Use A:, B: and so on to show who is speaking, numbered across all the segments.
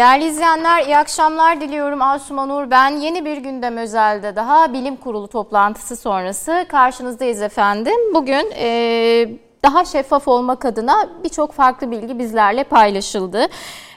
A: Değerli izleyenler iyi akşamlar diliyorum. Asuman Nur ben. Yeni bir gündem özelde daha bilim kurulu toplantısı sonrası karşınızdayız efendim. Bugün e, daha şeffaf olmak adına birçok farklı bilgi bizlerle paylaşıldı.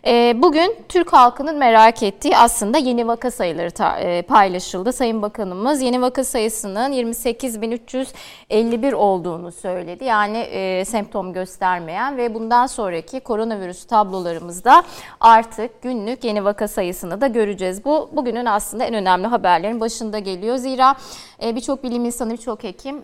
A: Ee, bugün Türk halkının merak ettiği aslında yeni vaka sayıları e, paylaşıldı. Sayın Bakanımız yeni vaka sayısının 28.351 olduğunu söyledi. Yani e, semptom göstermeyen ve bundan sonraki koronavirüs tablolarımızda artık günlük yeni vaka sayısını da göreceğiz. Bu bugünün aslında en önemli haberlerin başında geliyor. Zira e, birçok bilim insanı, birçok hekim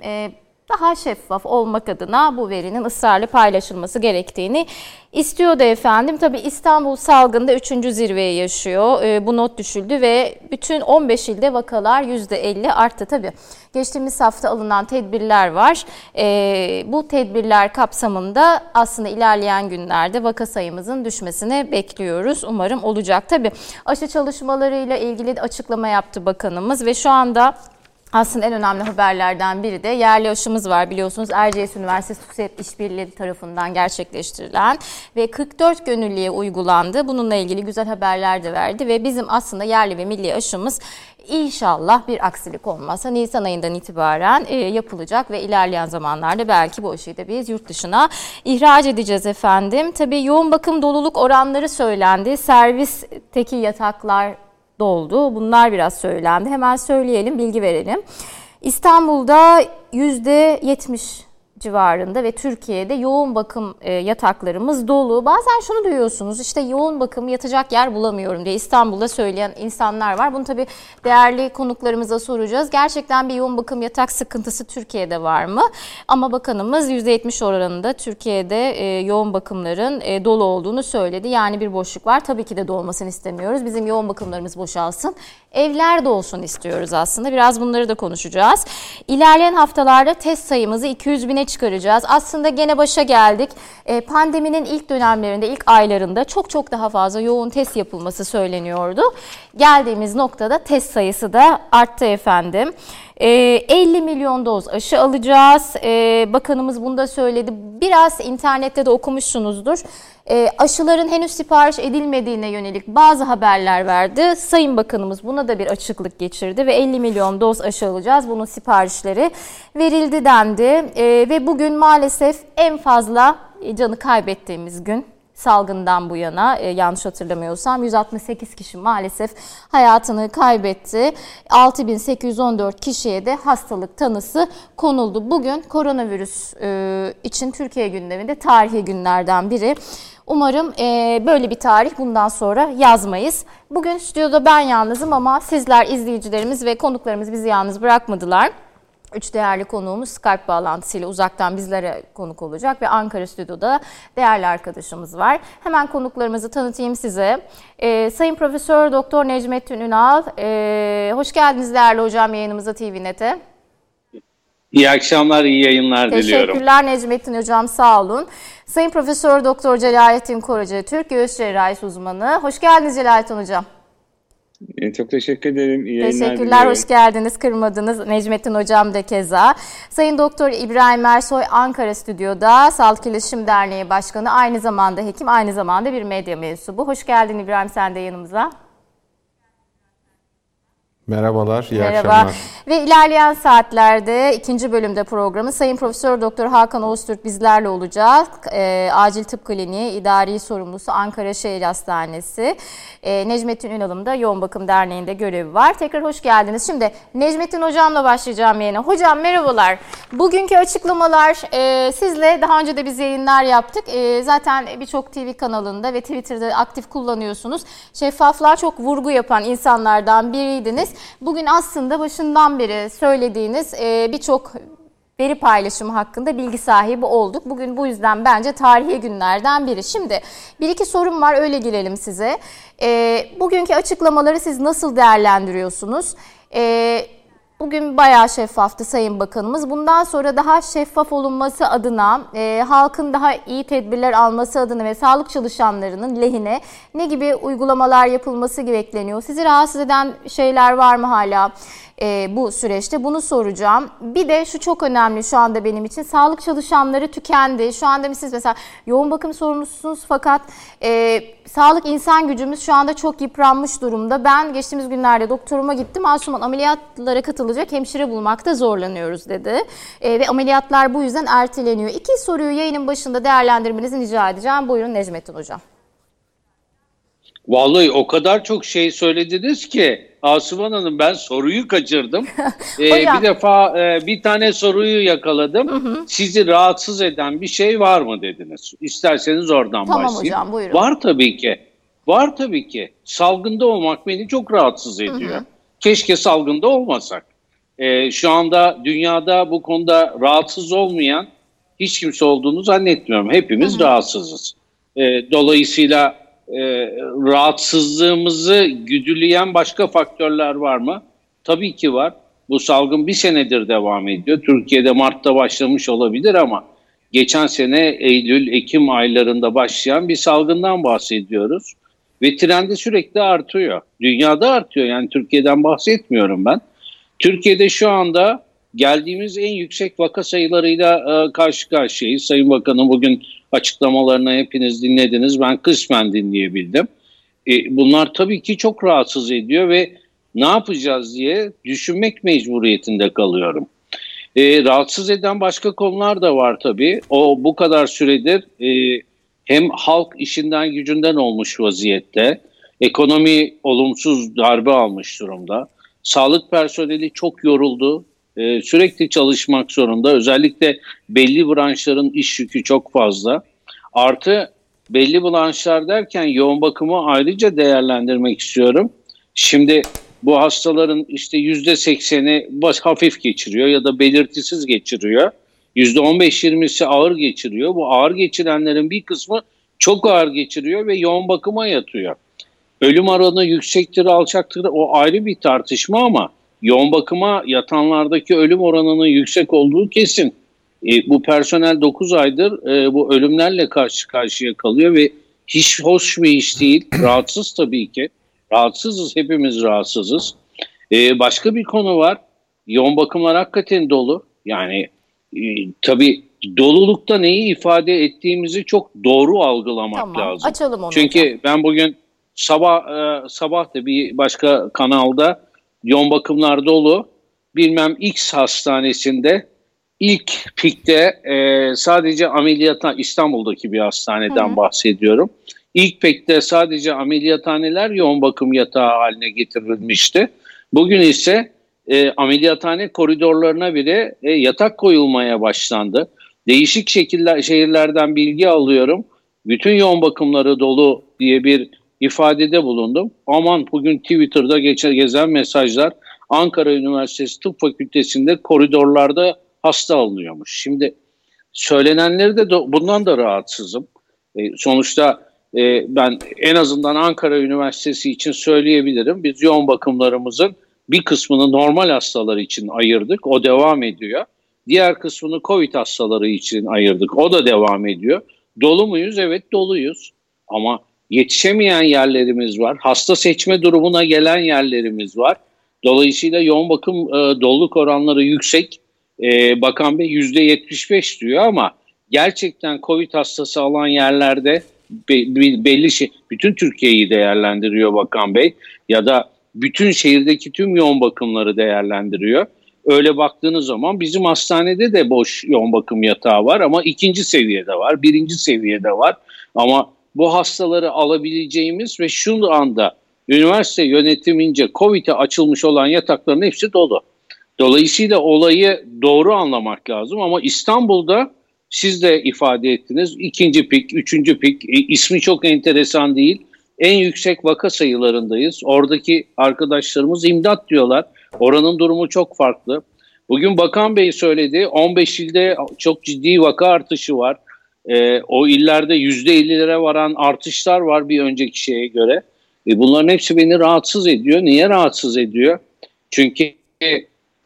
A: daha şeffaf olmak adına bu verinin ısrarla paylaşılması gerektiğini istiyordu efendim. Tabi İstanbul salgında 3. zirveye yaşıyor. E, bu not düşüldü ve bütün 15 ilde vakalar %50 arttı. Tabi geçtiğimiz hafta alınan tedbirler var. E, bu tedbirler kapsamında aslında ilerleyen günlerde vaka sayımızın düşmesini bekliyoruz. Umarım olacak. Tabi aşı çalışmalarıyla ilgili açıklama yaptı bakanımız ve şu anda aslında en önemli haberlerden biri de yerli aşımız var biliyorsunuz Erciyes Üniversitesi TÜSEP İşbirliği tarafından gerçekleştirilen ve 44 gönüllüye uygulandı. Bununla ilgili güzel haberler de verdi ve bizim aslında yerli ve milli aşımız inşallah bir aksilik olmazsa Nisan ayından itibaren e, yapılacak ve ilerleyen zamanlarda belki bu aşıyı da biz yurt dışına ihraç edeceğiz efendim. Tabii yoğun bakım doluluk oranları söylendi. Servisteki yataklar doldu. Bunlar biraz söylendi. Hemen söyleyelim, bilgi verelim. İstanbul'da %70 civarında ve Türkiye'de yoğun bakım e, yataklarımız dolu. Bazen şunu duyuyorsunuz işte yoğun bakım yatacak yer bulamıyorum diye İstanbul'da söyleyen insanlar var. Bunu tabii değerli konuklarımıza soracağız. Gerçekten bir yoğun bakım yatak sıkıntısı Türkiye'de var mı? Ama bakanımız %70 oranında Türkiye'de e, yoğun bakımların e, dolu olduğunu söyledi. Yani bir boşluk var. Tabii ki de dolmasını istemiyoruz. Bizim yoğun bakımlarımız boşalsın. Evler de olsun istiyoruz aslında. Biraz bunları da konuşacağız. İlerleyen haftalarda test sayımızı 200 bine çıkaracağız. Aslında gene başa geldik. E, pandeminin ilk dönemlerinde, ilk aylarında çok çok daha fazla yoğun test yapılması söyleniyordu. Geldiğimiz noktada test sayısı da arttı efendim. 50 ee, milyon doz aşı alacağız. Ee, bakanımız bunu da söyledi. Biraz internette de okumuşsunuzdur. Ee, aşıların henüz sipariş edilmediğine yönelik bazı haberler verdi. Sayın Bakanımız buna da bir açıklık geçirdi ve 50 milyon doz aşı alacağız. Bunun siparişleri verildi dendi. Ve bugün maalesef en fazla canı kaybettiğimiz gün salgından bu yana e, yanlış hatırlamıyorsam 168 kişi maalesef hayatını kaybetti. 6814 kişiye de hastalık tanısı konuldu. Bugün koronavirüs e, için Türkiye gündeminde tarihi günlerden biri. Umarım e, böyle bir tarih bundan sonra yazmayız. Bugün stüdyoda ben yalnızım ama sizler izleyicilerimiz ve konuklarımız bizi yalnız bırakmadılar. Üç değerli konuğumuz Skype bağlantısıyla uzaktan bizlere konuk olacak ve Ankara Stüdyo'da değerli arkadaşımız var. Hemen konuklarımızı tanıtayım size. Ee, Sayın Profesör Doktor Necmettin Ünal, ee, hoş geldiniz değerli hocam yayınımıza TVNet'e.
B: İyi akşamlar, iyi yayınlar
A: Teşekkürler
B: diliyorum.
A: Teşekkürler Necmettin Hocam, sağ olun. Sayın Profesör Doktor Celalettin Korucu, Türk Göğüs Cerrahisi uzmanı. Hoş geldiniz Celalettin Hocam.
B: E, çok teşekkür ederim.
A: İyi Teşekkürler, diliyorum. hoş geldiniz. Kırmadınız. Necmettin Hocam da keza. Sayın Doktor İbrahim Ersoy Ankara Stüdyo'da Sağlık İletişim Derneği Başkanı, aynı zamanda hekim, aynı zamanda bir medya mensubu. Hoş geldin İbrahim sen de yanımıza.
C: Merhabalar, iyi Merhaba. akşamlar.
A: Ve ilerleyen saatlerde ikinci bölümde programı Sayın Profesör Doktor Hakan Oğuztürk bizlerle olacak. E, Acil Tıp Kliniği İdari Sorumlusu Ankara Şehir Hastanesi. E, Necmettin Ünal'ım da Yoğun Bakım Derneği'nde görevi var. Tekrar hoş geldiniz. Şimdi Necmettin Hocam'la başlayacağım yine. Hocam merhabalar. Bugünkü açıklamalar e, sizle daha önce de biz yayınlar yaptık. E, zaten birçok TV kanalında ve Twitter'da aktif kullanıyorsunuz. Şeffaflığa çok vurgu yapan insanlardan biriydiniz. Bugün aslında başından beri söylediğiniz e, birçok veri paylaşımı hakkında bilgi sahibi olduk. Bugün bu yüzden bence tarihi günlerden biri. Şimdi bir iki sorum var öyle girelim size. E, bugünkü açıklamaları siz nasıl değerlendiriyorsunuz? E, Bugün bayağı şeffaftı Sayın Bakanımız. Bundan sonra daha şeffaf olunması adına, e, halkın daha iyi tedbirler alması adına ve sağlık çalışanlarının lehine ne gibi uygulamalar yapılması bekleniyor? Sizi rahatsız eden şeyler var mı hala? E, bu süreçte bunu soracağım. Bir de şu çok önemli şu anda benim için sağlık çalışanları tükendi. Şu anda siz mesela yoğun bakım sorumlusunuz fakat e, sağlık insan gücümüz şu anda çok yıpranmış durumda. Ben geçtiğimiz günlerde doktoruma gittim. Asuman ameliyatlara katılacak hemşire bulmakta zorlanıyoruz dedi. E, ve ameliyatlar bu yüzden erteleniyor. İki soruyu yayının başında değerlendirmenizi rica edeceğim. Buyurun Necmettin Hocam.
B: Vallahi o kadar çok şey söylediniz ki Asuman Hanım ben soruyu kaçırdım. ee, bir defa e, bir tane soruyu yakaladım. Hı hı. Sizi rahatsız eden bir şey var mı dediniz. İsterseniz oradan
A: tamam
B: başlayayım.
A: Tamam hocam buyurun.
B: Var tabii ki. Var tabii ki. Salgında olmak beni çok rahatsız ediyor. Hı hı. Keşke salgında olmasak. Ee, şu anda dünyada bu konuda rahatsız olmayan hiç kimse olduğunu zannetmiyorum. Hepimiz hı hı. rahatsızız. Ee, dolayısıyla e, rahatsızlığımızı güdüleyen başka faktörler var mı? Tabii ki var. Bu salgın bir senedir devam ediyor. Türkiye'de Mart'ta başlamış olabilir ama geçen sene Eylül, Ekim aylarında başlayan bir salgından bahsediyoruz. Ve trendi sürekli artıyor. Dünyada artıyor yani Türkiye'den bahsetmiyorum ben. Türkiye'de şu anda geldiğimiz en yüksek vaka sayılarıyla e, karşı karşıyayız. Sayın Bakanım bugün açıklamalarını hepiniz dinlediniz. Ben kısmen dinleyebildim. E, bunlar tabii ki çok rahatsız ediyor ve ne yapacağız diye düşünmek mecburiyetinde kalıyorum. E, rahatsız eden başka konular da var tabii. O bu kadar süredir e, hem halk işinden gücünden olmuş vaziyette, ekonomi olumsuz darbe almış durumda. Sağlık personeli çok yoruldu, e, sürekli çalışmak zorunda. Özellikle belli branşların iş yükü çok fazla. Artı belli branşlar derken yoğun bakımı ayrıca değerlendirmek istiyorum. Şimdi bu hastaların işte yüzde sekseni hafif geçiriyor ya da belirtisiz geçiriyor. Yüzde on beş yirmisi ağır geçiriyor. Bu ağır geçirenlerin bir kısmı çok ağır geçiriyor ve yoğun bakıma yatıyor. Ölüm oranı yüksektir, alçaktır o ayrı bir tartışma ama yoğun bakıma yatanlardaki ölüm oranının yüksek olduğu kesin. E, bu personel 9 aydır e, bu ölümlerle karşı karşıya kalıyor ve hiç hoş bir iş değil. Rahatsız tabii ki. Rahatsızız, hepimiz rahatsızız. E, başka bir konu var. Yoğun bakımlar hakikaten dolu. Yani e, tabii dolulukta neyi ifade ettiğimizi çok doğru algılamak
A: tamam,
B: lazım.
A: Açalım onu
B: Çünkü ben bugün sabah e, sabah da bir başka kanalda yoğun bakımlar dolu. Bilmem X hastanesinde ilk pikte e, sadece ameliyata İstanbul'daki bir hastaneden Hı. bahsediyorum. İlk pikte sadece ameliyathaneler yoğun bakım yatağı haline getirilmişti. Bugün ise e, ameliyathane koridorlarına bile e, yatak koyulmaya başlandı. Değişik şekiller şehirlerden bilgi alıyorum. Bütün yoğun bakımları dolu diye bir ifadede bulundum. Aman bugün Twitter'da geçer gezen mesajlar Ankara Üniversitesi Tıp Fakültesi'nde koridorlarda hasta alınıyormuş. Şimdi söylenenleri de bundan da rahatsızım. E, sonuçta e, ben en azından Ankara Üniversitesi için söyleyebilirim. Biz yoğun bakımlarımızın bir kısmını normal hastalar için ayırdık. O devam ediyor. Diğer kısmını COVID hastaları için ayırdık. O da devam ediyor. Dolu muyuz? Evet doluyuz. Ama yetişemeyen yerlerimiz var. Hasta seçme durumuna gelen yerlerimiz var. Dolayısıyla yoğun bakım e, doluluk oranları yüksek. E, Bakan Bey %75 diyor ama gerçekten COVID hastası alan yerlerde be, belli şey, bütün Türkiye'yi değerlendiriyor Bakan Bey ya da bütün şehirdeki tüm yoğun bakımları değerlendiriyor. Öyle baktığınız zaman bizim hastanede de boş yoğun bakım yatağı var ama ikinci seviyede var, birinci seviyede var. Ama bu hastaları alabileceğimiz ve şu anda üniversite yönetimince COVID'e açılmış olan yatakların hepsi dolu. Dolayısıyla olayı doğru anlamak lazım ama İstanbul'da siz de ifade ettiniz. ikinci pik, üçüncü pik e, ismi çok enteresan değil. En yüksek vaka sayılarındayız. Oradaki arkadaşlarımız imdat diyorlar. Oranın durumu çok farklı. Bugün Bakan Bey söyledi 15 ilde çok ciddi vaka artışı var. E, o illerde %50'lere varan artışlar var bir önceki şeye göre. E, bunların hepsi beni rahatsız ediyor. Niye rahatsız ediyor? Çünkü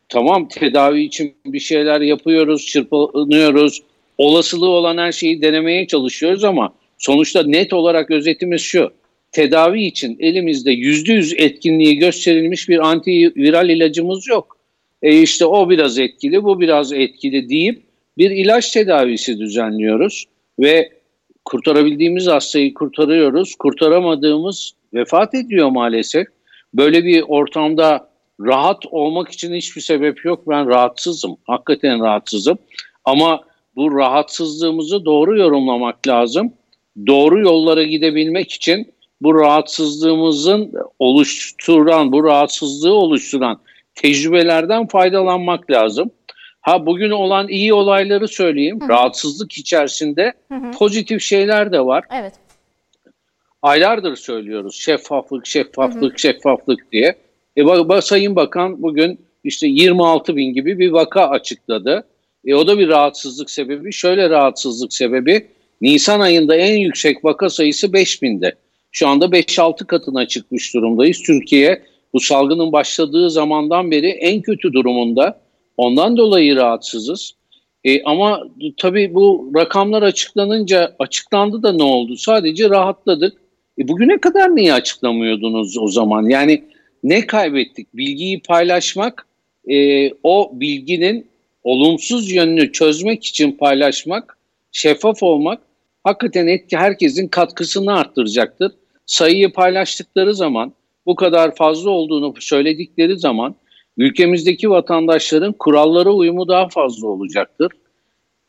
B: tamam tedavi için bir şeyler yapıyoruz, çırpınıyoruz. Olasılığı olan her şeyi denemeye çalışıyoruz ama sonuçta net olarak özetimiz şu. tedavi için elimizde yüzde yüz etkinliği gösterilmiş bir antiviral ilacımız yok. E işte o biraz etkili, bu biraz etkili deyip bir ilaç tedavisi düzenliyoruz ve kurtarabildiğimiz hastayı kurtarıyoruz. Kurtaramadığımız vefat ediyor maalesef. Böyle bir ortamda rahat olmak için hiçbir sebep yok. Ben rahatsızım. Hakikaten rahatsızım. Ama bu rahatsızlığımızı doğru yorumlamak lazım. Doğru yollara gidebilmek için bu rahatsızlığımızın oluşturan, bu rahatsızlığı oluşturan tecrübelerden faydalanmak lazım. Ha bugün olan iyi olayları söyleyeyim. Hı. Rahatsızlık içerisinde hı hı. pozitif şeyler de var.
A: Evet.
B: Aylardır söylüyoruz şeffaflık, şeffaflık, hı hı. şeffaflık diye. E, Sayın Bakan bugün işte 26 bin gibi bir vaka açıkladı. E, o da bir rahatsızlık sebebi. Şöyle rahatsızlık sebebi Nisan ayında en yüksek vaka sayısı 5 binde. Şu anda 5-6 katına çıkmış durumdayız. Türkiye bu salgının başladığı zamandan beri en kötü durumunda. Ondan dolayı rahatsızız. E, ama tabii bu rakamlar açıklanınca açıklandı da ne oldu? Sadece rahatladık. E, bugüne kadar niye açıklamıyordunuz o zaman? Yani ne kaybettik? Bilgiyi paylaşmak, e, o bilginin olumsuz yönünü çözmek için paylaşmak, şeffaf olmak hakikaten etki herkesin katkısını arttıracaktır. Sayıyı paylaştıkları zaman, bu kadar fazla olduğunu söyledikleri zaman ülkemizdeki vatandaşların kurallara uyumu daha fazla olacaktır.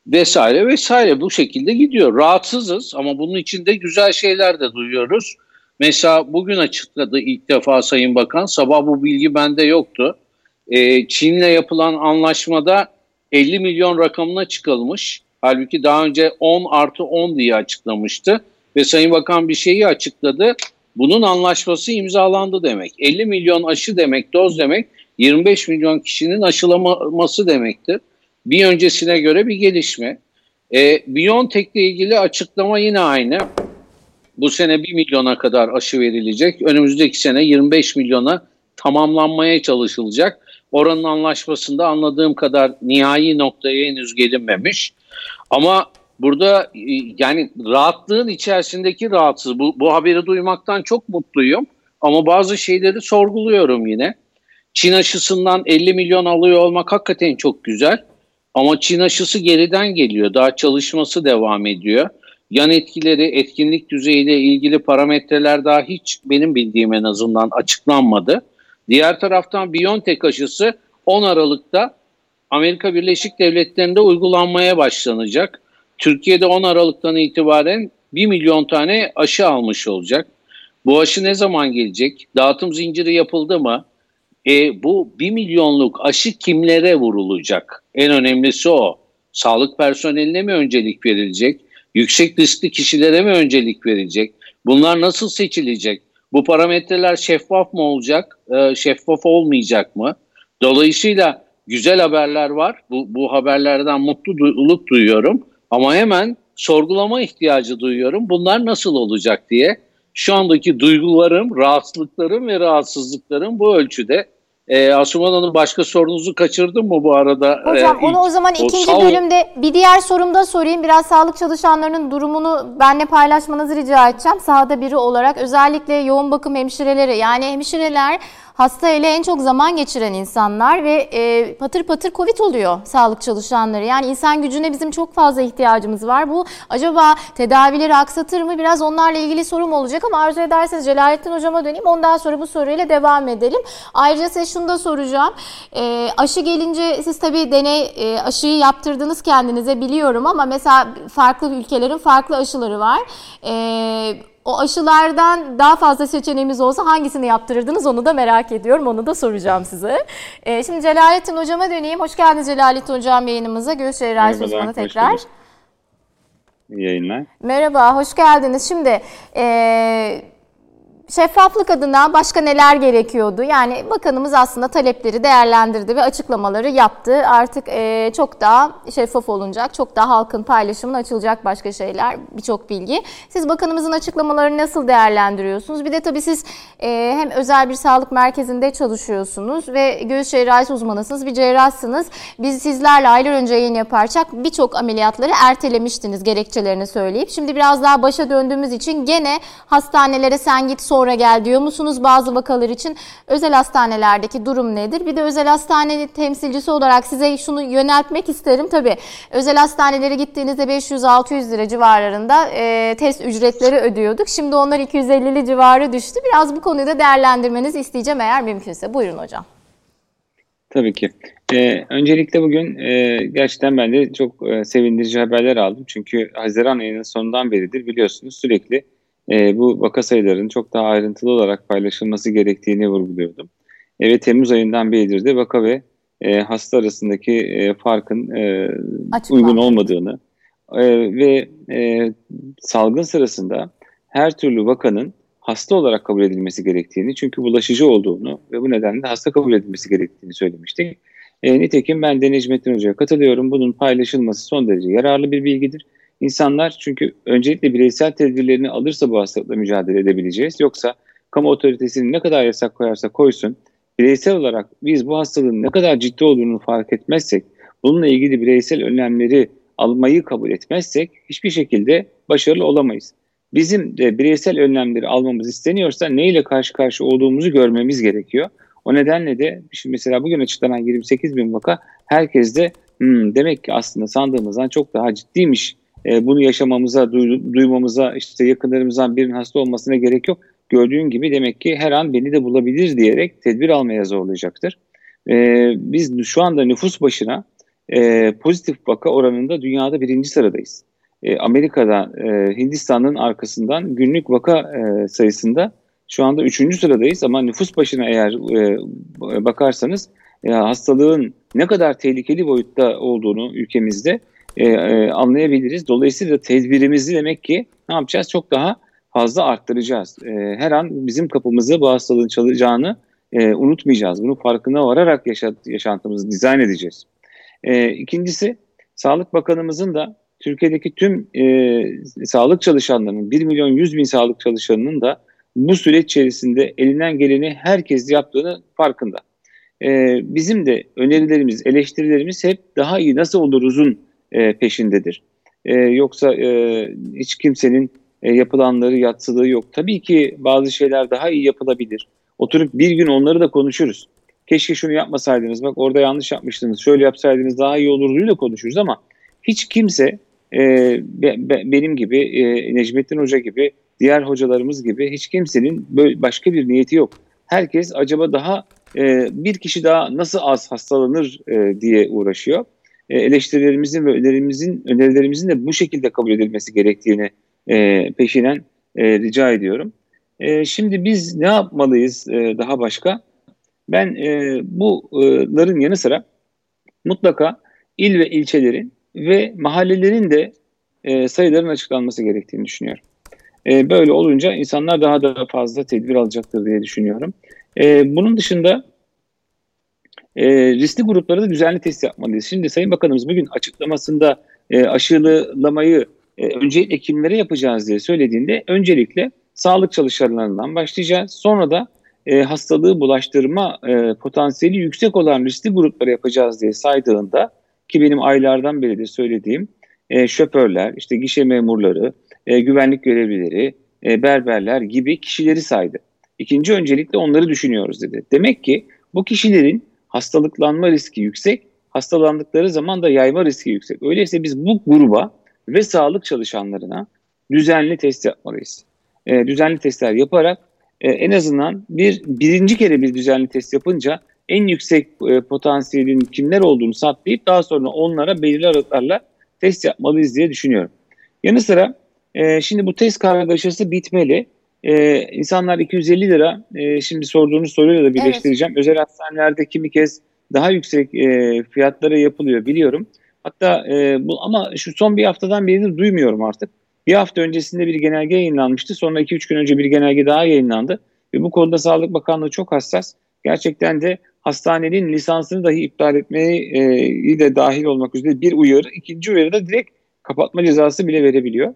B: Vesaire vesaire bu şekilde gidiyor. Rahatsızız ama bunun içinde güzel şeyler de duyuyoruz. Mesela bugün açıkladı ilk defa Sayın Bakan. Sabah bu bilgi bende yoktu. Ee, Çin'le yapılan anlaşmada 50 milyon rakamına çıkılmış. Halbuki daha önce 10 artı 10 diye açıklamıştı. Ve Sayın Bakan bir şeyi açıkladı. Bunun anlaşması imzalandı demek. 50 milyon aşı demek, doz demek 25 milyon kişinin aşılaması demektir. Bir öncesine göre bir gelişme. E, BioNTech ile ilgili açıklama yine aynı. Bu sene 1 milyona kadar aşı verilecek. Önümüzdeki sene 25 milyona tamamlanmaya çalışılacak. Oranın anlaşmasında anladığım kadar nihai noktaya henüz gelinmemiş. Ama burada e, yani rahatlığın içerisindeki rahatsız. Bu, bu haberi duymaktan çok mutluyum. Ama bazı şeyleri sorguluyorum yine. Çin aşısından 50 milyon alıyor olmak hakikaten çok güzel. Ama Çin aşısı geriden geliyor. Daha çalışması devam ediyor. Yan etkileri, etkinlik düzeyiyle ilgili parametreler daha hiç benim bildiğim en azından açıklanmadı. Diğer taraftan BioNTech aşısı 10 Aralık'ta Amerika Birleşik Devletleri'nde uygulanmaya başlanacak. Türkiye'de 10 Aralık'tan itibaren 1 milyon tane aşı almış olacak. Bu aşı ne zaman gelecek? Dağıtım zinciri yapıldı mı? E, bu 1 milyonluk aşı kimlere vurulacak? En önemlisi o. Sağlık personeline mi öncelik verilecek? Yüksek riskli kişilere mi öncelik verilecek? Bunlar nasıl seçilecek? Bu parametreler şeffaf mı olacak, e, şeffaf olmayacak mı? Dolayısıyla güzel haberler var. Bu, bu haberlerden mutluluk duyuyorum. Ama hemen sorgulama ihtiyacı duyuyorum. Bunlar nasıl olacak diye. Şu andaki duygularım, rahatsızlıklarım ve rahatsızlıklarım bu ölçüde. E, Asuman Hanım başka sorunuzu kaçırdım mı bu arada?
A: Hocam ee, onu o zaman o ikinci bölümde bir diğer sorumda sorayım. Biraz sağlık çalışanlarının durumunu benle paylaşmanızı rica edeceğim. Sahada biri olarak özellikle yoğun bakım hemşireleri yani hemşireler hasta ile en çok zaman geçiren insanlar ve e, patır patır Covid oluyor sağlık çalışanları. Yani insan gücüne bizim çok fazla ihtiyacımız var. Bu acaba tedavileri aksatır mı? Biraz onlarla ilgili sorum olacak ama arzu ederseniz Celalettin Hocama döneyim. Ondan sonra bu soruyla devam edelim. Ayrıca size şunu da soracağım. E, aşı gelince siz tabii deney e, aşıyı yaptırdınız kendinize biliyorum ama mesela farklı ülkelerin farklı aşıları var. E, o aşılardan daha fazla seçeneğimiz olsa hangisini yaptırırdınız onu da merak ediyorum. Onu da soracağım size. Ee, şimdi Celalettin Hocam'a döneyim. Hoş geldiniz Celalettin Hocam yayınımıza. Göğüs cerrahisi uzmanı tekrar.
D: İyi yayınlar.
A: Merhaba, hoş geldiniz. Şimdi e, Şeffaflık adına başka neler gerekiyordu? Yani bakanımız aslında talepleri değerlendirdi ve açıklamaları yaptı. Artık e, çok daha şeffaf olunacak, çok daha halkın paylaşımına açılacak başka şeyler, birçok bilgi. Siz bakanımızın açıklamalarını nasıl değerlendiriyorsunuz? Bir de tabii siz e, hem özel bir sağlık merkezinde çalışıyorsunuz ve göğüs cerrahisi uzmanısınız, bir cerrahsınız. Biz sizlerle aylar önce yayın yaparsak birçok ameliyatları ertelemiştiniz gerekçelerini söyleyip. Şimdi biraz daha başa döndüğümüz için gene hastanelere sen git sonra gel diyor musunuz bazı vakalar için? Özel hastanelerdeki durum nedir? Bir de özel hastane temsilcisi olarak size şunu yöneltmek isterim. Tabii özel hastanelere gittiğinizde 500-600 lira civarlarında e, test ücretleri ödüyorduk. Şimdi onlar 250'li civarı düştü. Biraz bu konuyu da değerlendirmenizi isteyeceğim eğer mümkünse. Buyurun hocam.
D: Tabii ki. Ee, öncelikle bugün e, gerçekten ben de çok e, sevindirici haberler aldım. Çünkü Haziran ayının sonundan beridir biliyorsunuz sürekli e, bu vaka sayılarının çok daha ayrıntılı olarak paylaşılması gerektiğini vurguluyordum. E, ve Temmuz ayından beridir de vaka ve e, hasta arasındaki e, farkın e, uygun olmadığını e, ve e, salgın sırasında her türlü vakanın hasta olarak kabul edilmesi gerektiğini çünkü bulaşıcı olduğunu ve bu nedenle hasta kabul edilmesi gerektiğini söylemiştik. E, nitekim ben de Necmettin Hoca'ya katılıyorum. Bunun paylaşılması son derece yararlı bir bilgidir. İnsanlar çünkü öncelikle bireysel tedbirlerini alırsa bu hastalıkla mücadele edebileceğiz. Yoksa kamu otoritesinin ne kadar yasak koyarsa koysun, bireysel olarak biz bu hastalığın ne kadar ciddi olduğunu fark etmezsek, bununla ilgili bireysel önlemleri almayı kabul etmezsek hiçbir şekilde başarılı olamayız. Bizim de bireysel önlemleri almamız isteniyorsa neyle karşı karşı olduğumuzu görmemiz gerekiyor. O nedenle de şimdi mesela bugün açıklanan 28 bin vaka herkes de hmm, demek ki aslında sandığımızdan çok daha ciddiymiş. E, bunu yaşamamıza, duy, duymamıza, işte yakınlarımızdan birinin hasta olmasına gerek yok. Gördüğün gibi demek ki her an beni de bulabilir diyerek tedbir almaya zorlayacaktır. E, biz şu anda nüfus başına e, pozitif vaka oranında dünyada birinci sıradayız. E, Amerika'da Hindistan'ın arkasından günlük vaka sayısında şu anda üçüncü sıradayız ama nüfus başına eğer bakarsanız hastalığın ne kadar tehlikeli boyutta olduğunu ülkemizde e, e, anlayabiliriz. Dolayısıyla tedbirimizi demek ki ne yapacağız? Çok daha fazla arttıracağız. E, her an bizim kapımızı bu hastalığın çalacağını e, unutmayacağız. Bunu farkına vararak yaşat, yaşantımızı dizayn edeceğiz. E, ikincisi, Sağlık Bakanımızın da Türkiye'deki tüm e, sağlık çalışanlarının, 1 milyon 100 bin sağlık çalışanının da bu süreç içerisinde elinden geleni herkes yaptığını farkında. E, bizim de önerilerimiz, eleştirilerimiz hep daha iyi nasıl oluruzun e, peşindedir. E, yoksa e, hiç kimsenin e, yapılanları yatsıdığı yok. Tabii ki bazı şeyler daha iyi yapılabilir. Oturup bir gün onları da konuşuruz. Keşke şunu yapmasaydınız, bak orada yanlış yapmıştınız, şöyle yapsaydınız daha iyi olurdu konuşuruz ama hiç kimse e, be, be, benim gibi, e, Necmettin Hoca gibi, diğer hocalarımız gibi hiç kimsenin böyle başka bir niyeti yok. Herkes acaba daha e, bir kişi daha nasıl az hastalanır e, diye uğraşıyor. E, eleştirilerimizin ve önerimizin, önerilerimizin de bu şekilde kabul edilmesi gerektiğini e, peşinen e, rica ediyorum. E, şimdi biz ne yapmalıyız e, daha başka? Ben e, bunların yanı sıra mutlaka il ve ilçelerin ve mahallelerin de e, sayıların açıklanması gerektiğini düşünüyorum. E, böyle olunca insanlar daha da fazla tedbir alacaktır diye düşünüyorum. E, bunun dışında e, riskli gruplara da düzenli test yapmalıyız. Şimdi Sayın Bakanımız bugün açıklamasında e, aşılamayı e, öncelikle kimlere yapacağız diye söylediğinde öncelikle sağlık çalışanlarından başlayacağız. Sonra da e, hastalığı bulaştırma e, potansiyeli yüksek olan riskli gruplara yapacağız diye saydığında ki benim aylardan beri de söylediğim e, şoförler, işte gişe memurları, e, güvenlik görevlileri, e, berberler gibi kişileri saydı. İkinci öncelikle onları düşünüyoruz dedi. Demek ki bu kişilerin hastalıklanma riski yüksek, hastalandıkları zaman da yayma riski yüksek. Öyleyse biz bu gruba ve sağlık çalışanlarına düzenli test yapmalıyız. E, düzenli testler yaparak e, en azından bir birinci kere bir düzenli test yapınca en yüksek e, potansiyelin kimler olduğunu saptayıp daha sonra onlara belirli aralıklarla test yapmalıyız diye düşünüyorum. Yanı sıra e, şimdi bu test kargaşası bitmeli. E, insanlar 250 lira e, şimdi sorduğunuz soruyla da birleştireceğim. Evet. Özel hastanelerde kimi kez daha yüksek e, fiyatlara yapılıyor biliyorum. Hatta e, bu ama şu son bir haftadan beri duymuyorum artık. Bir hafta öncesinde bir genelge yayınlanmıştı. Sonra 2-3 gün önce bir genelge daha yayınlandı. Ve bu konuda Sağlık Bakanlığı çok hassas. Gerçekten de hastanenin lisansını dahi iptal etmeyi de dahil olmak üzere bir uyarı. ikinci uyarı da direkt kapatma cezası bile verebiliyor.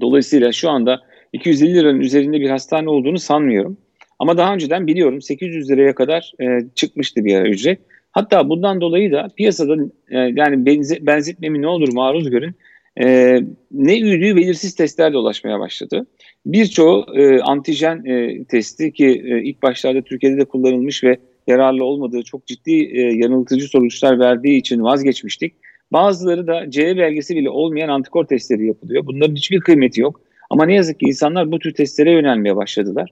D: Dolayısıyla şu anda 250 liranın üzerinde bir hastane olduğunu sanmıyorum. Ama daha önceden biliyorum 800 liraya kadar e, çıkmıştı bir ücret. Hatta bundan dolayı da piyasada e, yani benze, benzetmemi ne olur maruz görün e, ne üdüğü belirsiz testler dolaşmaya başladı. Birçoğu e, antijen e, testi ki e, ilk başlarda Türkiye'de de kullanılmış ve yararlı olmadığı çok ciddi e, yanıltıcı sonuçlar verdiği için vazgeçmiştik. Bazıları da C belgesi bile olmayan antikor testleri yapılıyor. Bunların hiçbir kıymeti yok. Ama ne yazık ki insanlar bu tür testlere yönelmeye başladılar.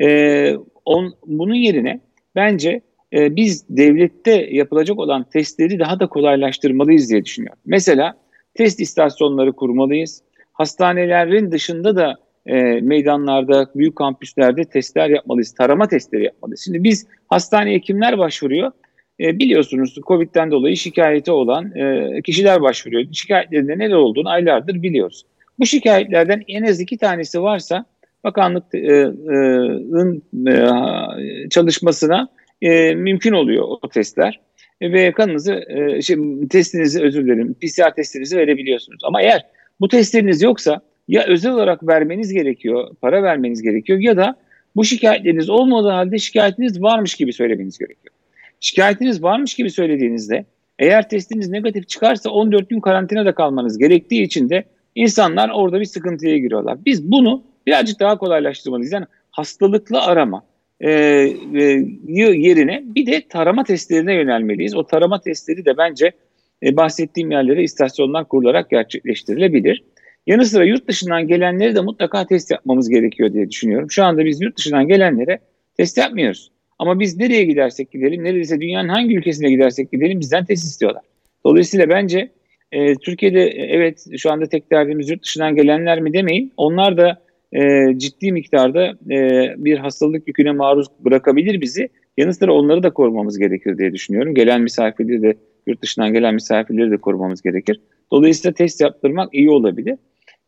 D: E, on, bunun yerine bence e, biz devlette yapılacak olan testleri daha da kolaylaştırmalıyız diye düşünüyorum. Mesela test istasyonları kurmalıyız. Hastanelerin dışında da e, meydanlarda, büyük kampüslerde testler yapmalıyız. Tarama testleri yapmalıyız. Şimdi biz hastaneye kimler başvuruyor? E, biliyorsunuz Covid'den dolayı şikayeti olan e, kişiler başvuruyor. Şikayetlerinde neler olduğunu aylardır biliyoruz. Bu şikayetlerden en az iki tanesi varsa bakanlıkın e, e, çalışmasına e, mümkün oluyor o testler ve kanınızı, e, şey, testinizi özür dilerim, PCR testinizi verebiliyorsunuz. Ama eğer bu testleriniz yoksa ya özel olarak vermeniz gerekiyor, para vermeniz gerekiyor ya da bu şikayetleriniz olmadığı halde şikayetiniz varmış gibi söylemeniz gerekiyor. Şikayetiniz varmış gibi söylediğinizde eğer testiniz negatif çıkarsa 14 gün karantinada kalmanız gerektiği için de insanlar orada bir sıkıntıya giriyorlar. Biz bunu birazcık daha kolaylaştırmalıyız. Yani hastalıklı arama e, e, yerine bir de tarama testlerine yönelmeliyiz. O tarama testleri de bence e, bahsettiğim yerlere istasyonlar kurularak gerçekleştirilebilir. Yanı sıra yurt dışından gelenleri de mutlaka test yapmamız gerekiyor diye düşünüyorum. Şu anda biz yurt dışından gelenlere test yapmıyoruz. Ama biz nereye gidersek gidelim, neredeyse dünyanın hangi ülkesine gidersek gidelim bizden test istiyorlar. Dolayısıyla bence e, Türkiye'de evet şu anda tek derdimiz yurt dışından gelenler mi demeyin. Onlar da e, ciddi miktarda e, bir hastalık yüküne maruz bırakabilir bizi. Yanı sıra onları da korumamız gerekir diye düşünüyorum. Gelen misafirleri de yurt dışından gelen misafirleri de korumamız gerekir. Dolayısıyla test yaptırmak iyi olabilir.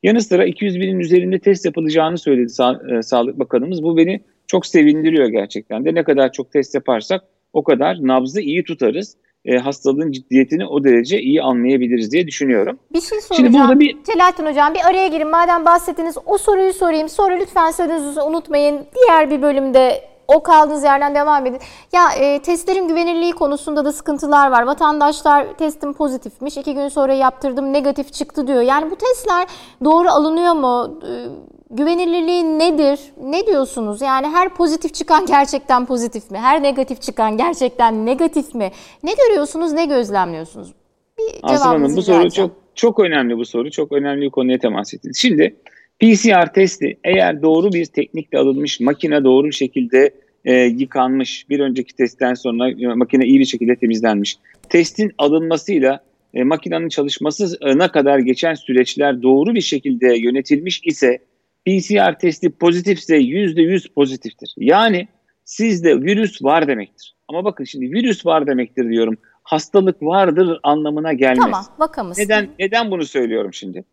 D: Yanı sıra 200 binin üzerinde test yapılacağını söyledi Sa- e, Sağlık Bakanımız. Bu beni çok sevindiriyor gerçekten de. Ne kadar çok test yaparsak o kadar nabzı iyi tutarız e, hastalığın ciddiyetini o derece iyi anlayabiliriz diye düşünüyorum.
A: Bir şey soracağım. Şimdi burada bir... Celalettin Hocam bir araya girin. Madem bahsettiniz o soruyu sorayım. Sonra lütfen sözünüzü unutmayın. Diğer bir bölümde o kaldığınız yerden devam edin. Ya e, testlerin güvenilirliği konusunda da sıkıntılar var. Vatandaşlar testim pozitifmiş. iki gün sonra yaptırdım negatif çıktı diyor. Yani bu testler doğru alınıyor mu? E, güvenilirliği nedir? Ne diyorsunuz? Yani her pozitif çıkan gerçekten pozitif mi? Her negatif çıkan gerçekten negatif mi? Ne görüyorsunuz, ne gözlemliyorsunuz?
D: Bir Hanım bu soru çok çok önemli bu soru. Çok önemli bir konuya temas ettiniz. Şimdi PCR testi eğer doğru bir teknikle alınmış, makine doğru bir şekilde e, yıkanmış, bir önceki testten sonra e, makine iyi bir şekilde temizlenmiş. Testin alınmasıyla e, makinenin çalışmasına kadar geçen süreçler doğru bir şekilde yönetilmiş ise PCR testi pozitifse %100 pozitiftir. Yani sizde virüs var demektir. Ama bakın şimdi virüs var demektir diyorum. Hastalık vardır anlamına gelmez. Tamam
A: bakamız.
D: Neden, neden bunu söylüyorum şimdi?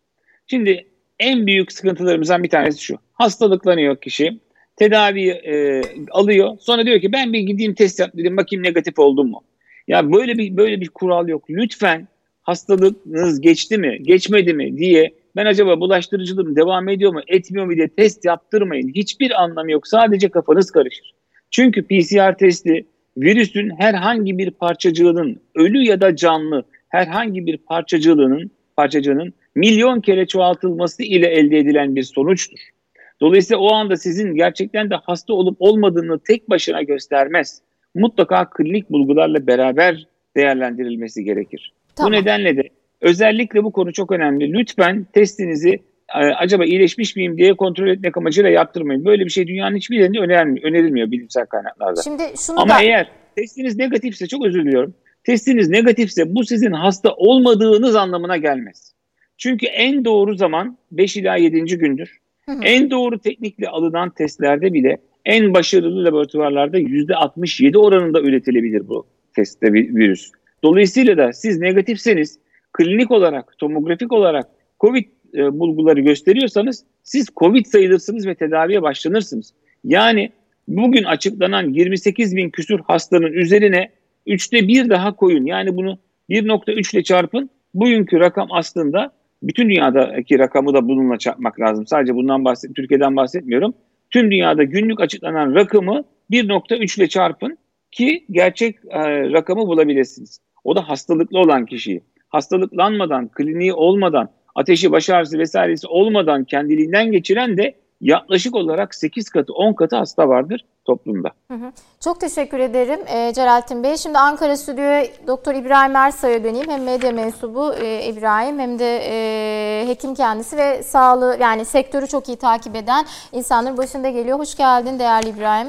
D: Şimdi en büyük sıkıntılarımızdan bir tanesi şu. Hastalıklanıyor kişi. Tedavi e, alıyor. Sonra diyor ki ben bir gideyim test yaptırayım bakayım negatif oldum mu? Ya böyle bir böyle bir kural yok. Lütfen hastalığınız geçti mi, geçmedi mi diye ben acaba bulaştırıcılığım devam ediyor mu, etmiyor mu diye test yaptırmayın. Hiçbir anlamı yok. Sadece kafanız karışır. Çünkü PCR testi virüsün herhangi bir parçacığının ölü ya da canlı herhangi bir parçacığının parçacığının milyon kere çoğaltılması ile elde edilen bir sonuçtur. Dolayısıyla o anda sizin gerçekten de hasta olup olmadığını tek başına göstermez. Mutlaka klinik bulgularla beraber değerlendirilmesi gerekir. Tamam. Bu nedenle de özellikle bu konu çok önemli. Lütfen testinizi e, acaba iyileşmiş miyim diye kontrol etmek amacıyla yaptırmayın. Böyle bir şey dünyanın hiçbir yerinde önerilmiyor, önerilmiyor bilimsel kaynaklarda. Şimdi şunu Ama da... eğer testiniz negatifse çok özür diliyorum. Testiniz negatifse bu sizin hasta olmadığınız anlamına gelmez. Çünkü en doğru zaman 5 ila 7. gündür. Hı hı. En doğru teknikle alınan testlerde bile en başarılı laboratuvarlarda %67 oranında üretilebilir bu testte virüs. Dolayısıyla da siz negatifseniz klinik olarak, tomografik olarak COVID e, bulguları gösteriyorsanız siz Covid sayılırsınız ve tedaviye başlanırsınız. Yani bugün açıklanan 28 bin küsur hastanın üzerine üçte bir daha koyun. Yani bunu 1.3 ile çarpın. Bugünkü rakam aslında bütün dünyadaki rakamı da bununla çarpmak lazım. Sadece bundan bahset, Türkiye'den bahsetmiyorum. Tüm dünyada günlük açıklanan rakamı 1.3 ile çarpın ki gerçek e, rakamı bulabilirsiniz. O da hastalıklı olan kişiyi. Hastalıklanmadan, kliniği olmadan, ateşi, baş ağrısı vesairesi olmadan kendiliğinden geçiren de yaklaşık olarak 8 katı 10 katı hasta vardır toplumda.
A: Hı hı. Çok teşekkür ederim e, Celalettin Bey. Şimdi Ankara Stüdyo'ya Doktor İbrahim Ersay'a döneyim. Hem medya mensubu e, İbrahim hem de e, hekim kendisi ve sağlığı yani sektörü çok iyi takip eden insanların başında geliyor. Hoş geldin değerli İbrahim.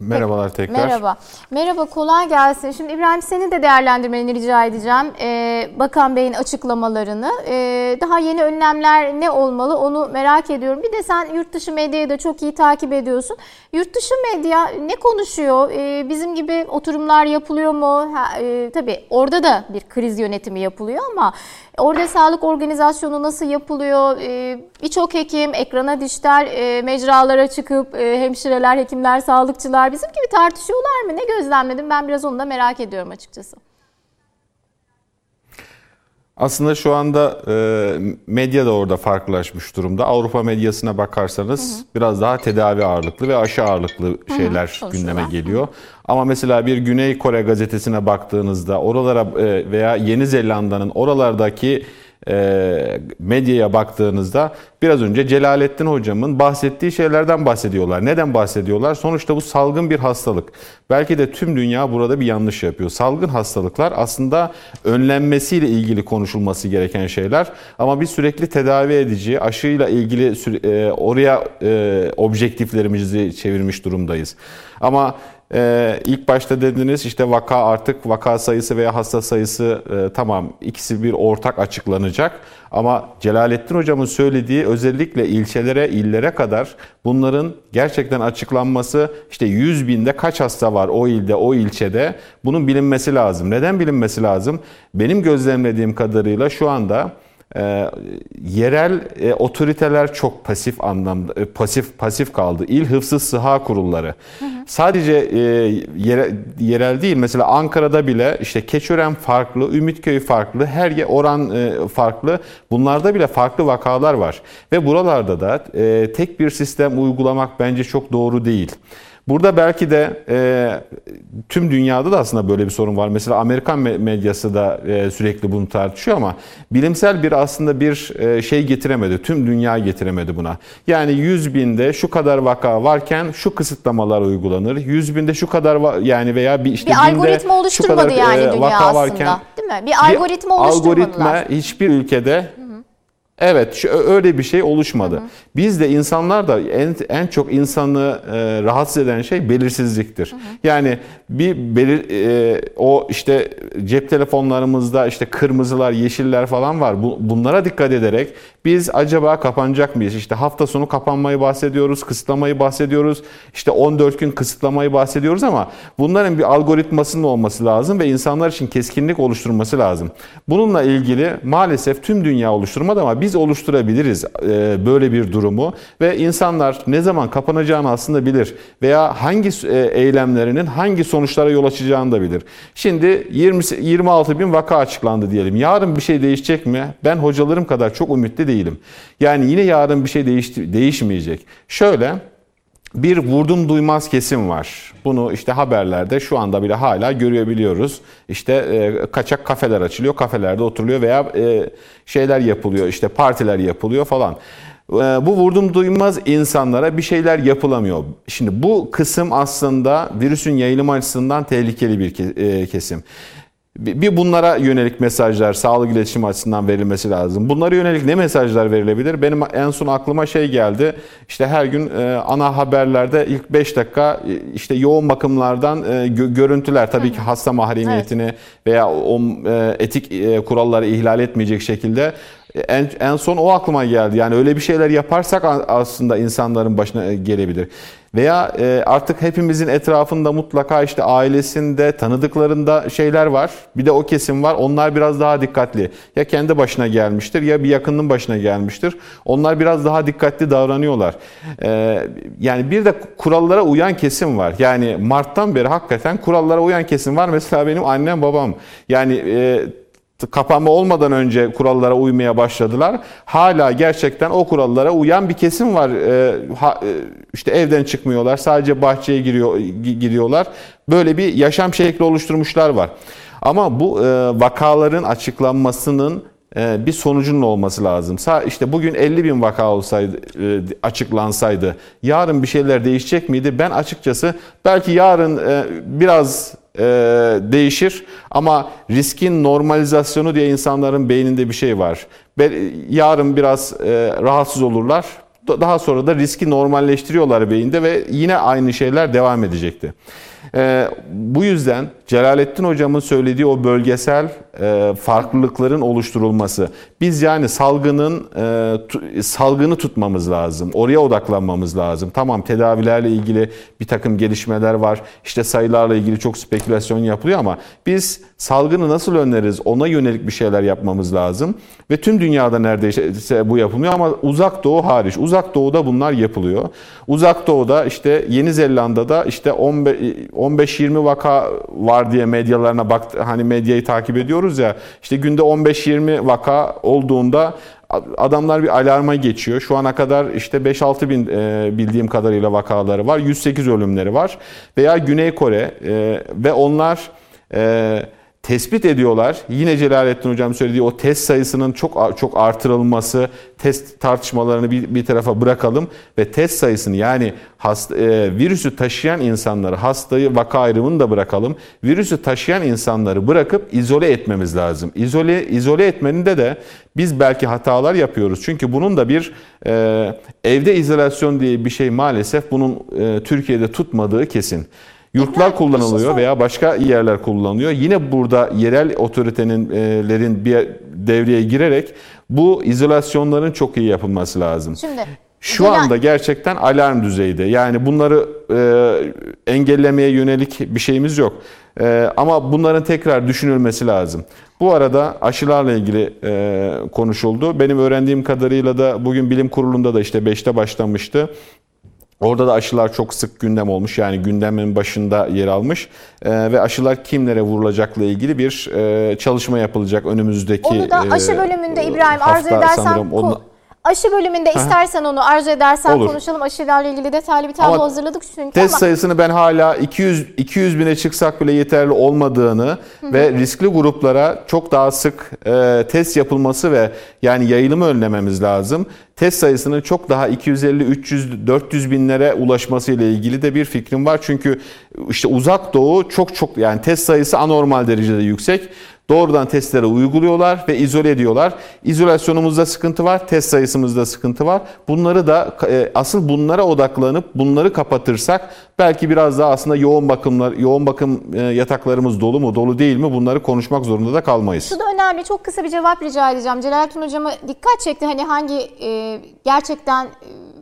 C: Merhabalar tekrar.
A: Merhaba. Merhaba, kolay gelsin. Şimdi İbrahim seni de değerlendirmeni rica edeceğim. Ee, Bakan Bey'in açıklamalarını. Ee, daha yeni önlemler ne olmalı onu merak ediyorum. Bir de sen yurt dışı medyayı da çok iyi takip ediyorsun. Yurt dışı medya ne konuşuyor? Ee, bizim gibi oturumlar yapılıyor mu? Ha, e, tabii orada da bir kriz yönetimi yapılıyor ama Orada sağlık organizasyonu nasıl yapılıyor? Ee, Birçok hekim ekrana dijital e, mecralara çıkıp e, hemşireler, hekimler, sağlıkçılar bizim gibi tartışıyorlar mı? Ne gözlemledim? Ben biraz onu da merak ediyorum açıkçası.
C: Aslında şu anda e, medya da orada farklılaşmış durumda. Avrupa medyasına bakarsanız hı hı. biraz daha tedavi ağırlıklı ve aşı ağırlıklı şeyler hı hı. gündeme geliyor. Ama mesela bir Güney Kore gazetesine baktığınızda oralara e, veya Yeni Zelanda'nın oralardaki medyaya baktığınızda biraz önce Celalettin hocamın bahsettiği şeylerden bahsediyorlar. Neden bahsediyorlar? Sonuçta bu salgın bir hastalık. Belki de tüm dünya burada bir yanlış yapıyor. Salgın hastalıklar aslında önlenmesiyle ilgili konuşulması gereken şeyler. Ama biz sürekli tedavi edici, aşıyla ilgili e, oraya e, objektiflerimizi çevirmiş durumdayız. Ama ee, ilk başta dediniz işte vaka artık vaka sayısı veya hasta sayısı e, tamam ikisi bir ortak açıklanacak. Ama Celalettin hocamın söylediği özellikle ilçelere, illere kadar bunların gerçekten açıklanması işte 100 binde kaç hasta var o ilde, o ilçede bunun bilinmesi lazım. Neden bilinmesi lazım? Benim gözlemlediğim kadarıyla şu anda e, yerel e, otoriteler çok pasif anlamda e, pasif pasif kaldı. İl hıfzı sıha kurulları. Hı hı. Sadece e, yere, yerel değil mesela Ankara'da bile işte Keçören farklı, Ümitköy farklı, her yer oran e, farklı. Bunlarda bile farklı vakalar var. Ve buralarda da e, tek bir sistem uygulamak bence çok doğru değil. Burada belki de e, tüm dünyada da aslında böyle bir sorun var. Mesela Amerikan medyası da e, sürekli bunu tartışıyor ama bilimsel bir aslında bir e, şey getiremedi. Tüm dünya getiremedi buna. Yani 100 binde şu kadar vaka varken şu kısıtlamalar uygulanır. 100 binde şu kadar yani veya bir işte
A: bir algoritma oluşturmadı kadar, yani e, dünya vaka aslında. Varken, değil mi? Bir algoritma bir oluşturmadılar.
C: Algoritma hiçbir ülkede Evet öyle bir şey oluşmadı. Hı hı. Biz de insanlar da en, en çok insanı e, rahatsız eden şey belirsizliktir. Hı hı. Yani bir belir, e, o işte cep telefonlarımızda işte kırmızılar, yeşiller falan var. Bu, bunlara dikkat ederek biz acaba kapanacak mıyız? İşte hafta sonu kapanmayı bahsediyoruz, kısıtlamayı bahsediyoruz. İşte 14 gün kısıtlamayı bahsediyoruz ama bunların bir algoritmasının olması lazım ve insanlar için keskinlik oluşturması lazım. Bununla ilgili maalesef tüm dünya oluşturmadı ama biz oluşturabiliriz e, böyle bir durumu ve insanlar ne zaman kapanacağını aslında bilir veya hangi e, eylemlerinin hangi sonuçlara yol açacağını da bilir. Şimdi 20 26 bin vaka açıklandı diyelim. Yarın bir şey değişecek mi? Ben hocalarım kadar çok ümitli değilim. Yani yine yarın bir şey değişti, değişmeyecek. Şöyle bir vurdum duymaz kesim var. Bunu işte haberlerde şu anda bile hala görebiliyoruz. İşte e, kaçak kafeler açılıyor, kafelerde oturuluyor veya e, şeyler yapılıyor, işte partiler yapılıyor falan. E, bu vurdum duymaz insanlara bir şeyler yapılamıyor. Şimdi bu kısım aslında virüsün yayılım açısından tehlikeli bir e, kesim. Bir bunlara yönelik mesajlar sağlık iletişim açısından verilmesi lazım. Bunlara yönelik ne mesajlar verilebilir? Benim en son aklıma şey geldi. İşte her gün e, ana haberlerde ilk 5 dakika e, işte yoğun bakımlardan e, görüntüler tabii ki hasta mahremiyetini evet. veya o etik kuralları ihlal etmeyecek şekilde en, en son o aklıma geldi. Yani öyle bir şeyler yaparsak aslında insanların başına gelebilir. Veya e, artık hepimizin etrafında mutlaka işte ailesinde, tanıdıklarında şeyler var. Bir de o kesim var. Onlar biraz daha dikkatli. Ya kendi başına gelmiştir ya bir yakının başına gelmiştir. Onlar biraz daha dikkatli davranıyorlar. E, yani bir de kurallara uyan kesim var. Yani Mart'tan beri hakikaten kurallara uyan kesim var. Mesela benim annem babam. Yani e, kapanma olmadan önce kurallara uymaya başladılar. Hala gerçekten o kurallara uyan bir kesim var. Ee, e, işte evden çıkmıyorlar, sadece bahçeye giriyor gidiyorlar. Böyle bir yaşam şekli oluşturmuşlar var. Ama bu e, vakaların açıklanmasının bir sonucunun olması lazım. İşte bugün 50 bin vaka olsaydı, e, açıklansaydı yarın bir şeyler değişecek miydi? Ben açıkçası belki yarın e, biraz e, değişir ama riskin normalizasyonu diye insanların beyninde bir şey var. Yarın biraz rahatsız olurlar. Daha sonra da riski normalleştiriyorlar beyinde ve yine aynı şeyler devam edecekti. E, bu yüzden Celalettin hocamın söylediği o bölgesel e, farklılıkların oluşturulması. Biz yani salgının e, salgını tutmamız lazım. Oraya odaklanmamız lazım. Tamam tedavilerle ilgili bir takım gelişmeler var. İşte sayılarla ilgili çok spekülasyon yapılıyor ama biz salgını nasıl önleriz ona yönelik bir şeyler yapmamız lazım. Ve tüm dünyada neredeyse bu yapılmıyor ama uzak doğu hariç. Uzak doğuda bunlar yapılıyor. Uzak doğuda işte Yeni Zelanda'da işte 15-20 vaka var diye medyalarına bak hani medyayı takip ediyoruz ya işte günde 15-20 vaka olduğunda adamlar bir alarma geçiyor. Şu ana kadar işte 5-6 bin e, bildiğim kadarıyla vakaları var. 108 ölümleri var. Veya Güney Kore e, ve onlar e, tespit ediyorlar. Yine Celalettin Hocam söylediği o test sayısının çok çok artırılması, test tartışmalarını bir, bir tarafa bırakalım ve test sayısını yani hasta, e, virüsü taşıyan insanları, hastayı vaka ayrımını da bırakalım. Virüsü taşıyan insanları bırakıp izole etmemiz lazım. İzole izole etmenin de de biz belki hatalar yapıyoruz. Çünkü bunun da bir e, evde izolasyon diye bir şey maalesef bunun e, Türkiye'de tutmadığı kesin. Yurtlar kullanılıyor veya başka yerler kullanılıyor. Yine burada yerel otoritenlerin bir devreye girerek bu izolasyonların çok iyi yapılması lazım. Şimdi şu anda gerçekten alarm düzeyde. Yani bunları e, engellemeye yönelik bir şeyimiz yok. E, ama bunların tekrar düşünülmesi lazım. Bu arada aşılarla ilgili e, konuşuldu. Benim öğrendiğim kadarıyla da bugün bilim kurulunda da işte 5'te başlamıştı. Orada da aşılar çok sık gündem olmuş. Yani gündemin başında yer almış. Ee, ve aşılar kimlere vurulacakla ilgili bir e, çalışma yapılacak önümüzdeki
A: Onu da aşı e, bölümünde İbrahim arzu edersen onu, Aşı bölümünde istersen onu arzu edersen Olur. konuşalım. Aşılarla ilgili detaylı bir tablo ama hazırladık çünkü
C: test ama... sayısını ben hala 200 200 bine çıksak bile yeterli olmadığını ve riskli gruplara çok daha sık e, test yapılması ve yani yayılımı önlememiz lazım. Test sayısının çok daha 250 300 400 binlere ulaşması ile ilgili de bir fikrim var. Çünkü işte uzak doğu çok çok yani test sayısı anormal derecede yüksek. Doğrudan testleri uyguluyorlar ve izole ediyorlar. İzolasyonumuzda sıkıntı var, test sayısımızda sıkıntı var. Bunları da e, asıl bunlara odaklanıp bunları kapatırsak belki biraz daha aslında yoğun bakımlar, yoğun bakım e, yataklarımız dolu mu, dolu değil mi bunları konuşmak zorunda da kalmayız.
A: Şu da önemli. Çok kısa bir cevap rica edeceğim. Celalettin hocama dikkat çekti. Hani hangi e, gerçekten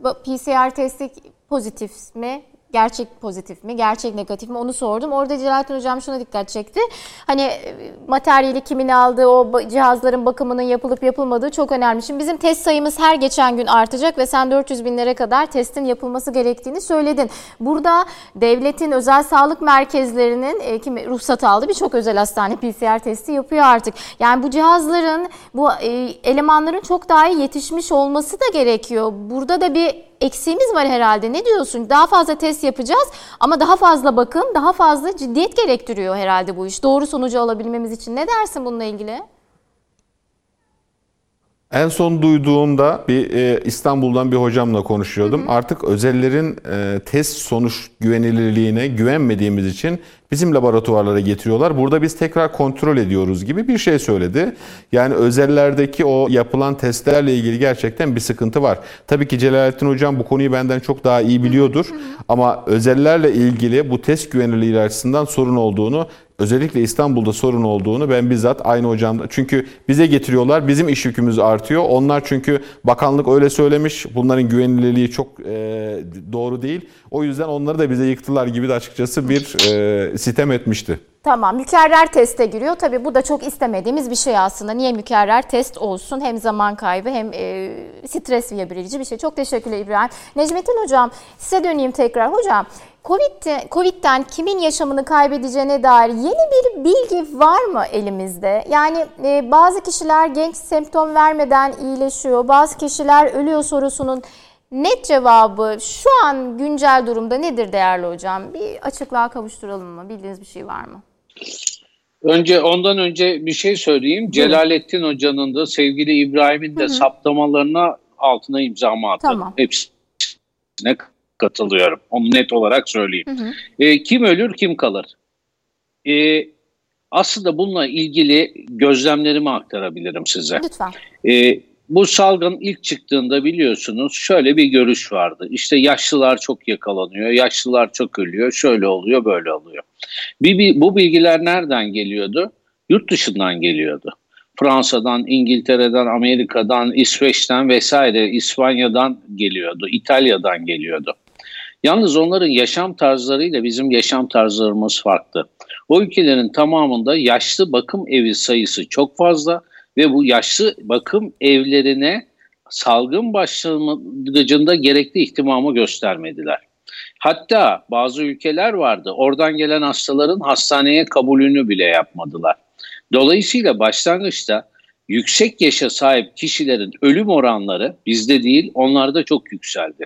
A: PCR testi pozitif mi gerçek pozitif mi, gerçek negatif mi onu sordum. Orada Celalettin Hocam şuna dikkat çekti. Hani e, materyali kimin aldığı, o cihazların bakımının yapılıp yapılmadığı çok önemli. Şimdi bizim test sayımız her geçen gün artacak ve sen 400 binlere kadar testin yapılması gerektiğini söyledin. Burada devletin özel sağlık merkezlerinin e, kimi ruhsat aldı birçok özel hastane PCR testi yapıyor artık. Yani bu cihazların, bu e, elemanların çok daha iyi yetişmiş olması da gerekiyor. Burada da bir eksiğimiz var herhalde. Ne diyorsun? Daha fazla test yapacağız ama daha fazla bakım, daha fazla ciddiyet gerektiriyor herhalde bu iş. Doğru sonucu alabilmemiz için. Ne dersin bununla ilgili?
C: En son duyduğumda bir e, İstanbul'dan bir hocamla konuşuyordum. Hı hı. Artık özellerin e, test sonuç güvenilirliğine güvenmediğimiz için bizim laboratuvarlara getiriyorlar. Burada biz tekrar kontrol ediyoruz gibi bir şey söyledi. Yani özellerdeki o yapılan testlerle ilgili gerçekten bir sıkıntı var. Tabii ki Celalettin Hocam bu konuyu benden çok daha iyi biliyordur. Ama özellerle ilgili bu test güvenilirliği açısından sorun olduğunu özellikle İstanbul'da sorun olduğunu ben bizzat aynı hocamda çünkü bize getiriyorlar bizim iş yükümüz artıyor. Onlar çünkü bakanlık öyle söylemiş bunların güvenilirliği çok e, doğru değil. O yüzden onları da bize yıktılar gibi de açıkçası bir e, sitem etmişti.
A: Tamam mükerrer teste giriyor. Tabii bu da çok istemediğimiz bir şey aslında. Niye mükerrer test olsun? Hem zaman kaybı hem e, stres verici bir şey. Çok teşekkürler İbrahim. Necmettin Hocam size döneyim tekrar. Hocam Covid, Covid'den kimin yaşamını kaybedeceğine dair yeni bir bilgi var mı elimizde? Yani e, bazı kişiler genç semptom vermeden iyileşiyor. Bazı kişiler ölüyor sorusunun net cevabı şu an güncel durumda nedir değerli hocam? Bir açıklığa kavuşturalım mı? Bildiğiniz bir şey var mı?
B: Önce ondan önce bir şey söyleyeyim. Celalettin Hoca'nın da sevgili İbrahim'in de Hı-hı. saptamalarına altına imzamı attım. Tamam. Hepsine katılıyorum. Onu net olarak söyleyeyim. E, kim ölür kim kalır? E, aslında bununla ilgili gözlemlerimi aktarabilirim size.
A: Lütfen.
B: E, bu salgın ilk çıktığında biliyorsunuz şöyle bir görüş vardı. İşte yaşlılar çok yakalanıyor, yaşlılar çok ölüyor, şöyle oluyor, böyle oluyor. Bir, bir, bu bilgiler nereden geliyordu? Yurt dışından geliyordu. Fransa'dan, İngiltere'den, Amerika'dan, İsveç'ten vesaire, İspanya'dan geliyordu, İtalya'dan geliyordu. Yalnız onların yaşam tarzlarıyla bizim yaşam tarzlarımız farklı. O ülkelerin tamamında yaşlı bakım evi sayısı çok fazla ve bu yaşlı bakım evlerine salgın başlangıcında gerekli ihtimamı göstermediler. Hatta bazı ülkeler vardı. Oradan gelen hastaların hastaneye kabulünü bile yapmadılar. Dolayısıyla başlangıçta yüksek yaşa sahip kişilerin ölüm oranları bizde değil onlarda çok yükseldi.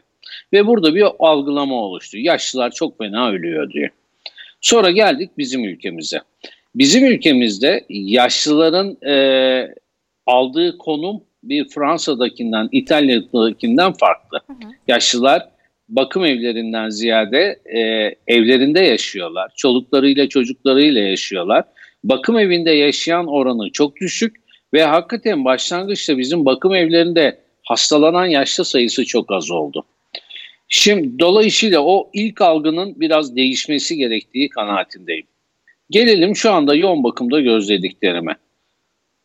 B: Ve burada bir algılama oluştu. Yaşlılar çok fena ölüyor diye. Sonra geldik bizim ülkemize. Bizim ülkemizde yaşlıların e, aldığı konum bir Fransa'dakinden, İtalya'dakinden farklı. Hı hı. Yaşlılar bakım evlerinden ziyade e, evlerinde yaşıyorlar. Çoluklarıyla çocuklarıyla yaşıyorlar. Bakım evinde yaşayan oranı çok düşük ve hakikaten başlangıçta bizim bakım evlerinde hastalanan yaşlı sayısı çok az oldu. Şimdi dolayısıyla o ilk algının biraz değişmesi gerektiği kanaatindeyim. Gelelim şu anda yoğun bakımda gözlediklerime.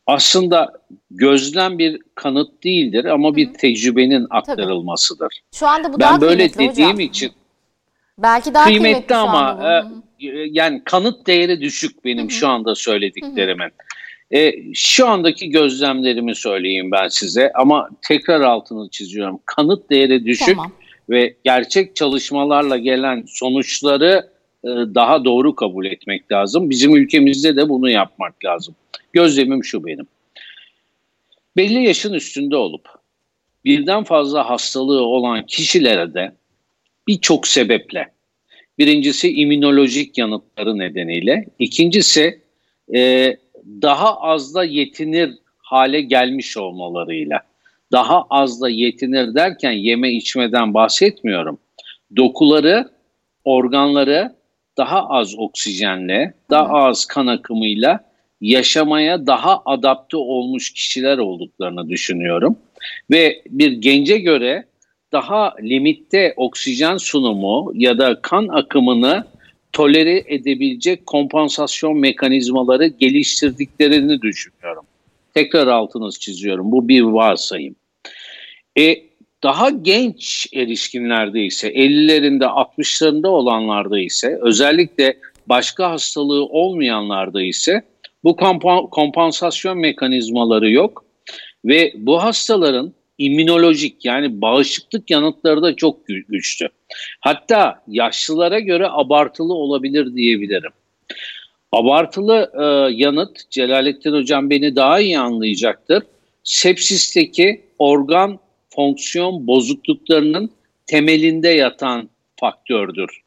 B: Aslında gözlem bir kanıt değildir ama bir tecrübenin aktarılmasıdır.
A: Şu anda bu ben daha böyle dediğim
B: hocam. için
A: belki daha kıymetli, kıymetli ama
B: e, yani kanıt değeri düşük benim Hı-hı. şu anda söylediklerimin. E, şu andaki gözlemlerimi söyleyeyim ben size ama tekrar altını çiziyorum. Kanıt değeri düşük tamam. ve gerçek çalışmalarla gelen sonuçları e, daha doğru kabul etmek lazım. Bizim ülkemizde de bunu yapmak lazım. Gözlemim şu benim. Belli yaşın üstünde olup birden fazla hastalığı olan kişilere de birçok sebeple birincisi immünolojik yanıtları nedeniyle, ikincisi e, daha az da yetinir hale gelmiş olmalarıyla. Daha az da yetinir derken yeme içmeden bahsetmiyorum. Dokuları, organları daha az oksijenle, daha az kan akımıyla yaşamaya daha adapte olmuş kişiler olduklarını düşünüyorum. Ve bir gence göre daha limitte oksijen sunumu ya da kan akımını tolere edebilecek kompansasyon mekanizmaları geliştirdiklerini düşünüyorum. Tekrar altınız çiziyorum. Bu bir varsayım. E, daha genç erişkinlerde ise 50'lerinde 60'larında olanlarda ise özellikle başka hastalığı olmayanlarda ise bu kompansasyon mekanizmaları yok ve bu hastaların immünolojik yani bağışıklık yanıtları da çok güçlü. Hatta yaşlılara göre abartılı olabilir diyebilirim. Abartılı e, yanıt Celalettin Hocam beni daha iyi anlayacaktır. Sepsisteki organ fonksiyon bozukluklarının temelinde yatan faktördür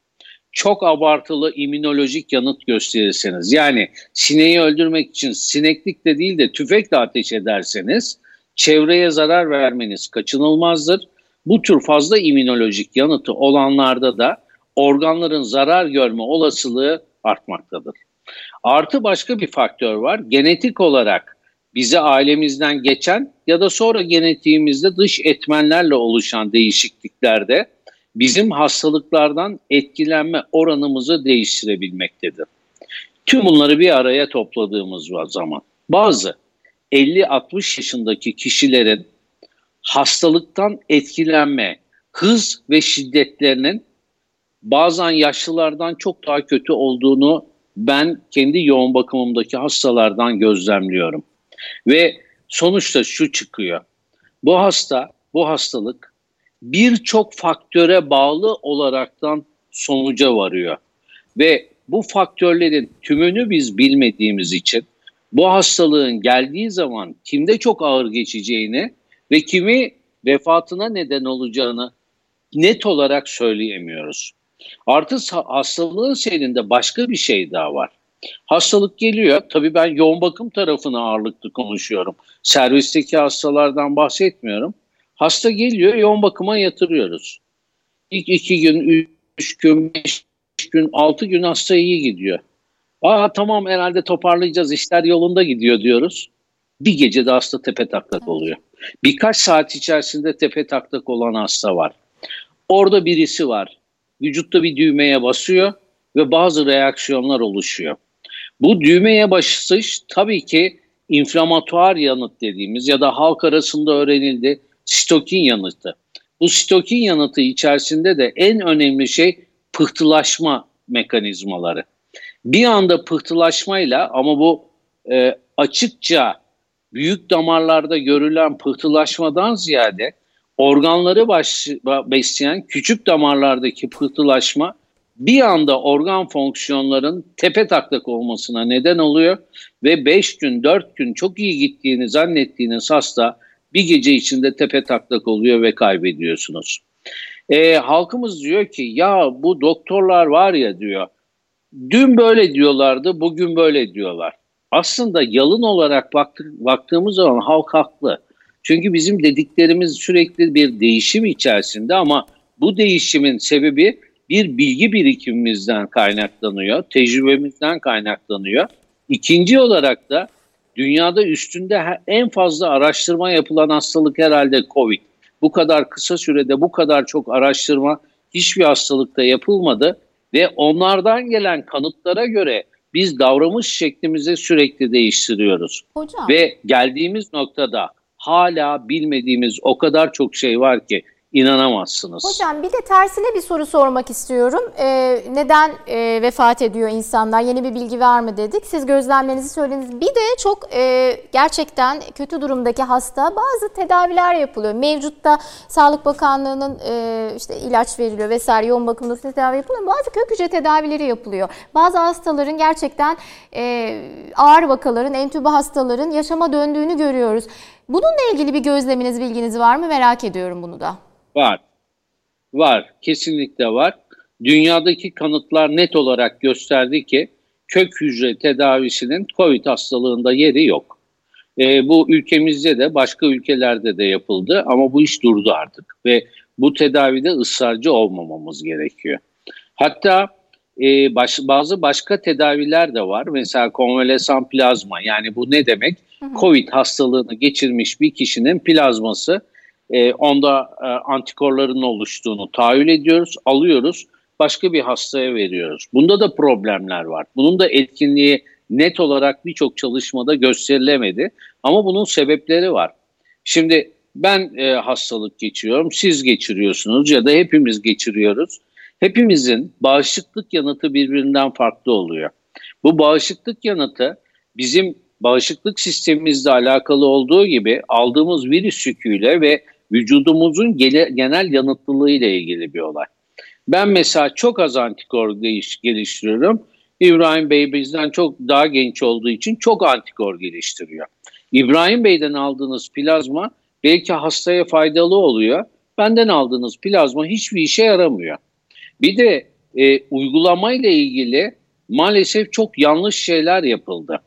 B: çok abartılı immünolojik yanıt gösterirseniz yani sineği öldürmek için sineklikle değil de tüfekle ateş ederseniz çevreye zarar vermeniz kaçınılmazdır. Bu tür fazla immünolojik yanıtı olanlarda da organların zarar görme olasılığı artmaktadır. Artı başka bir faktör var. Genetik olarak bize ailemizden geçen ya da sonra genetiğimizde dış etmenlerle oluşan değişikliklerde bizim hastalıklardan etkilenme oranımızı değiştirebilmektedir. Tüm bunları bir araya topladığımız zaman bazı 50-60 yaşındaki kişilerin hastalıktan etkilenme, hız ve şiddetlerinin bazen yaşlılardan çok daha kötü olduğunu ben kendi yoğun bakımımdaki hastalardan gözlemliyorum. Ve sonuçta şu çıkıyor. Bu hasta, bu hastalık birçok faktöre bağlı olaraktan sonuca varıyor. Ve bu faktörlerin tümünü biz bilmediğimiz için bu hastalığın geldiği zaman kimde çok ağır geçeceğini ve kimi vefatına neden olacağını net olarak söyleyemiyoruz. Artı hastalığın seyrinde başka bir şey daha var. Hastalık geliyor. Tabii ben yoğun bakım tarafına ağırlıklı konuşuyorum. Servisteki hastalardan bahsetmiyorum. Hasta geliyor, yoğun bakıma yatırıyoruz. İlk iki gün, üç gün, beş gün, altı gün hasta iyi gidiyor. Aa tamam herhalde toparlayacağız, işler yolunda gidiyor diyoruz. Bir gecede hasta tepe taklak oluyor. Birkaç saat içerisinde tepe taklak olan hasta var. Orada birisi var. Vücutta bir düğmeye basıyor ve bazı reaksiyonlar oluşuyor. Bu düğmeye basış tabii ki inflamatuar yanıt dediğimiz ya da halk arasında öğrenildi sitokin yanıtı. Bu sitokin yanıtı içerisinde de en önemli şey pıhtılaşma mekanizmaları. Bir anda pıhtılaşmayla ama bu e, açıkça büyük damarlarda görülen pıhtılaşmadan ziyade organları baş, besleyen küçük damarlardaki pıhtılaşma bir anda organ fonksiyonların tepe taklak olmasına neden oluyor ve 5 gün 4 gün çok iyi gittiğini zannettiğiniz hasta bir gece içinde tepe taklak oluyor ve kaybediyorsunuz. E, halkımız diyor ki ya bu doktorlar var ya diyor dün böyle diyorlardı bugün böyle diyorlar. Aslında yalın olarak baktık, baktığımız zaman halk haklı. Çünkü bizim dediklerimiz sürekli bir değişim içerisinde ama bu değişimin sebebi bir bilgi birikimimizden kaynaklanıyor, tecrübemizden kaynaklanıyor. İkinci olarak da dünyada üstünde en fazla araştırma yapılan hastalık herhalde COVID. Bu kadar kısa sürede bu kadar çok araştırma hiçbir hastalıkta yapılmadı ve onlardan gelen kanıtlara göre biz davranış şeklimizi sürekli değiştiriyoruz. Hocam. Ve geldiğimiz noktada hala bilmediğimiz o kadar çok şey var ki inanamazsınız.
A: Hocam bir de tersine bir soru sormak istiyorum. Ee, neden e, vefat ediyor insanlar? Yeni bir bilgi var mı dedik. Siz gözlemlerinizi söylediniz. Bir de çok e, gerçekten kötü durumdaki hasta bazı tedaviler yapılıyor. Mevcutta Sağlık Bakanlığı'nın e, işte ilaç veriliyor vesaire yoğun bakımda tedavi yapılıyor. Bazı kök hücre tedavileri yapılıyor. Bazı hastaların gerçekten e, ağır vakaların, entübe hastaların yaşama döndüğünü görüyoruz. Bununla ilgili bir gözleminiz, bilginiz var mı? Merak ediyorum bunu da.
B: Var. Var. Kesinlikle var. Dünyadaki kanıtlar net olarak gösterdi ki kök hücre tedavisinin COVID hastalığında yeri yok. E, bu ülkemizde de başka ülkelerde de yapıldı ama bu iş durdu artık ve bu tedavide ısrarcı olmamamız gerekiyor. Hatta e, baş, bazı başka tedaviler de var. Mesela konvalesan plazma yani bu ne demek? Covid hastalığını geçirmiş bir kişinin plazması e, onda e, antikorların oluştuğunu tahayyül ediyoruz, alıyoruz, başka bir hastaya veriyoruz. Bunda da problemler var. Bunun da etkinliği net olarak birçok çalışmada gösterilemedi ama bunun sebepleri var. Şimdi ben e, hastalık geçiriyorum, siz geçiriyorsunuz ya da hepimiz geçiriyoruz. Hepimizin bağışıklık yanıtı birbirinden farklı oluyor. Bu bağışıklık yanıtı bizim bağışıklık sistemimizle alakalı olduğu gibi aldığımız virüs yüküyle ve vücudumuzun genel yanıtlılığı ile ilgili bir olay. Ben mesela çok az antikor geliştiriyorum. İbrahim Bey bizden çok daha genç olduğu için çok antikor geliştiriyor. İbrahim Bey'den aldığınız plazma belki hastaya faydalı oluyor. Benden aldığınız plazma hiçbir işe yaramıyor. Bir de e, uygulamayla ilgili maalesef çok yanlış şeyler yapıldı.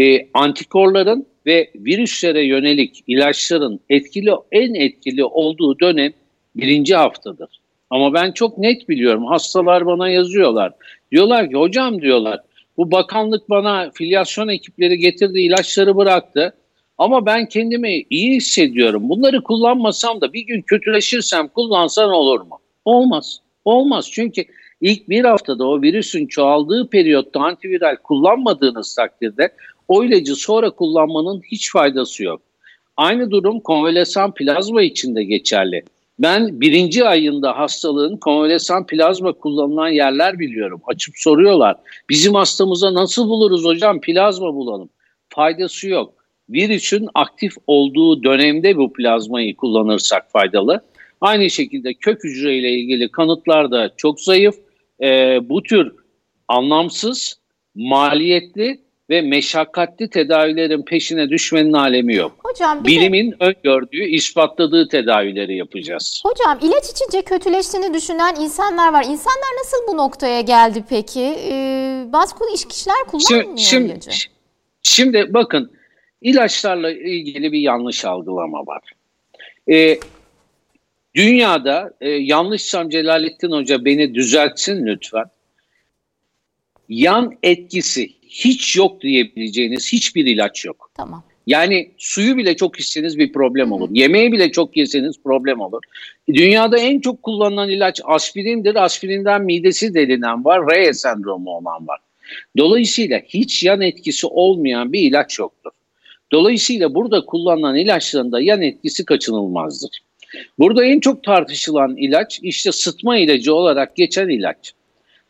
B: E, antikorların ve virüslere yönelik ilaçların etkili en etkili olduğu dönem birinci haftadır. Ama ben çok net biliyorum. Hastalar bana yazıyorlar. Diyorlar ki hocam diyorlar bu bakanlık bana filyasyon ekipleri getirdi ilaçları bıraktı. Ama ben kendimi iyi hissediyorum. Bunları kullanmasam da bir gün kötüleşirsem kullansan olur mu? Olmaz. Olmaz çünkü ilk bir haftada o virüsün çoğaldığı periyotta antiviral kullanmadığınız takdirde o ilacı sonra kullanmanın hiç faydası yok. Aynı durum konvalesan plazma için de geçerli. Ben birinci ayında hastalığın konvalesan plazma kullanılan yerler biliyorum. Açıp soruyorlar. Bizim hastamıza nasıl buluruz hocam? Plazma bulalım. Faydası yok. Virüsün aktif olduğu dönemde bu plazmayı kullanırsak faydalı. Aynı şekilde kök hücre ile ilgili kanıtlar da çok zayıf. Ee, bu tür anlamsız, maliyetli ve meşakkatli tedavilerin peşine düşmenin alemi yok.
A: Hocam
B: Bilimin de... öngördüğü, ispatladığı tedavileri yapacağız.
A: Hocam ilaç içince kötüleştiğini düşünen insanlar var. İnsanlar nasıl bu noktaya geldi peki? Ee, bazı kişiler kullanmıyor
B: şimdi,
A: ilacı.
B: Şimdi bakın ilaçlarla ilgili bir yanlış algılama var. Ee, dünyada e, yanlışsam Celalettin Hoca beni düzeltsin lütfen. Yan etkisi hiç yok diyebileceğiniz hiçbir ilaç yok.
A: Tamam.
B: Yani suyu bile çok içseniz bir problem olur. Yemeği bile çok yeseniz problem olur. Dünyada en çok kullanılan ilaç aspirindir. Aspirinden midesi delinen var. Reye sendromu olan var. Dolayısıyla hiç yan etkisi olmayan bir ilaç yoktur. Dolayısıyla burada kullanılan ilaçların da yan etkisi kaçınılmazdır. Burada en çok tartışılan ilaç işte sıtma ilacı olarak geçen ilaç.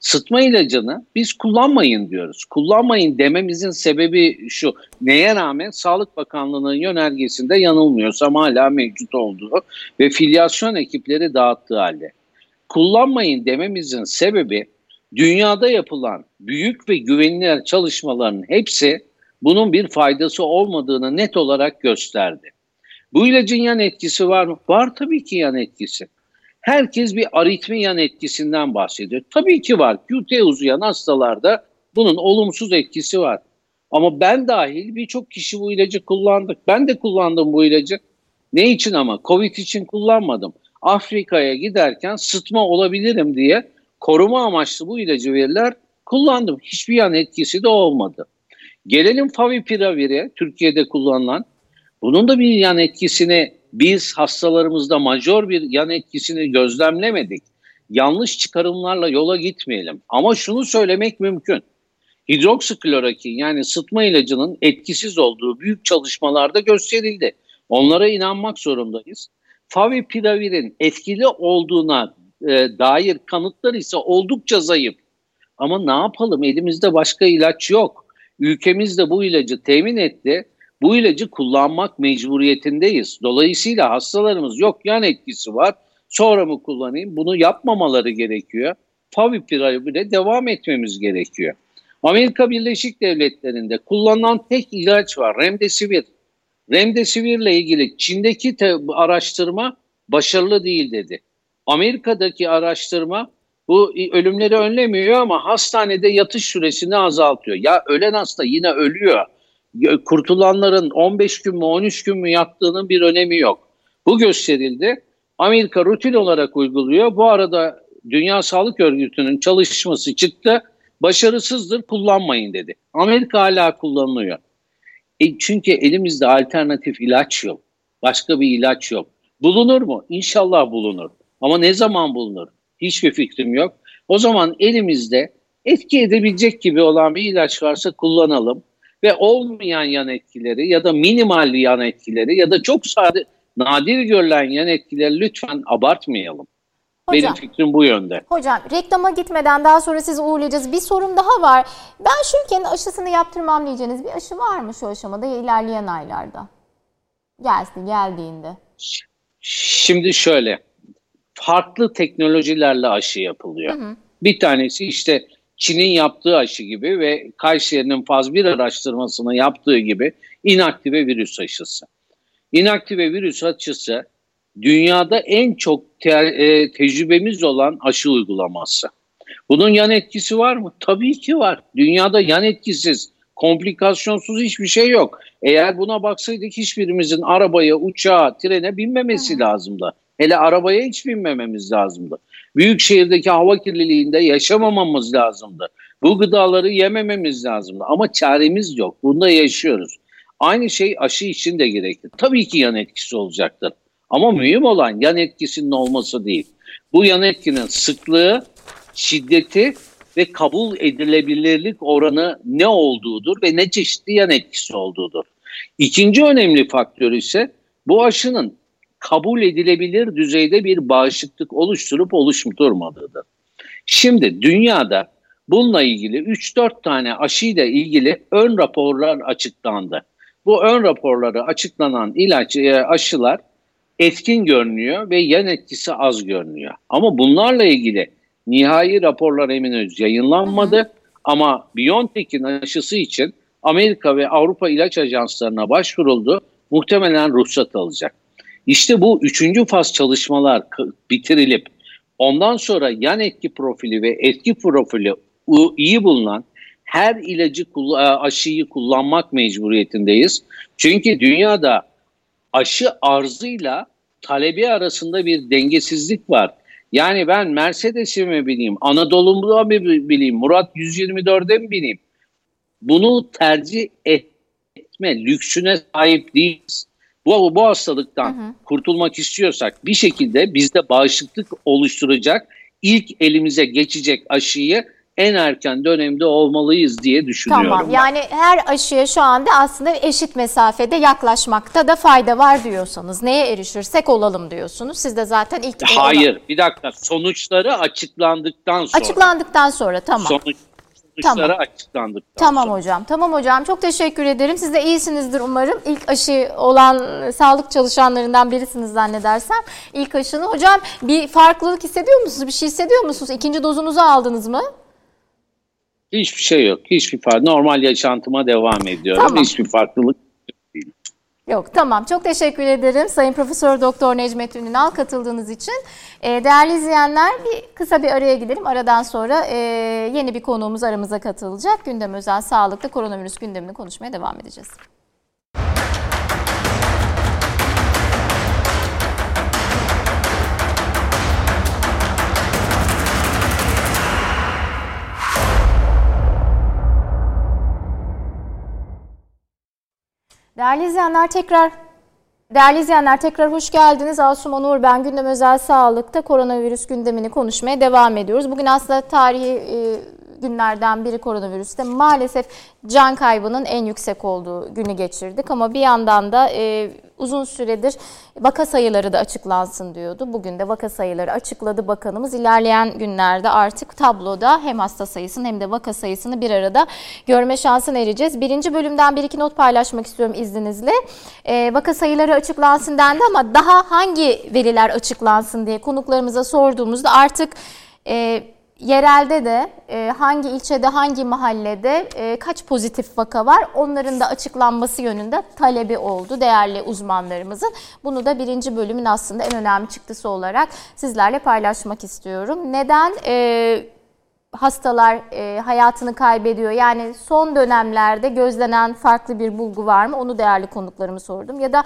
B: Sıtma ilacını biz kullanmayın diyoruz. Kullanmayın dememizin sebebi şu. Neye rağmen Sağlık Bakanlığı'nın yönergesinde yanılmıyorsam hala mevcut olduğu ve filyasyon ekipleri dağıttığı halde. Kullanmayın dememizin sebebi dünyada yapılan büyük ve güvenilir çalışmaların hepsi bunun bir faydası olmadığını net olarak gösterdi. Bu ilacın yan etkisi var mı? Var tabii ki yan etkisi. Herkes bir aritmi yan etkisinden bahsediyor. Tabii ki var. QT uzayan hastalarda bunun olumsuz etkisi var. Ama ben dahil birçok kişi bu ilacı kullandık. Ben de kullandım bu ilacı. Ne için ama? Covid için kullanmadım. Afrika'ya giderken sıtma olabilirim diye koruma amaçlı bu ilacı verirler. Kullandım. Hiçbir yan etkisi de olmadı. Gelelim Favipiravire, Türkiye'de kullanılan. Bunun da bir yan etkisini biz hastalarımızda majör bir yan etkisini gözlemlemedik. Yanlış çıkarımlarla yola gitmeyelim. Ama şunu söylemek mümkün. Hidroksiklorokin yani sıtma ilacının etkisiz olduğu büyük çalışmalarda gösterildi. Onlara inanmak zorundayız. Favipiravir'in etkili olduğuna e, dair kanıtlar ise oldukça zayıf. Ama ne yapalım elimizde başka ilaç yok. Ülkemiz de bu ilacı temin etti bu ilacı kullanmak mecburiyetindeyiz. Dolayısıyla hastalarımız yok yan etkisi var. Sonra mı kullanayım? Bunu yapmamaları gerekiyor. Favipiravire devam etmemiz gerekiyor. Amerika Birleşik Devletleri'nde kullanılan tek ilaç var. Remdesivir. Remdesivir ile ilgili Çin'deki araştırma başarılı değil dedi. Amerika'daki araştırma bu ölümleri önlemiyor ama hastanede yatış süresini azaltıyor. Ya ölen hasta yine ölüyor kurtulanların 15 gün mü 13 gün mü yattığının bir önemi yok. Bu gösterildi. Amerika rutin olarak uyguluyor. Bu arada Dünya Sağlık Örgütü'nün çalışması çıktı. Başarısızdır kullanmayın dedi. Amerika hala kullanılıyor. E çünkü elimizde alternatif ilaç yok. Başka bir ilaç yok. Bulunur mu? İnşallah bulunur. Ama ne zaman bulunur? Hiçbir fikrim yok. O zaman elimizde etki edebilecek gibi olan bir ilaç varsa kullanalım ve olmayan yan etkileri ya da minimal yan etkileri ya da çok sade nadir görülen yan etkileri lütfen abartmayalım. Hocam, Benim fikrim bu yönde.
A: Hocam reklama gitmeden daha sonra sizi uğurlayacağız. Bir sorum daha var. Ben şu ülkenin aşısını yaptırmam diyeceğiniz bir aşı var mı şu aşamada ilerleyen aylarda? Gelsin geldiğinde.
B: Şimdi şöyle farklı teknolojilerle aşı yapılıyor. Hı hı. Bir tanesi işte Çin'in yaptığı aşı gibi ve Kayseri'nin faz 1 araştırmasını yaptığı gibi inaktive virüs aşısı. İnaktive virüs aşısı dünyada en çok te e, tecrübemiz olan aşı uygulaması. Bunun yan etkisi var mı? Tabii ki var. Dünyada yan etkisiz, komplikasyonsuz hiçbir şey yok. Eğer buna baksaydık hiçbirimizin arabaya, uçağa, trene binmemesi lazımdı. Hele arabaya hiç binmememiz lazımdı. Büyük şehirdeki hava kirliliğinde yaşamamamız lazımdı. Bu gıdaları yemememiz lazımdı. Ama çaremiz yok. Bunda yaşıyoruz. Aynı şey aşı için de gerekli. Tabii ki yan etkisi olacaktır. Ama mühim olan yan etkisinin olması değil. Bu yan etkinin sıklığı şiddeti ve kabul edilebilirlik oranı ne olduğudur ve ne çeşitli yan etkisi olduğudur. İkinci önemli faktör ise bu aşının kabul edilebilir düzeyde bir bağışıklık oluşturup oluşturmadığıdır. Şimdi dünyada bununla ilgili 3-4 tane aşıyla ilgili ön raporlar açıklandı. Bu ön raporları açıklanan ilaç e, aşılar etkin görünüyor ve yan etkisi az görünüyor. Ama bunlarla ilgili nihai raporlar henüz yayınlanmadı. Hı hı. Ama BioNTech'in aşısı için Amerika ve Avrupa ilaç ajanslarına başvuruldu. Muhtemelen ruhsat alacak. İşte bu üçüncü faz çalışmalar bitirilip ondan sonra yan etki profili ve etki profili iyi bulunan her ilacı aşıyı kullanmak mecburiyetindeyiz. Çünkü dünyada aşı arzıyla talebi arasında bir dengesizlik var. Yani ben Mercedes'i mi bileyim, Anadolu'da mı bileyim, Murat 124'e mi bileyim? Bunu tercih etme lüksüne sahip değiliz. Bu, bu hastalıktan hı hı. kurtulmak istiyorsak bir şekilde bizde bağışıklık oluşturacak ilk elimize geçecek aşıyı en erken dönemde olmalıyız diye düşünüyorum. Tamam
A: ben. yani her aşıya şu anda aslında eşit mesafede yaklaşmakta da fayda var diyorsanız neye erişirsek olalım diyorsunuz. Siz de zaten ilk...
B: Hayır bir dakika sonuçları açıklandıktan sonra.
A: Açıklandıktan sonra tamam.
B: Sonuç, sonuçları tamam. açıklandıktan
A: Tamam sonra. hocam. Tamam hocam. Çok teşekkür ederim. Siz de iyisinizdir umarım. İlk aşı olan sağlık çalışanlarından birisiniz zannedersem. İlk aşını. Hocam bir farklılık hissediyor musunuz? Bir şey hissediyor musunuz? İkinci dozunuzu aldınız mı?
B: Hiçbir şey yok. Hiçbir fark. Normal yaşantıma devam ediyorum. Tamam. Hiçbir farklılık.
A: Yok tamam çok teşekkür ederim Sayın Profesör Doktor Necmet Ünal katıldığınız için. Ee, değerli izleyenler bir kısa bir araya gidelim. Aradan sonra e, yeni bir konuğumuz aramıza katılacak. Gündem özel sağlıkta koronavirüs gündemini konuşmaya devam edeceğiz. Değerli izleyenler tekrar Değerli izleyenler tekrar hoş geldiniz. Asuman Uğur ben Gündem Özel Sağlık'ta koronavirüs gündemini konuşmaya devam ediyoruz. Bugün aslında tarihi e, günlerden biri koronavirüste maalesef can kaybının en yüksek olduğu günü geçirdik. Ama bir yandan da e, uzun süredir vaka sayıları da açıklansın diyordu. Bugün de vaka sayıları açıkladı bakanımız. İlerleyen günlerde artık tabloda hem hasta sayısını hem de vaka sayısını bir arada görme şansına ereceğiz. Birinci bölümden bir iki not paylaşmak istiyorum izninizle. E, vaka sayıları açıklansın dendi ama daha hangi veriler açıklansın diye konuklarımıza sorduğumuzda artık... E, yerelde de e, hangi ilçede hangi mahallede e, kaç pozitif vaka var onların da açıklanması yönünde talebi oldu değerli uzmanlarımızın. Bunu da birinci bölümün aslında en önemli çıktısı olarak sizlerle paylaşmak istiyorum. Neden? E, hastalar hayatını kaybediyor. Yani son dönemlerde gözlenen farklı bir bulgu var mı? Onu değerli konuklarımı sordum. Ya da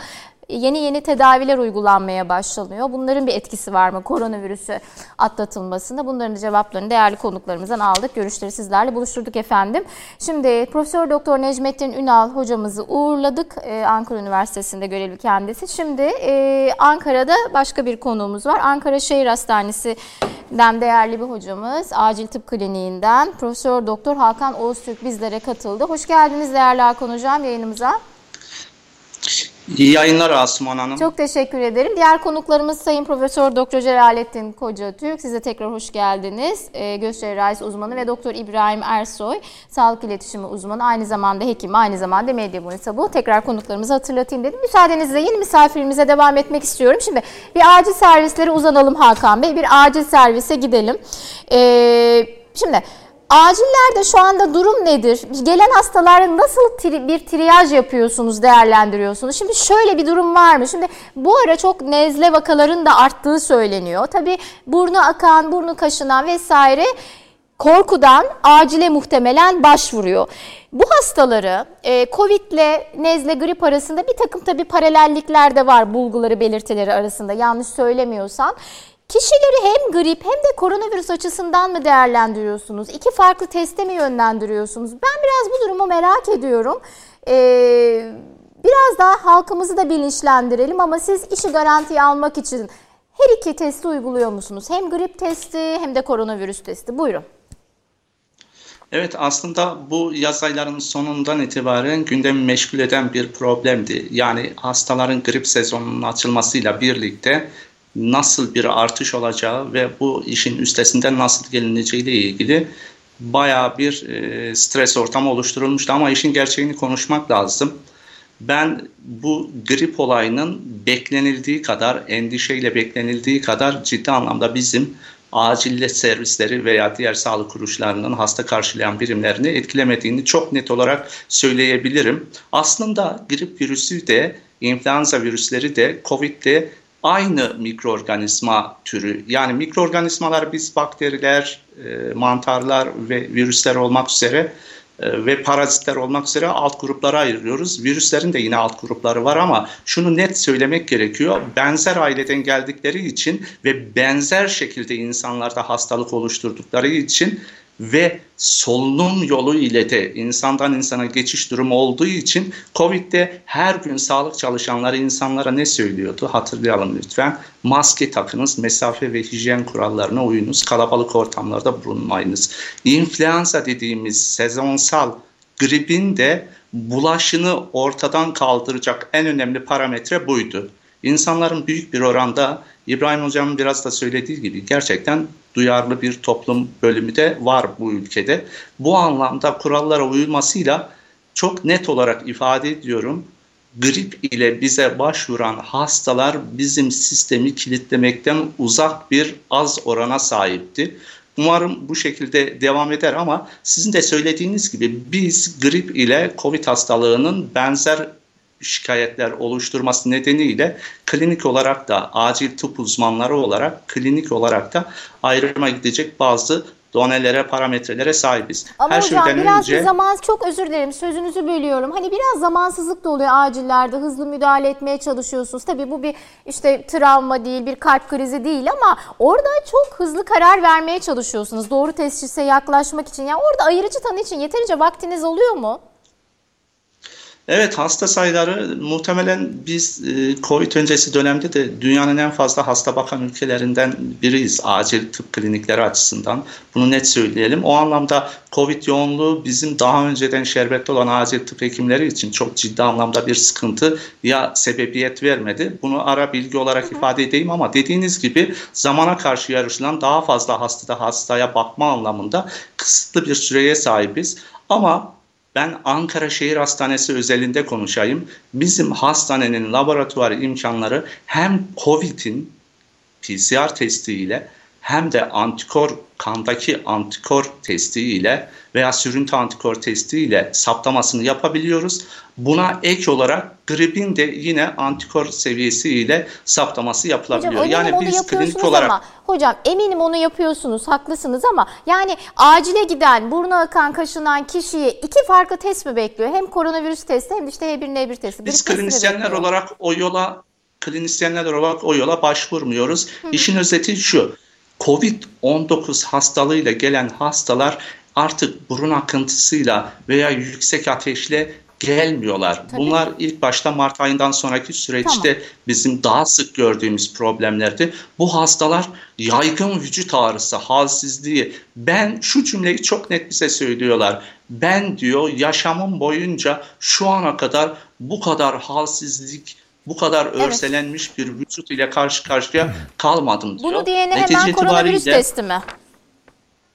A: yeni yeni tedaviler uygulanmaya başlanıyor. Bunların bir etkisi var mı koronavirüsü atlatılmasında? Bunların da cevaplarını değerli konuklarımızdan aldık. Görüşleri sizlerle buluşturduk efendim. Şimdi Profesör Doktor Necmettin Ünal hocamızı uğurladık. Ee, Ankara Üniversitesi'nde görevli kendisi. Şimdi e, Ankara'da başka bir konuğumuz var. Ankara Şehir Hastanesi'den değerli bir hocamız. Acil Tıp Kliniğinden Profesör Doktor Hakan Oğuztürk bizlere katıldı. Hoş geldiniz değerli Hakan Hocam yayınımıza.
E: İyi yayınlar Asuman Hanım.
A: Çok teşekkür ederim. Diğer konuklarımız Sayın Profesör Doktor Celalettin Koca Türk. Size tekrar hoş geldiniz. E, göz cerrahisi uzmanı ve Doktor İbrahim Ersoy, sağlık iletişimi uzmanı, aynı zamanda hekim, aynı zamanda medya bu. Tekrar konuklarımızı hatırlatayım dedim. Müsaadenizle yeni misafirimize devam etmek istiyorum. Şimdi bir acil servislere uzanalım Hakan Bey. Bir acil servise gidelim. E, şimdi Acillerde şu anda durum nedir? Gelen hastalara nasıl tri, bir triyaj yapıyorsunuz, değerlendiriyorsunuz? Şimdi şöyle bir durum var mı? Şimdi bu ara çok nezle vakaların da arttığı söyleniyor. Tabii burnu akan, burnu kaşınan vesaire korkudan acile muhtemelen başvuruyor. Bu hastaları e, Covid ile nezle grip arasında bir takım tabii paralellikler de var bulguları belirtileri arasında yanlış söylemiyorsam. Kişileri hem grip hem de koronavirüs açısından mı değerlendiriyorsunuz? İki farklı teste mi yönlendiriyorsunuz? Ben biraz bu durumu merak ediyorum. Ee, biraz daha halkımızı da bilinçlendirelim ama siz işi garantiye almak için Her iki testi uyguluyor musunuz? Hem grip testi hem de koronavirüs testi. Buyurun.
E: Evet aslında bu yaz aylarının sonundan itibaren gündemi meşgul eden bir problemdi. Yani hastaların grip sezonunun açılmasıyla birlikte nasıl bir artış olacağı ve bu işin üstesinden nasıl gelineceği ile ilgili baya bir e, stres ortamı oluşturulmuştu ama işin gerçeğini konuşmak lazım. Ben bu grip olayının beklenildiği kadar, endişeyle beklenildiği kadar ciddi anlamda bizim acil servisleri veya diğer sağlık kuruluşlarının hasta karşılayan birimlerini etkilemediğini çok net olarak söyleyebilirim. Aslında grip virüsü de, influenza virüsleri de, Covid de aynı mikroorganizma türü. Yani mikroorganizmalar biz bakteriler, e, mantarlar ve virüsler olmak üzere e, ve parazitler olmak üzere alt gruplara ayırıyoruz. Virüslerin de yine alt grupları var ama şunu net söylemek gerekiyor. Benzer aileden geldikleri için ve benzer şekilde insanlarda hastalık oluşturdukları için ve solunum yolu ile de insandan insana geçiş durumu olduğu için Covid'de her gün sağlık çalışanları insanlara ne söylüyordu? Hatırlayalım lütfen. Maske takınız, mesafe ve hijyen kurallarına uyunuz, kalabalık ortamlarda bulunmayınız. İnfluenza dediğimiz sezonsal gripin de bulaşını ortadan kaldıracak en önemli parametre buydu. İnsanların büyük bir oranda İbrahim Hocam'ın biraz da söylediği gibi gerçekten duyarlı bir toplum bölümü de var bu ülkede. Bu anlamda kurallara uyulmasıyla çok net olarak ifade ediyorum. Grip ile bize başvuran hastalar bizim sistemi kilitlemekten uzak bir az orana sahipti. Umarım bu şekilde devam eder ama sizin de söylediğiniz gibi biz grip ile COVID hastalığının benzer şikayetler oluşturması nedeniyle klinik olarak da acil tıp uzmanları olarak klinik olarak da ayrıma gidecek bazı donelere, parametrelere sahibiz.
A: Ama Her hocam şeyden biraz önce... zaman çok özür dilerim sözünüzü bölüyorum. Hani biraz zamansızlık da oluyor acillerde hızlı müdahale etmeye çalışıyorsunuz. Tabii bu bir işte travma değil, bir kalp krizi değil ama orada çok hızlı karar vermeye çalışıyorsunuz. Doğru teşhise yaklaşmak için. Yani orada ayırıcı tanı için yeterince vaktiniz oluyor mu?
E: Evet hasta sayıları muhtemelen biz e, Covid öncesi dönemde de dünyanın en fazla hasta bakan ülkelerinden biriyiz acil tıp klinikleri açısından. Bunu net söyleyelim. O anlamda Covid yoğunluğu bizim daha önceden şerbetli olan acil tıp hekimleri için çok ciddi anlamda bir sıkıntı ya sebebiyet vermedi. Bunu ara bilgi olarak ifade edeyim ama dediğiniz gibi zamana karşı yarışılan daha fazla hastada hastaya bakma anlamında kısıtlı bir süreye sahibiz. Ama ben Ankara Şehir Hastanesi özelinde konuşayım. Bizim hastanenin laboratuvar imkanları hem COVID'in PCR testiyle hem de antikor kandaki antikor testiyle veya sürüntü antikor testiyle saptamasını yapabiliyoruz. Buna ek olarak gripin de yine antikor seviyesiyle saptaması yapılabiliyor.
A: Hocam, yani biz klinik olarak ama, hocam eminim onu yapıyorsunuz, haklısınız ama yani acile giden, burnu akan, kaşınan kişiye iki farklı test mi bekliyor? Hem koronavirüs testi hem de işte H1N1 testi.
E: Biz klinisyenler olarak o yola klinisyenler olarak o yola başvurmuyoruz. Hı. İşin özeti şu. Covid-19 hastalığıyla gelen hastalar artık burun akıntısıyla veya yüksek ateşle gelmiyorlar. Tabii. Bunlar ilk başta Mart ayından sonraki süreçte tamam. bizim daha sık gördüğümüz problemlerdi. Bu hastalar yaygın vücut ağrısı, halsizliği. Ben şu cümleyi çok net bize söylüyorlar. Ben diyor yaşamım boyunca şu ana kadar bu kadar halsizlik, bu kadar evet. örselenmiş bir vücut ile karşı karşıya kalmadım diyor.
A: Bunu diyene Netice hemen koronavirüs testi mi?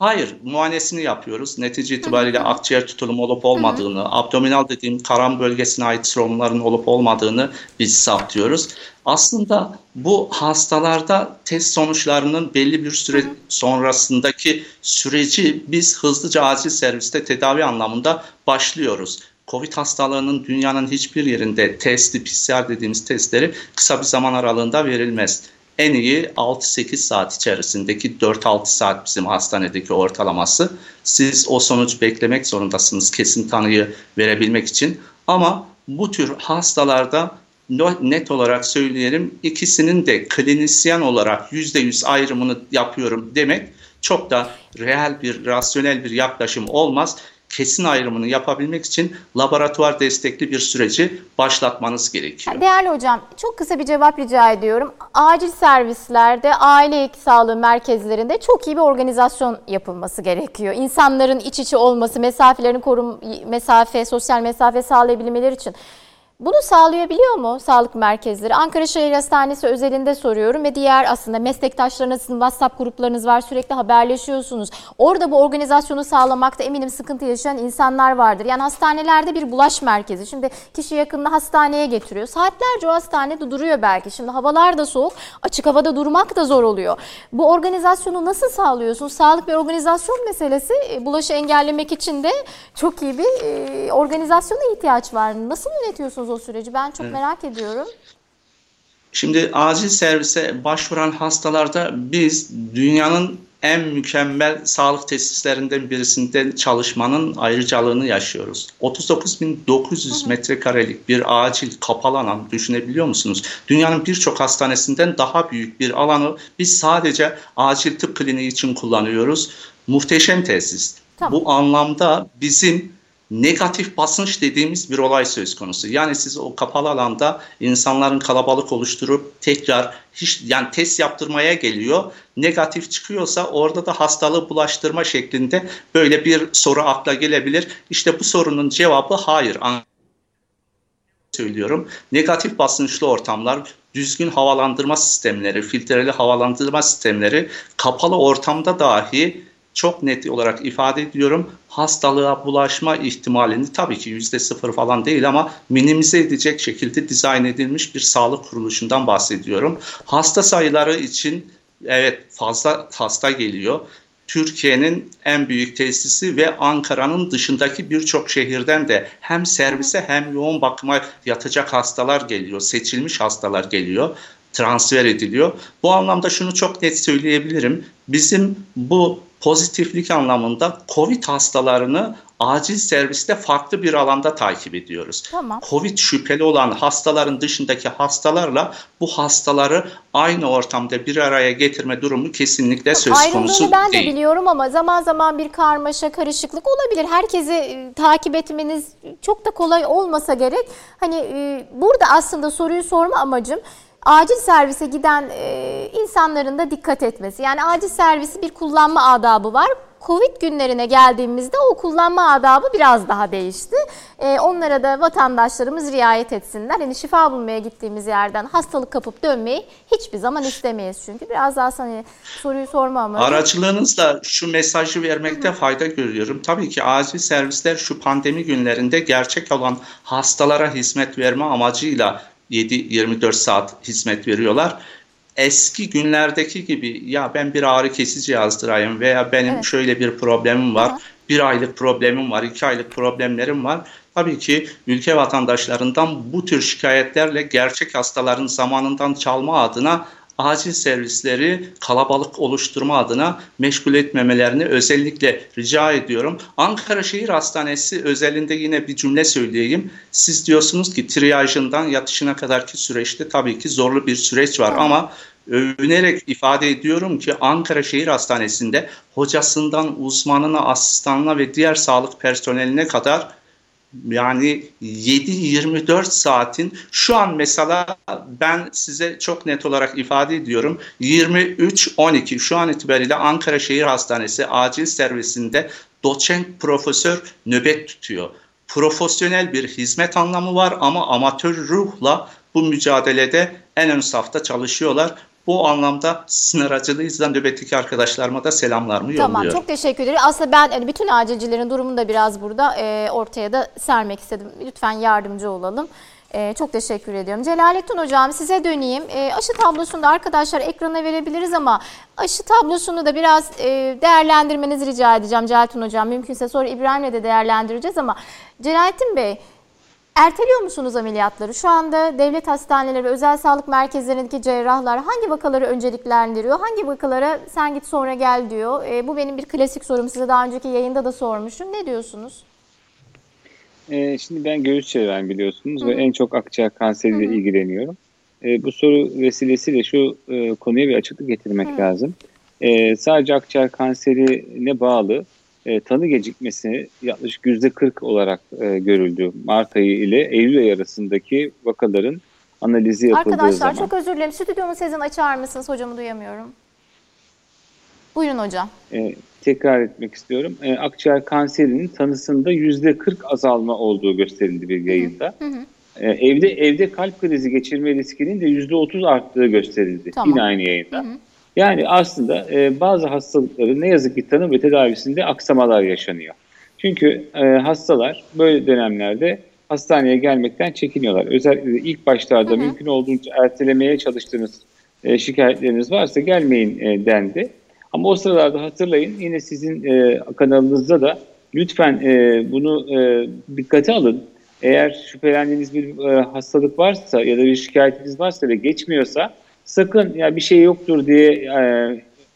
E: Hayır, muayenesini yapıyoruz. Netice itibariyle Hı-hı. akciğer tutulumu olup olmadığını, Hı-hı. abdominal dediğim karan bölgesine ait sorunların olup olmadığını biz saptıyoruz. Aslında bu hastalarda test sonuçlarının belli bir süre Hı-hı. sonrasındaki süreci biz hızlıca acil serviste tedavi anlamında başlıyoruz. Covid hastalığının dünyanın hiçbir yerinde testi, PCR dediğimiz testleri kısa bir zaman aralığında verilmez. En iyi 6-8 saat içerisindeki 4-6 saat bizim hastanedeki ortalaması. Siz o sonucu beklemek zorundasınız kesin tanıyı verebilmek için. Ama bu tür hastalarda net olarak söyleyelim ikisinin de klinisyen olarak %100 ayrımını yapıyorum demek çok da reel bir, rasyonel bir yaklaşım olmaz kesin ayrımını yapabilmek için laboratuvar destekli bir süreci başlatmanız gerekiyor.
A: Değerli hocam çok kısa bir cevap rica ediyorum. Acil servislerde, aile sağlığı merkezlerinde çok iyi bir organizasyon yapılması gerekiyor. İnsanların iç içe olması, mesafelerin korum mesafe, sosyal mesafe sağlayabilmeleri için. Bunu sağlayabiliyor mu sağlık merkezleri? Ankara Şehir Hastanesi özelinde soruyorum ve diğer aslında meslektaşlarınızın WhatsApp gruplarınız var sürekli haberleşiyorsunuz. Orada bu organizasyonu sağlamakta eminim sıkıntı yaşayan insanlar vardır. Yani hastanelerde bir bulaş merkezi. Şimdi kişi yakınını hastaneye getiriyor. Saatlerce o hastanede duruyor belki. Şimdi havalar da soğuk. Açık havada durmak da zor oluyor. Bu organizasyonu nasıl sağlıyorsunuz? Sağlık bir organizasyon meselesi. E, bulaşı engellemek için de çok iyi bir e, organizasyona ihtiyaç var. Nasıl yönetiyorsunuz o süreci? Ben çok evet. merak ediyorum.
E: Şimdi acil servise başvuran hastalarda biz dünyanın en mükemmel sağlık tesislerinden birisinde çalışmanın ayrıcalığını yaşıyoruz. 39.900 metrekarelik bir acil kapalı alan düşünebiliyor musunuz? Dünyanın birçok hastanesinden daha büyük bir alanı biz sadece acil tıp kliniği için kullanıyoruz. Muhteşem tesis. Tamam. Bu anlamda bizim negatif basınç dediğimiz bir olay söz konusu. Yani siz o kapalı alanda insanların kalabalık oluşturup tekrar hiç yani test yaptırmaya geliyor. Negatif çıkıyorsa orada da hastalığı bulaştırma şeklinde böyle bir soru akla gelebilir. İşte bu sorunun cevabı hayır. söylüyorum. Negatif basınçlı ortamlar, düzgün havalandırma sistemleri, filtreli havalandırma sistemleri kapalı ortamda dahi çok net olarak ifade ediyorum. Hastalığa bulaşma ihtimalini tabii ki yüzde sıfır falan değil ama minimize edecek şekilde dizayn edilmiş bir sağlık kuruluşundan bahsediyorum. Hasta sayıları için evet fazla hasta geliyor. Türkiye'nin en büyük tesisi ve Ankara'nın dışındaki birçok şehirden de hem servise hem yoğun bakıma yatacak hastalar geliyor, seçilmiş hastalar geliyor transfer ediliyor. Bu anlamda şunu çok net söyleyebilirim. Bizim bu pozitiflik anlamında COVID hastalarını acil serviste farklı bir alanda takip ediyoruz. Tamam. Covid şüpheli olan hastaların dışındaki hastalarla bu hastaları aynı ortamda bir araya getirme durumu kesinlikle söz konusu değil.
A: ben de biliyorum ama zaman zaman bir karmaşa, karışıklık olabilir. Herkesi e, takip etmeniz çok da kolay olmasa gerek. Hani e, burada aslında soruyu sorma amacım acil servise giden e, insanların da dikkat etmesi. Yani acil servisi bir kullanma adabı var. Covid günlerine geldiğimizde o kullanma adabı biraz daha değişti. E, onlara da vatandaşlarımız riayet etsinler. Yani şifa bulmaya gittiğimiz yerden hastalık kapıp dönmeyi hiçbir zaman istemeyiz çünkü. Biraz daha sana soruyu sorma ama.
E: Aracılığınızla şu mesajı vermekte Hı-hı. fayda görüyorum. Tabii ki acil servisler şu pandemi günlerinde gerçek olan hastalara hizmet verme amacıyla 7-24 saat hizmet veriyorlar. Eski günlerdeki gibi ya ben bir ağrı kesici yazdırayım veya benim evet. şöyle bir problemim var, evet. bir aylık problemim var, iki aylık problemlerim var. Tabii ki ülke vatandaşlarından bu tür şikayetlerle gerçek hastaların zamanından çalma adına acil servisleri kalabalık oluşturma adına meşgul etmemelerini özellikle rica ediyorum. Ankara Şehir Hastanesi özelinde yine bir cümle söyleyeyim. Siz diyorsunuz ki triyajından yatışına kadarki süreçte tabii ki zorlu bir süreç var ama övünerek ifade ediyorum ki Ankara Şehir Hastanesi'nde hocasından uzmanına, asistanına ve diğer sağlık personeline kadar yani 7-24 saatin şu an mesela ben size çok net olarak ifade ediyorum 23-12 şu an itibariyle Ankara Şehir Hastanesi acil servisinde doçent profesör nöbet tutuyor. Profesyonel bir hizmet anlamı var ama amatör ruhla bu mücadelede en ön safta çalışıyorlar. Bu anlamda sizin aracılığınızla nöbetteki arkadaşlarıma da selamlarımı yolluyorum.
A: Tamam çok teşekkür ederim. Aslında ben hani bütün acilcilerin durumunu da biraz burada e, ortaya da sermek istedim. Lütfen yardımcı olalım. Ee, çok teşekkür ediyorum. Celalettin Hocam size döneyim. Ee, aşı tablosunu da arkadaşlar ekrana verebiliriz ama aşı tablosunu da biraz e, değerlendirmenizi rica edeceğim Celalettin Hocam. Mümkünse sonra İbrahim'le de değerlendireceğiz ama Celalettin Bey Erteliyor musunuz ameliyatları? Şu anda devlet hastaneleri özel sağlık merkezlerindeki cerrahlar hangi vakaları önceliklendiriyor? Hangi vakalara sen git sonra gel diyor? E, bu benim bir klasik sorum. Size daha önceki yayında da sormuşum. Ne diyorsunuz?
D: E, şimdi ben göğüs cerrahıyım biliyorsunuz Hı-hı. ve en çok akciğer kanseriyle Hı-hı. ilgileniyorum. E, bu soru vesilesiyle şu e, konuya bir açıklık getirmek Hı-hı. lazım. E, sadece akciğer kanserine bağlı e, tanı gecikmesi yaklaşık yüzde 40 olarak e, görüldü. Mart ayı ile Eylül ayı arasındaki vakaların analizi yapıldığı
A: Arkadaşlar
D: zaman.
A: çok özür dilerim. Stüdyomun sesini açar mısınız? Hocamı duyamıyorum. Buyurun hocam.
D: E, tekrar etmek istiyorum. E, akciğer kanserinin tanısında yüzde 40 azalma olduğu gösterildi bir yayında.
A: Hı hı.
D: E, evde evde kalp krizi geçirme riskinin de yüzde 30 arttığı gösterildi.
A: Tamam.
D: Yine aynı yayında.
A: Hı hı.
D: Yani aslında e, bazı hastalıkların ne yazık ki tanı ve tedavisinde aksamalar yaşanıyor. Çünkü e, hastalar böyle dönemlerde hastaneye gelmekten çekiniyorlar. Özellikle ilk başlarda mümkün olduğunca ertelemeye çalıştığınız e, şikayetleriniz varsa gelmeyin e, dendi. Ama o sıralarda hatırlayın yine sizin e, kanalınızda da lütfen e, bunu e, dikkate alın. Eğer şüphelendiğiniz bir e, hastalık varsa ya da bir şikayetiniz varsa ve geçmiyorsa sakın ya bir şey yoktur diye e,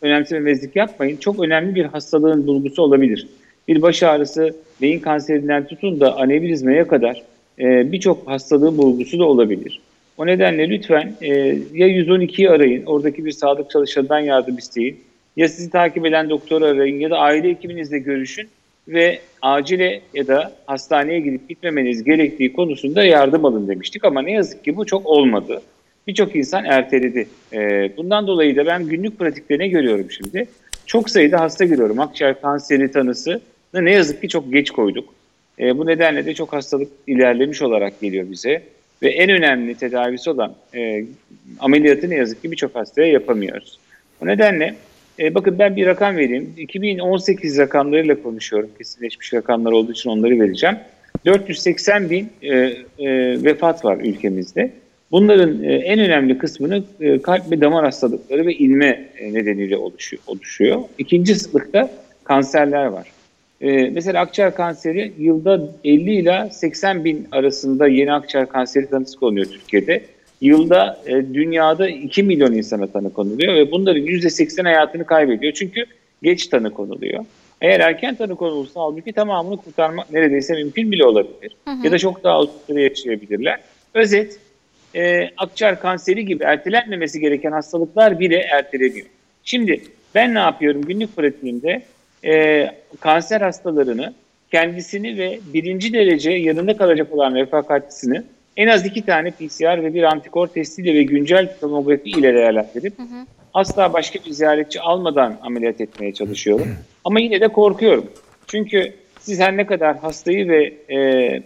D: önemsememezlik yapmayın. Çok önemli bir hastalığın bulgusu olabilir. Bir baş ağrısı, beyin kanserinden tutun da anevrizmaya kadar e, birçok hastalığın bulgusu da olabilir. O nedenle lütfen e, ya 112'yi arayın, oradaki bir sağlık çalışanından yardım isteyin. Ya sizi takip eden doktoru arayın ya da aile hekiminizle görüşün ve acile ya da hastaneye gidip gitmemeniz gerektiği konusunda yardım alın demiştik. Ama ne yazık ki bu çok olmadı. Birçok insan erteledi. Ee, bundan dolayı da ben günlük pratikte görüyorum şimdi? Çok sayıda hasta görüyorum. Akciğer kanseri tanısı ne yazık ki çok geç koyduk. Ee, bu nedenle de çok hastalık ilerlemiş olarak geliyor bize. Ve en önemli tedavisi olan e, ameliyatı ne yazık ki birçok hastaya yapamıyoruz. O nedenle e, bakın ben bir rakam vereyim. 2018 rakamlarıyla konuşuyorum. Kesinleşmiş rakamlar olduğu için onları vereceğim. 480 bin e, e, vefat var ülkemizde. Bunların e, en önemli kısmını e, kalp ve damar hastalıkları ve inme e, nedeniyle oluşuyor. İkinci sıklıkta kanserler var. Mesela akciğer kanseri yılda 50 ile 80 bin arasında yeni akciğer kanseri tanısı konuluyor Türkiye'de. Yılda dünyada 2 milyon insana tanı konuluyor ve bunların %80 hayatını kaybediyor. Çünkü geç tanı konuluyor. Eğer erken tanı konulursa halbuki tamamını kurtarmak neredeyse mümkün bile olabilir. Hı hı. Ya da çok daha uzun süre yaşayabilirler. Özet, e, akciğer kanseri gibi ertelenmemesi gereken hastalıklar bile erteleniyor. Şimdi ben ne yapıyorum günlük pratiğimde? E, kanser hastalarını kendisini ve birinci derece yanında kalacak olan refakatçisini en az iki tane PCR ve bir antikor testiyle ve güncel tomografi ile değerlendirip hı hı. asla başka bir ziyaretçi almadan ameliyat etmeye çalışıyorum. Ama yine de korkuyorum. Çünkü siz her ne kadar hastayı ve e,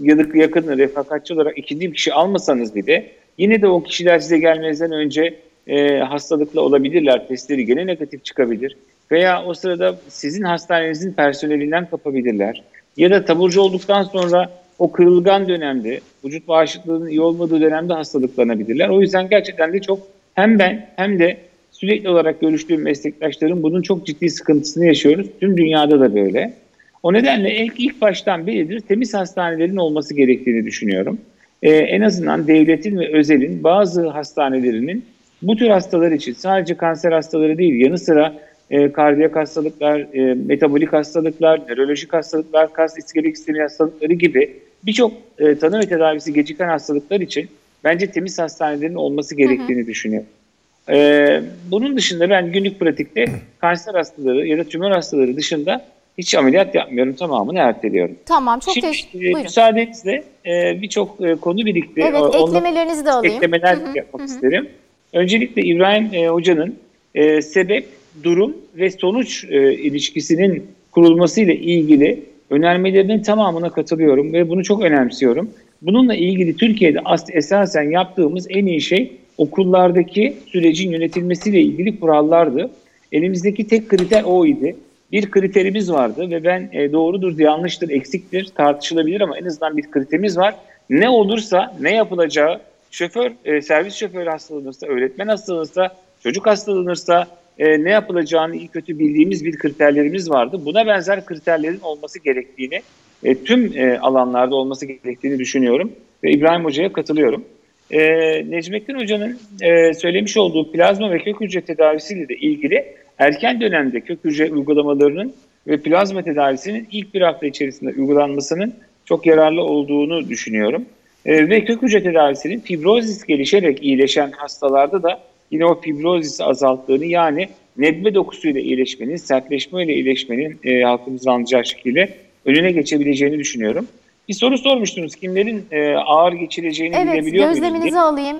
D: yadık yakını refakatçi olarak ikinci bir kişi almasanız bile yine de o kişiler size gelmezden önce e, hastalıklı olabilirler. Testleri gene negatif çıkabilir. Veya o sırada sizin hastanenizin personelinden kapabilirler. Ya da taburcu olduktan sonra o kırılgan dönemde, vücut bağışıklığının iyi olmadığı dönemde hastalıklanabilirler. O yüzden gerçekten de çok hem ben hem de sürekli olarak görüştüğüm meslektaşlarım bunun çok ciddi sıkıntısını yaşıyoruz. Tüm dünyada da böyle. O nedenle ilk, ilk baştan beridir temiz hastanelerin olması gerektiğini düşünüyorum. Ee, en azından devletin ve özelin bazı hastanelerinin bu tür hastalar için sadece kanser hastaları değil yanı sıra e, kardiyak hastalıklar, e, metabolik hastalıklar, nörolojik hastalıklar, kas iskelet sistemi hastalıkları gibi birçok e, tanı ve tedavisi geciken hastalıklar için bence temiz hastanelerin olması gerektiğini hı hı. düşünüyorum. E, bunun dışında ben günlük pratikte kanser hastaları ya da tümör hastaları dışında hiç ameliyat yapmıyorum. Tamamını erteliyorum.
A: Tamam çok teşekkür ederim.
D: Müsaadenizle e, birçok e, konu birikti.
A: Evet Onu, eklemelerinizi de alayım.
D: Eklemeler hı hı, yapmak hı. isterim. Öncelikle İbrahim e, Hoca'nın e, sebep, durum ve sonuç e, ilişkisinin kurulmasıyla ilgili önermelerinin tamamına katılıyorum ve bunu çok önemsiyorum. Bununla ilgili Türkiye'de esasen yaptığımuz en iyi şey okullardaki sürecin yönetilmesiyle ilgili kurallardı. Elimizdeki tek kriter o idi. Bir kriterimiz vardı ve ben e, doğrudur, yanlıştır, eksiktir tartışılabilir ama en azından bir kriterimiz var. Ne olursa, ne yapılacağı, şoför, e, servis şoförü hastalanırsa, öğretmen hastalanırsa, çocuk hastalanırsa e, ne yapılacağını iyi kötü bildiğimiz bir kriterlerimiz vardı. Buna benzer kriterlerin olması gerektiğini, e, tüm e, alanlarda olması gerektiğini düşünüyorum ve İbrahim Hoca'ya katılıyorum. E, Necmettin Hoca'nın e, söylemiş olduğu plazma ve kök hücre tedavisiyle de ilgili erken dönemde kök hücre uygulamalarının ve plazma tedavisinin ilk bir hafta içerisinde uygulanmasının çok yararlı olduğunu düşünüyorum. E, ve kök hücre tedavisinin fibrozis gelişerek iyileşen hastalarda da yine o fibrozisi azalttığını yani nebbe dokusuyla iyileşmenin, sertleşmeyle iyileşmenin e, halkımızın anlayacağı şekilde önüne geçebileceğini düşünüyorum. Bir soru sormuştunuz. Kimlerin e, ağır geçireceğini
A: Evet,
D: bilebiliyor muyuz?
A: gözleminizi
D: diye.
A: alayım.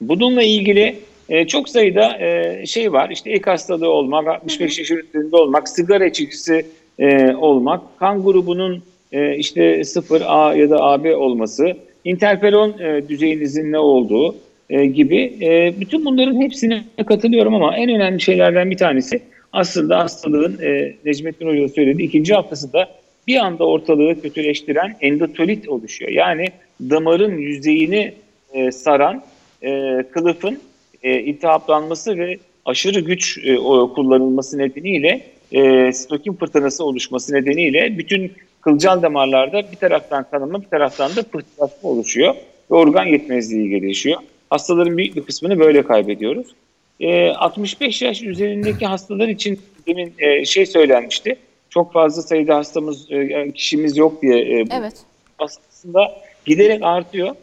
D: Bununla ilgili e, çok sayıda e, şey var. İşte ek hastalığı olmak, 65 yaş üstünde olmak, sigara içicisi e, olmak, kan grubunun e, işte 0 A ya da AB olması, interferon e, düzeyinizin ne olduğu e, gibi e, bütün bunların hepsine katılıyorum ama en önemli şeylerden bir tanesi aslında hastalığın e, Necmettin Hoca söyledi ikinci haftasında bir anda ortalığı kötüleştiren endotolit oluşuyor. Yani damarın yüzeyini e, saran e, kılıfın e, iltihaplanması ve aşırı güç e, o, kullanılması nedeniyle e, stokin fırtınası oluşması nedeniyle bütün kılcal damarlarda bir taraftan kanama bir taraftan da pıhtılaşma oluşuyor ve organ yetmezliği gelişiyor. Hastaların büyük bir kısmını böyle kaybediyoruz. E, 65 yaş üzerindeki hastalar için demin e, şey söylenmişti. Çok fazla sayıda hastamız, e, kişimiz yok diye e,
A: Evet.
D: aslında giderek artıyor.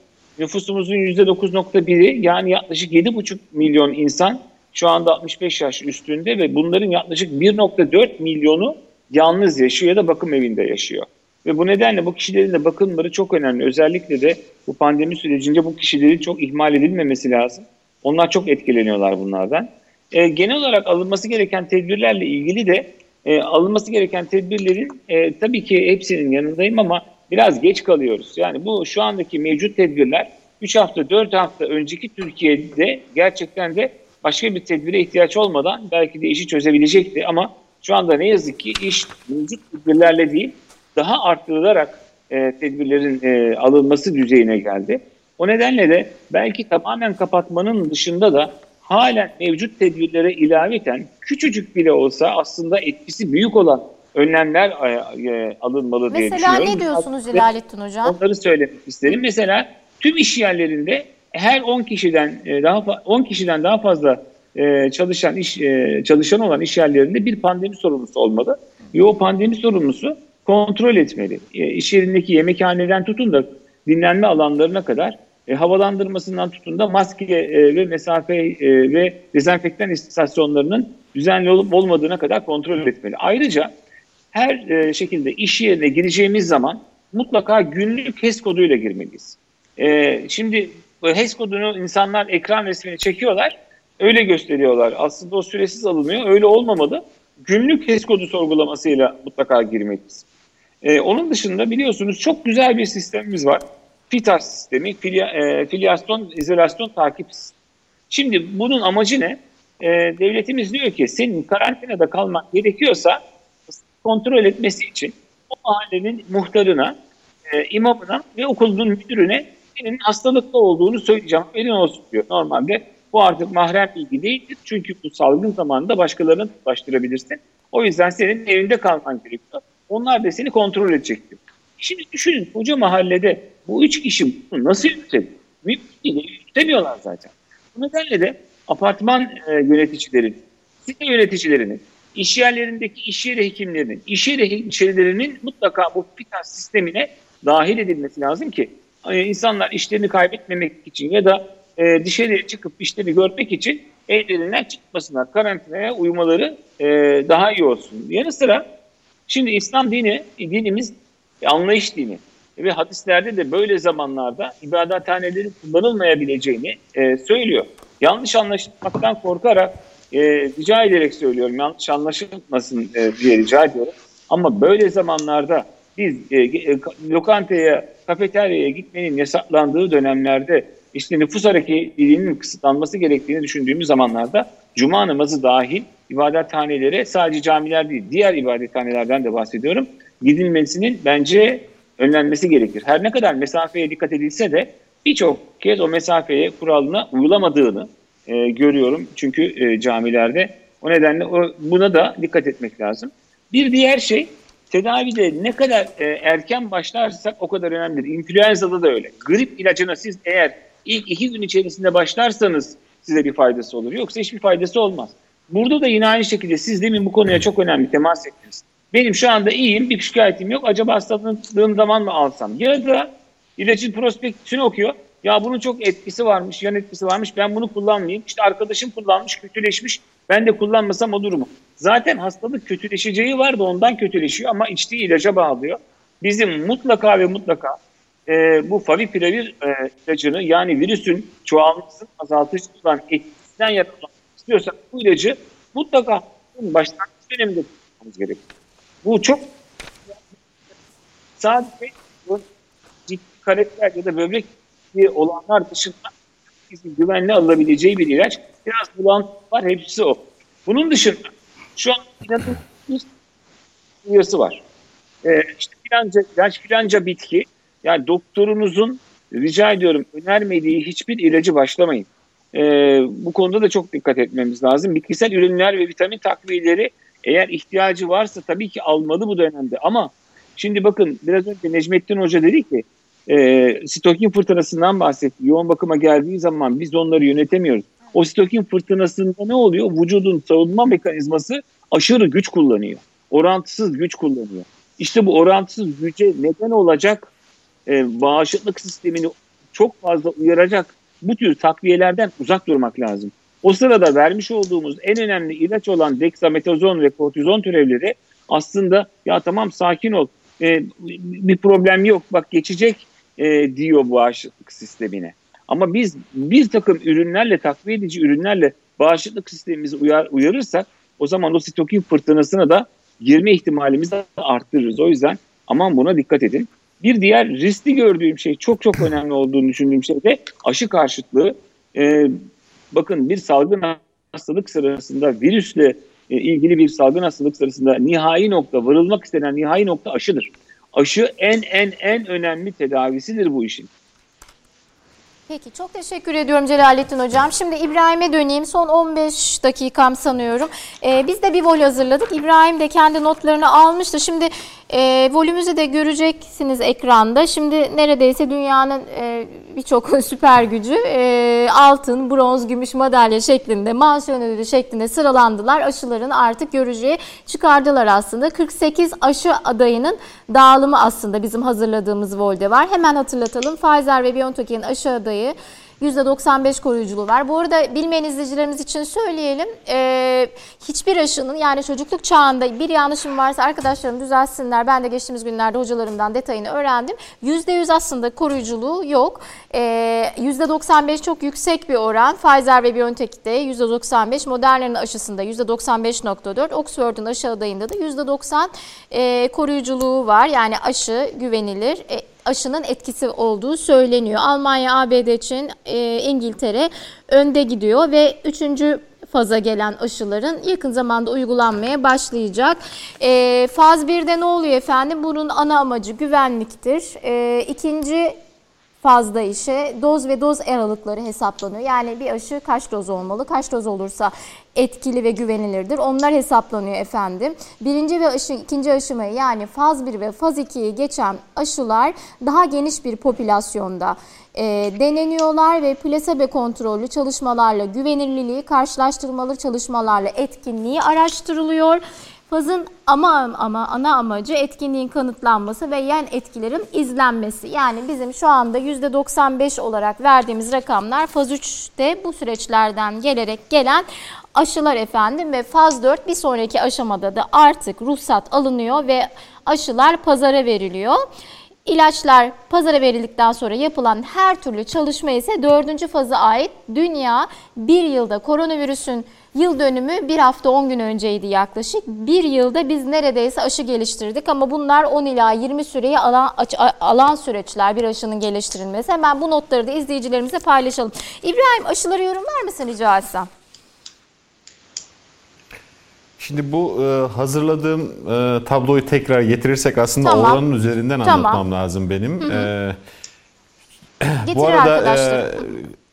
D: Nüfusumuzun %9.1'i yani yaklaşık 7,5 milyon insan şu anda 65 yaş üstünde ve bunların yaklaşık 1.4 milyonu yalnız yaşıyor ya da bakım evinde yaşıyor. Ve bu nedenle bu kişilerin de bakımları çok önemli. Özellikle de bu pandemi sürecinde bu kişilerin çok ihmal edilmemesi lazım. Onlar çok etkileniyorlar bunlardan. E, genel olarak alınması gereken tedbirlerle ilgili de e, alınması gereken tedbirlerin e, tabii ki hepsinin yanındayım ama biraz geç kalıyoruz. Yani bu şu andaki mevcut tedbirler 3 hafta 4 hafta önceki Türkiye'de gerçekten de başka bir tedbire ihtiyaç olmadan belki de işi çözebilecekti ama şu anda ne yazık ki iş mevcut tedbirlerle değil daha arttırılarak e, tedbirlerin e, alınması düzeyine geldi. O nedenle de belki tamamen kapatmanın dışında da halen mevcut tedbirlere ilaveten küçücük bile olsa aslında etkisi büyük olan önlemler e, e, alınmalı diye
A: Mesela
D: düşünüyorum.
A: ne diyorsunuz Celalettin Hocam?
D: Onları söylemek isterim. Mesela tüm iş yerlerinde her 10 kişiden e, daha fa- 10 kişiden daha fazla e, çalışan iş e, çalışan olan iş yerlerinde bir pandemi sorumlusu olmalı. Ve o pandemi sorumlusu kontrol etmeli. E, iş yerindeki yemekhaneden tutun da dinlenme alanlarına kadar e, havalandırmasından tutun da maske e, ve mesafe e, ve dezenfektan istasyonlarının düzenli olup olmadığına kadar kontrol etmeli. Ayrıca her e, şekilde iş yerine gireceğimiz zaman mutlaka günlük HES koduyla girmeliyiz. E, şimdi HES kodunu insanlar ekran resmini çekiyorlar, öyle gösteriyorlar. Aslında o süresiz alınıyor, öyle olmamalı. Günlük HES kodu sorgulamasıyla mutlaka girmeliyiz. E, onun dışında biliyorsunuz çok güzel bir sistemimiz var. FİTAS sistemi, filya, e, filyasyon, izolasyon takip sistemi. Şimdi bunun amacı ne? E, devletimiz diyor ki senin karantinada kalman gerekiyorsa kontrol etmesi için o mahallenin muhtarına, e, imamına ve okulun müdürüne senin hastalıklı olduğunu söyleyeceğim. Haberin olsun diyor. Normalde bu artık mahrem bilgi değildir. Çünkü bu salgın zamanında başkalarını tutlaştırabilirsin. O yüzden senin evinde kalman gerekiyor. Onlar da seni kontrol edecek diyor. Şimdi düşünün koca mahallede bu üç kişi bunu nasıl yönetebilir? Mümkün zaten. Bu nedenle de apartman e, yöneticilerin, site yöneticilerinin, iş yerlerindeki iş yeri hekimlerinin, iş yeri hemşirelerinin mutlaka bu FİTAS sistemine dahil edilmesi lazım ki e, insanlar işlerini kaybetmemek için ya da e, dışarıya çıkıp işlerini görmek için evlerinden çıkmasınlar. Karantinaya uymaları e, daha iyi olsun. Yanı sıra şimdi İslam dini, dinimiz anlayış dini ve hadislerde de böyle zamanlarda ibadethanelerin kullanılmayabileceğini söylüyor. Yanlış anlaşılmaktan korkarak e, rica ederek söylüyorum. Yanlış anlaşılmasın e, diye rica ediyorum. Ama böyle zamanlarda biz e, e, lokantaya, kafeteryaya gitmenin yasaklandığı dönemlerde işte nüfus hareketliliğinin kısıtlanması gerektiğini düşündüğümüz zamanlarda cuma namazı dahil ibadethanelere sadece camiler değil diğer ibadethanelerden de bahsediyorum. Gidilmesinin bence önlenmesi gerekir. Her ne kadar mesafeye dikkat edilse de birçok kez o mesafeye kuralına uygulamadığını e, görüyorum. Çünkü e, camilerde o nedenle o, buna da dikkat etmek lazım. Bir diğer şey tedavide ne kadar e, erken başlarsak o kadar önemlidir. İnfluenza'da da öyle. Grip ilacına siz eğer ilk iki gün içerisinde başlarsanız size bir faydası olur. Yoksa hiçbir faydası olmaz. Burada da yine aynı şekilde siz demin bu konuya çok önemli temas ettiniz. Benim şu anda iyiyim, bir şikayetim yok. Acaba hastalığım zaman mı alsam? Ya da ilacın prospektüsünü okuyor. Ya bunun çok etkisi varmış, yan etkisi varmış. Ben bunu kullanmayayım. İşte arkadaşım kullanmış, kötüleşmiş. Ben de kullanmasam olur mu? Zaten hastalık kötüleşeceği var da ondan kötüleşiyor ama içtiği ilaca bağlıyor. Bizim mutlaka ve mutlaka e, bu favipiravir e, ilacını yani virüsün çoğalmasını azaltıcı olan etkisinden yararlanmak istiyorsak bu ilacı mutlaka başlangıç döneminde kullanmamız gerekiyor. Bu çok sadece ciddi karaktер ya da böbrek olanlar dışında bizim güvenli alınabileceği bir ilaç. Biraz bulantı var hepsi o. Bunun dışında şu an inanılmaz bir uyarısı var. Ee, işte filanca ilaç filanca bitki yani doktorunuzun rica ediyorum önermediği hiçbir ilacı başlamayın. Ee, bu konuda da çok dikkat etmemiz lazım. Bitkisel ürünler ve vitamin takviyeleri eğer ihtiyacı varsa tabii ki almalı bu dönemde ama şimdi bakın biraz önce Necmettin Hoca dedi ki e, sitokin fırtınasından bahsetti. Yoğun bakıma geldiği zaman biz onları yönetemiyoruz. O sitokin fırtınasında ne oluyor? Vücudun savunma mekanizması aşırı güç kullanıyor. Orantısız güç kullanıyor. İşte bu orantısız güce neden olacak e, bağışıklık sistemini çok fazla uyaracak bu tür takviyelerden uzak durmak lazım. O sırada vermiş olduğumuz en önemli ilaç olan dexametazon ve kortizon türevleri aslında ya tamam sakin ol e, bir problem yok bak geçecek e, diyor bağışıklık sistemine. Ama biz bir takım ürünlerle takviye edici ürünlerle bağışıklık sistemimizi uyar, uyarırsak o zaman o sitokin fırtınasına da girme ihtimalimizi arttırırız. O yüzden aman buna dikkat edin. Bir diğer riskli gördüğüm şey çok çok önemli olduğunu düşündüğüm şey de aşı karşıtlığı. Ee, bakın bir salgın hastalık sırasında virüsle e, ilgili bir salgın hastalık sırasında nihai nokta varılmak istenen nihai nokta aşıdır. Aşı en en en önemli tedavisidir bu işin.
A: Peki çok teşekkür ediyorum Celalettin Hocam. Şimdi İbrahim'e döneyim. Son 15 dakikam sanıyorum. Ee, biz de bir vol hazırladık. İbrahim de kendi notlarını almıştı. Şimdi e, volümüzü de göreceksiniz ekranda. Şimdi neredeyse dünyanın e, birçok süper gücü e, altın, bronz, gümüş madalya şeklinde, mansiyon ödülü şeklinde sıralandılar. Aşıların artık göreceği çıkardılar aslında. 48 aşı adayının dağılımı aslında bizim hazırladığımız volde var. Hemen hatırlatalım. Pfizer ve BioNTech'in aşı adayı %95 koruyuculuğu var. Bu arada bilmeyen izleyicilerimiz için söyleyelim. Ee, hiçbir aşının yani çocukluk çağında bir yanlışım varsa arkadaşlarım düzelsinler. Ben de geçtiğimiz günlerde hocalarımdan detayını öğrendim. %100 aslında koruyuculuğu yok. Ee, %95 çok yüksek bir oran. Pfizer ve BioNTech'te %95, Moderna'nın aşısında %95.4, Oxford'un aşı adayında da %90 e, koruyuculuğu var. Yani aşı güvenilir. E, aşının etkisi olduğu söyleniyor. Almanya, ABD, Çin, e, İngiltere önde gidiyor ve üçüncü faza gelen aşıların yakın zamanda uygulanmaya başlayacak. E, faz 1'de ne oluyor efendim? Bunun ana amacı güvenliktir. E, ikinci fazda işe doz ve doz aralıkları hesaplanıyor. Yani bir aşı kaç doz olmalı, kaç doz olursa etkili ve güvenilirdir. Onlar hesaplanıyor efendim. Birinci ve aşı, ikinci aşımayı yani faz 1 ve faz 2'yi geçen aşılar daha geniş bir popülasyonda e, deneniyorlar ve plasebo kontrollü çalışmalarla güvenilirliği, karşılaştırmalı çalışmalarla etkinliği araştırılıyor. Fazın ama ama ana amacı etkinliğin kanıtlanması ve yan etkilerin izlenmesi. Yani bizim şu anda %95 olarak verdiğimiz rakamlar faz 3'te bu süreçlerden gelerek gelen aşılar efendim ve faz 4 bir sonraki aşamada da artık ruhsat alınıyor ve aşılar pazara veriliyor. İlaçlar pazara verildikten sonra yapılan her türlü çalışma ise dördüncü faza ait. Dünya bir yılda koronavirüsün Yıl dönümü bir hafta 10 gün önceydi yaklaşık. Bir yılda biz neredeyse aşı geliştirdik ama bunlar 10 ila 20 süreyi alan, alan süreçler bir aşının geliştirilmesi. Hemen bu notları da izleyicilerimize paylaşalım. İbrahim aşıları yorumlar mısın rica etsem?
C: Şimdi bu e, hazırladığım e, tabloyu tekrar getirirsek aslında
A: tamam.
C: oranın üzerinden
A: tamam.
C: anlatmam lazım benim. Hı hı.
A: E,
C: bu arada e,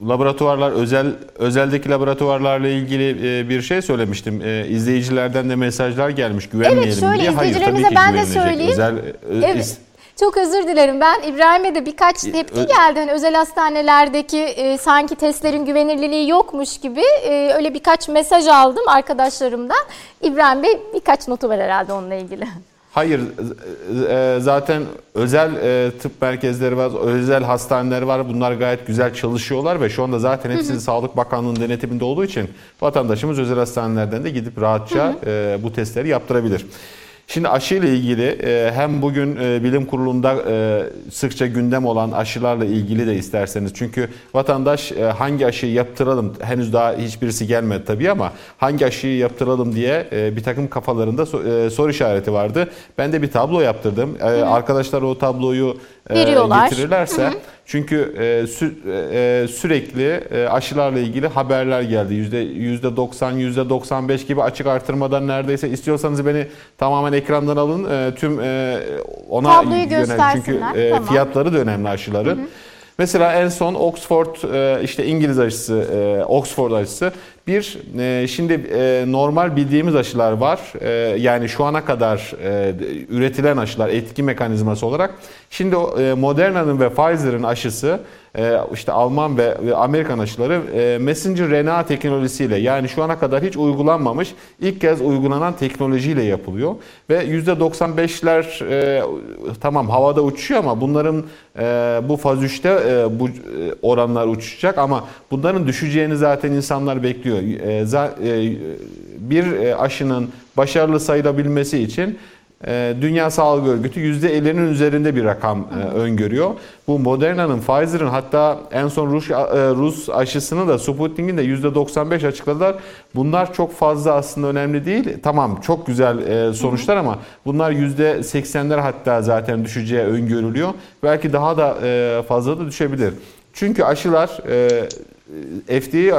C: laboratuvarlar özel özeldeki laboratuvarlarla ilgili e, bir şey söylemiştim. E, izleyicilerden de mesajlar gelmiş güvenmeyelim
A: evet, şöyle,
C: diye. Hayır tabii ki
A: ben de söyleyeyim.
C: Özel,
A: evet. Çok özür dilerim. Ben İbrahim'e de birkaç tepki geldi. Hani özel hastanelerdeki e, sanki testlerin güvenilirliği yokmuş gibi e, öyle birkaç mesaj aldım arkadaşlarımdan. İbrahim Bey birkaç notu var herhalde onunla ilgili.
C: Hayır, e, zaten özel e, tıp merkezleri var, özel hastaneler var. Bunlar gayet güzel çalışıyorlar ve şu anda zaten hepsi hı hı. Sağlık Bakanlığı'nın denetiminde olduğu için vatandaşımız özel hastanelerden de gidip rahatça hı hı. E, bu testleri yaptırabilir. Şimdi aşı ile ilgili e, hem bugün e, bilim kurulunda e, sıkça gündem olan aşılarla ilgili de isterseniz. Çünkü vatandaş hangi aşıyı yaptıralım henüz daha hiçbirisi gelmedi tabii ama hangi aşıyı yaptıralım diye bir takım kafalarında soru işareti vardı. Ben de bir tablo yaptırdım. Hı. Arkadaşlar o tabloyu Veriyorlar. getirirlerse... Hı hı. Çünkü e, sü, e, sürekli e, aşılarla ilgili haberler geldi. Yüzde yüzde 90, yüzde 95 gibi açık artırmadan neredeyse istiyorsanız beni tamamen ekrandan alın. E, tüm e, ona
A: Tabloyu yönel.
C: Çünkü e, tamam. fiyatları da önemli aşıların. Hı hı. Mesela en son Oxford e, işte İngiliz aşısı, e, Oxford aşısı bir e, şimdi normal bildiğimiz aşılar var. Yani şu ana kadar üretilen aşılar etki mekanizması olarak. Şimdi Moderna'nın ve Pfizer'ın aşısı işte Alman ve Amerikan aşıları e, messenger RNA teknolojisiyle yani şu ana kadar hiç uygulanmamış ilk kez uygulanan teknolojiyle yapılıyor. Ve %95'ler e, tamam havada uçuyor ama bunların e, bu faz 3'te bu oranlar uçacak ama bunların düşeceğini zaten insanlar bekliyor. Bir aşının başarılı sayılabilmesi için ee, Dünya Sağlık Örgütü %50'nin üzerinde bir rakam e, öngörüyor. Bu Moderna'nın, Pfizer'ın hatta en son Rus, e, Rus aşısını da Sputnik'in de %95 açıkladılar. Bunlar çok fazla aslında önemli değil. Tamam çok güzel e, sonuçlar ama bunlar %80'ler hatta zaten düşeceği öngörülüyor. Belki daha da fazla da düşebilir. Çünkü aşılar FDA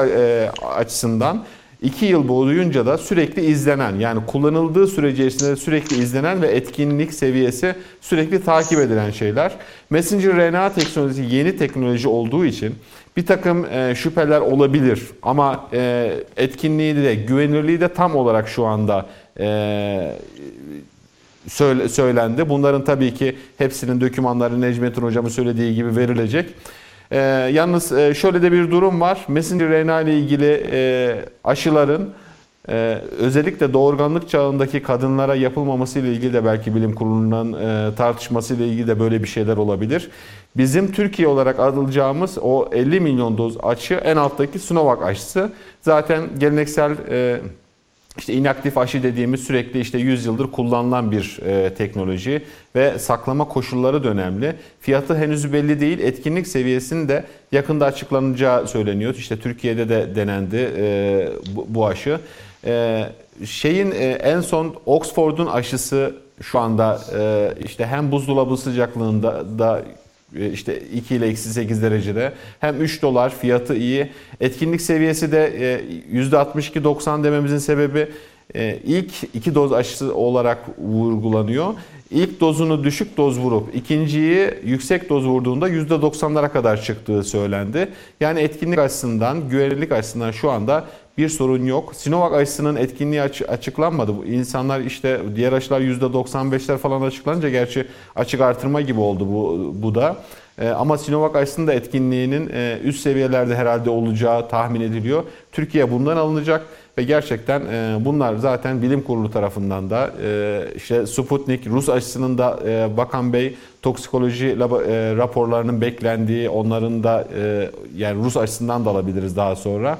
C: açısından 2 yıl boyunca da sürekli izlenen yani kullanıldığı sürece içerisinde sürekli izlenen ve etkinlik seviyesi sürekli takip edilen şeyler. Messenger RNA teknolojisi yeni teknoloji olduğu için bir takım e, şüpheler olabilir ama e, etkinliği de güvenirliği de tam olarak şu anda e, söyle, söylendi. Bunların tabii ki hepsinin dokümanları Necmettin hocamın söylediği gibi verilecek. E, yalnız e, şöyle de bir durum var. Messenger RNA ile ilgili e, aşıların e, özellikle doğurganlık çağındaki kadınlara yapılmaması ile ilgili de belki bilim kurulundan e, tartışması ile ilgili de böyle bir şeyler olabilir. Bizim Türkiye olarak alacağımız o 50 milyon doz aşı en alttaki Sinovac aşısı. Zaten geleneksel e, işte inaktif aşı dediğimiz sürekli işte 100 yıldır kullanılan bir e, teknoloji ve saklama koşulları da önemli. Fiyatı henüz belli değil. Etkinlik seviyesinin de yakında açıklanacağı söyleniyor. İşte Türkiye'de de denendi e, bu, bu aşı. E, şeyin e, en son Oxford'un aşısı şu anda e, işte hem buzdolabı sıcaklığında da işte 2 ile eksi 8 derecede. Hem 3 dolar fiyatı iyi. Etkinlik seviyesi de %62-90 e, dememizin sebebi e, ilk iki doz aşısı olarak vurgulanıyor. İlk dozunu düşük doz vurup ikinciyi yüksek doz vurduğunda %90'lara kadar çıktığı söylendi. Yani etkinlik açısından, güvenilirlik açısından şu anda bir sorun yok. Sinovac aşısının etkinliği açıklanmadı. İnsanlar işte diğer aşılar %95'ler falan açıklanınca gerçi açık artırma gibi oldu bu, bu da. Ee, ama Sinovac aşısının da etkinliğinin e, üst seviyelerde herhalde olacağı tahmin ediliyor. Türkiye bundan alınacak ve gerçekten e, bunlar zaten bilim kurulu tarafından da e, işte Sputnik, Rus aşısının da Bakan Bey toksikoloji raporlarının beklendiği, onların da yani Rus aşısından da alabiliriz daha sonra.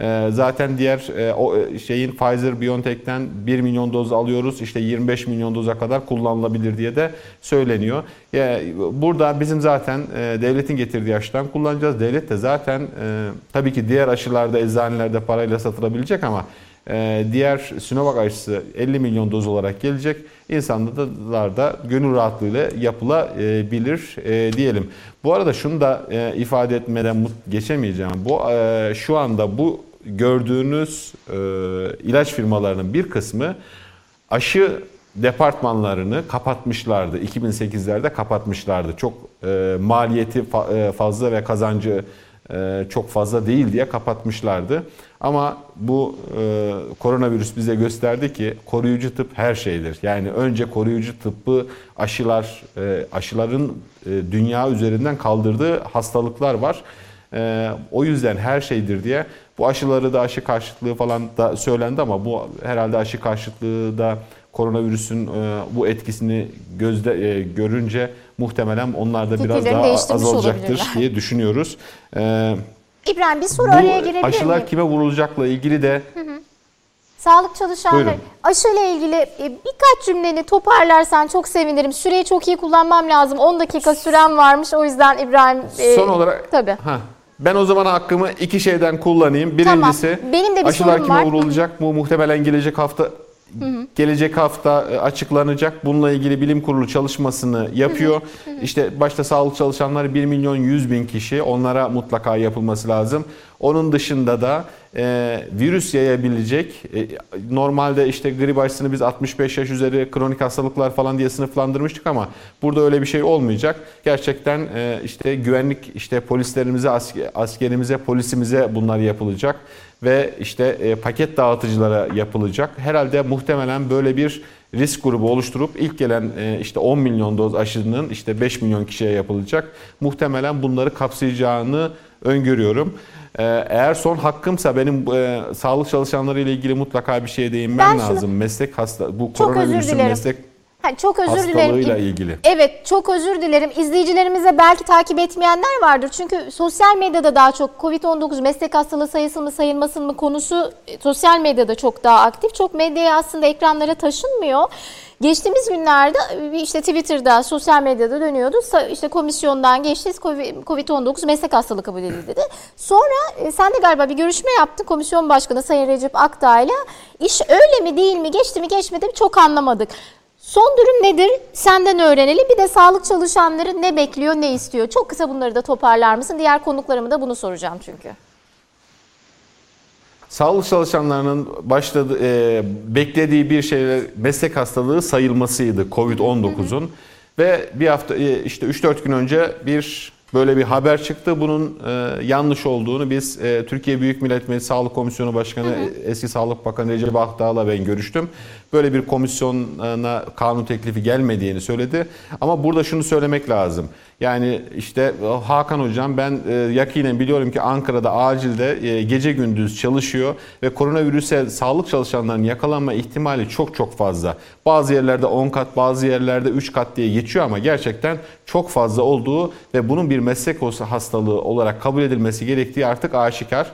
C: Ee, zaten diğer e, o e, şeyin Pfizer BioNTech'ten 1 milyon doz alıyoruz. İşte 25 milyon doza kadar kullanılabilir diye de söyleniyor. Burada bizim zaten e, devletin getirdiği aşıdan kullanacağız. Devlet de zaten tabii ki diğer aşılarda eczanelerde parayla satılabilecek ama diğer Sinovac aşısı 50 milyon doz olarak gelecek. İnsanlar da gönül rahatlığıyla yapılabilir diyelim. Bu arada şunu da ifade etmeden geçemeyeceğim. Bu şu anda bu gördüğünüz e, ilaç firmalarının bir kısmı aşı departmanlarını kapatmışlardı. 2008'lerde kapatmışlardı. Çok e, maliyeti fa, e, fazla ve kazancı e, çok fazla değil diye kapatmışlardı. Ama bu e, koronavirüs bize gösterdi ki koruyucu tıp her şeydir. Yani önce koruyucu tıbbı aşılar, e, aşıların e, dünya üzerinden kaldırdığı hastalıklar var. E, o yüzden her şeydir diye bu aşıları da aşı karşıtlığı falan da söylendi ama bu herhalde aşı karşıtlığı da koronavirüsün e, bu etkisini gözde e, görünce muhtemelen onlar da biraz daha azalacaktır diye düşünüyoruz. E,
A: İbrahim bir soru
C: bu
A: araya girebilir
C: aşılar
A: miyim?
C: kime vurulacakla ilgili de
A: Sağlık çalışanları
C: Buyurun.
A: aşıyla ilgili e, birkaç cümleni toparlarsan çok sevinirim. Süreyi çok iyi kullanmam lazım. 10 dakika sürem varmış. O yüzden İbrahim e,
C: son olarak
A: tabii.
C: Ha, ben o zaman hakkımı iki şeyden kullanayım. Birincisi
A: Tamam. Benim de bir
C: aşılar kime
A: var.
C: vurulacak? Bu muhtemelen gelecek hafta gelecek hafta e, açıklanacak. Bununla ilgili bilim kurulu çalışmasını yapıyor. İşte başta sağlık çalışanları 1 milyon 100 bin kişi onlara mutlaka yapılması lazım. Onun dışında da e, virüs yayabilecek e, normalde işte grip aşısını biz 65 yaş üzeri kronik hastalıklar falan diye sınıflandırmıştık ama burada öyle bir şey olmayacak. Gerçekten e, işte güvenlik işte polislerimize asker- askerimize polisimize bunlar yapılacak ve işte e, paket dağıtıcılara yapılacak. Herhalde muhtemelen böyle bir risk grubu oluşturup ilk gelen e, işte 10 milyon doz aşının işte 5 milyon kişiye yapılacak. Muhtemelen bunları kapsayacağını öngörüyorum. E, Eğer son hakkımsa benim e, sağlık çalışanları ile ilgili mutlaka bir şeye değinmem
A: Ben şunu-
C: lazım. Meslek hasta bu
A: Çok
C: koronavirüsün meslek
A: Ha, çok özür
C: hastalığıyla
A: dilerim.
C: ilgili.
A: Evet çok özür dilerim. İzleyicilerimize belki takip etmeyenler vardır. Çünkü sosyal medyada daha çok Covid-19 meslek hastalığı sayısı mı sayılmasın mı konusu e, sosyal medyada çok daha aktif. Çok medyaya aslında ekranlara taşınmıyor. Geçtiğimiz günlerde e, işte Twitter'da, sosyal medyada dönüyordu. İşte komisyondan geçti. Covid- Covid-19 meslek hastalığı kabul edildi dedi. Sonra e, sen de galiba bir görüşme yaptın komisyon başkanı Sayın Recep Akdağ'yla. İş öyle mi değil mi, geçti mi geçmedi mi çok anlamadık. Son durum nedir? Senden öğrenelim. Bir de sağlık çalışanları ne bekliyor, ne istiyor? Çok kısa bunları da toparlar mısın? Diğer konuklarıma da bunu soracağım çünkü.
C: Sağlık çalışanlarının başladı e, beklediği bir şey meslek hastalığı sayılmasıydı Covid-19'un ve bir hafta e, işte 3-4 gün önce bir böyle bir haber çıktı. Bunun e, yanlış olduğunu biz e, Türkiye Büyük Millet Meclisi Sağlık Komisyonu Başkanı eski Sağlık Bakanı Recep Akdağ'la ben görüştüm. Böyle bir komisyona kanun teklifi gelmediğini söyledi. Ama burada şunu söylemek lazım. Yani işte Hakan Hocam ben e, yakinen biliyorum ki Ankara'da acilde e, gece gündüz çalışıyor ve koronavirüse sağlık çalışanlarının yakalanma ihtimali çok çok fazla. Bazı yerlerde 10 kat bazı yerlerde 3 kat diye geçiyor ama gerçekten çok fazla olduğu ve bunun bir meslek hastalığı olarak kabul edilmesi gerektiği artık aşikar.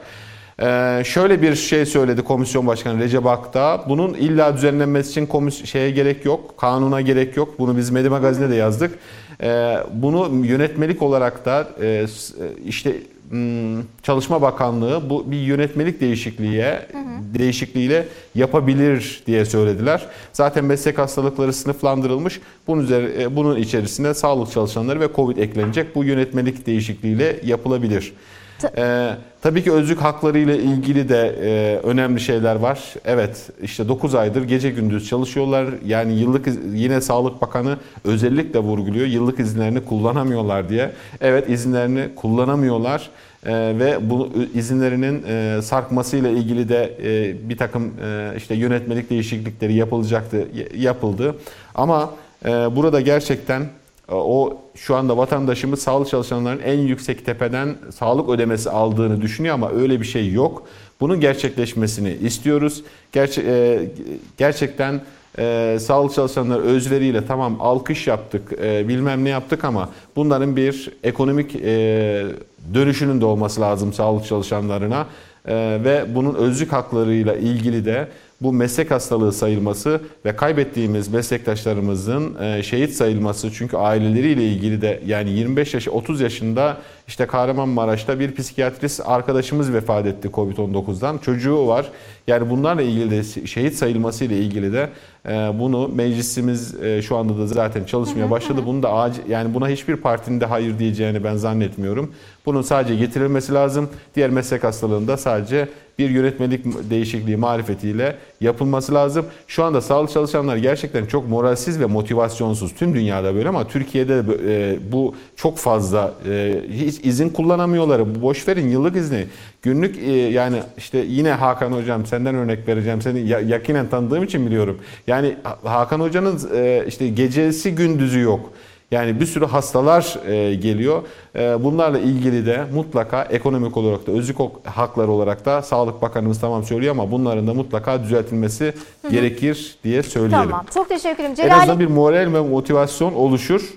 C: Ee, şöyle bir şey söyledi Komisyon Başkanı Recep Akdağ. Bunun illa düzenlenmesi için komis şeye gerek yok, kanuna gerek yok. Bunu biz Medya Magazin'de de yazdık. Ee, bunu yönetmelik olarak da e, e, işte hmm, Çalışma Bakanlığı bu bir yönetmelik değişikliğe değişikliğiyle yapabilir diye söylediler. Zaten meslek hastalıkları sınıflandırılmış. Bunun üzeri, e, bunun içerisinde sağlık çalışanları ve Covid eklenecek. Bu yönetmelik değişikliğiyle yapılabilir. Ee, tabii ki özlük hakları ile ilgili de e, önemli şeyler var. Evet işte 9 aydır gece gündüz çalışıyorlar. Yani yıllık yine Sağlık Bakanı özellikle vurguluyor. Yıllık izinlerini kullanamıyorlar diye. Evet izinlerini kullanamıyorlar. Ee, ve bu izinlerinin e, sarkmasıyla ilgili de e, bir takım e, işte yönetmelik değişiklikleri yapılacaktı, yapıldı. Ama e, burada gerçekten e, o şu anda vatandaşımız sağlık çalışanlarının en yüksek tepeden sağlık ödemesi aldığını düşünüyor ama öyle bir şey yok. Bunun gerçekleşmesini istiyoruz. Gerçe, e, gerçekten e, sağlık çalışanları özveriyle tamam alkış yaptık, e, bilmem ne yaptık ama bunların bir ekonomik e, dönüşünün de olması lazım sağlık çalışanlarına. E, ve bunun özlük haklarıyla ilgili de bu meslek hastalığı sayılması ve kaybettiğimiz meslektaşlarımızın e, şehit sayılması. Çünkü aileleriyle ilgili de yani 25 yaş 30 yaşında işte Kahramanmaraş'ta bir psikiyatrist arkadaşımız vefat etti Covid-19'dan. Çocuğu var. Yani bunlarla ilgili de şehit sayılması ile ilgili de e, bunu meclisimiz e, şu anda da zaten çalışmaya başladı. Bunu da acil yani buna hiçbir partinin de hayır diyeceğini ben zannetmiyorum. Bunun sadece getirilmesi lazım. Diğer meslek hastalığında sadece bir yönetmelik değişikliği marifetiyle yapılması lazım. Şu anda sağlık çalışanlar gerçekten çok moralsiz ve motivasyonsuz. Tüm dünyada böyle ama Türkiye'de de e, bu çok fazla e, hiç izin kullanamıyorlar. Boş verin yıllık izni. Günlük e, yani işte yine Hakan hocam senden örnek vereceğim. Seni ya- yakinen tanıdığım için biliyorum. Yani Ha- Hakan hocanın işte gecesi gündüzü yok. Yani bir sürü hastalar e, geliyor. E, bunlarla ilgili de mutlaka ekonomik olarak da özlük hakları olarak da Sağlık Bakanımız tamam söylüyor ama bunların da mutlaka düzeltilmesi Hı-hı. gerekir diye söyleyelim.
A: Tamam. Çok teşekkür ederim.
C: Celal... En azından bir moral ve motivasyon oluşur.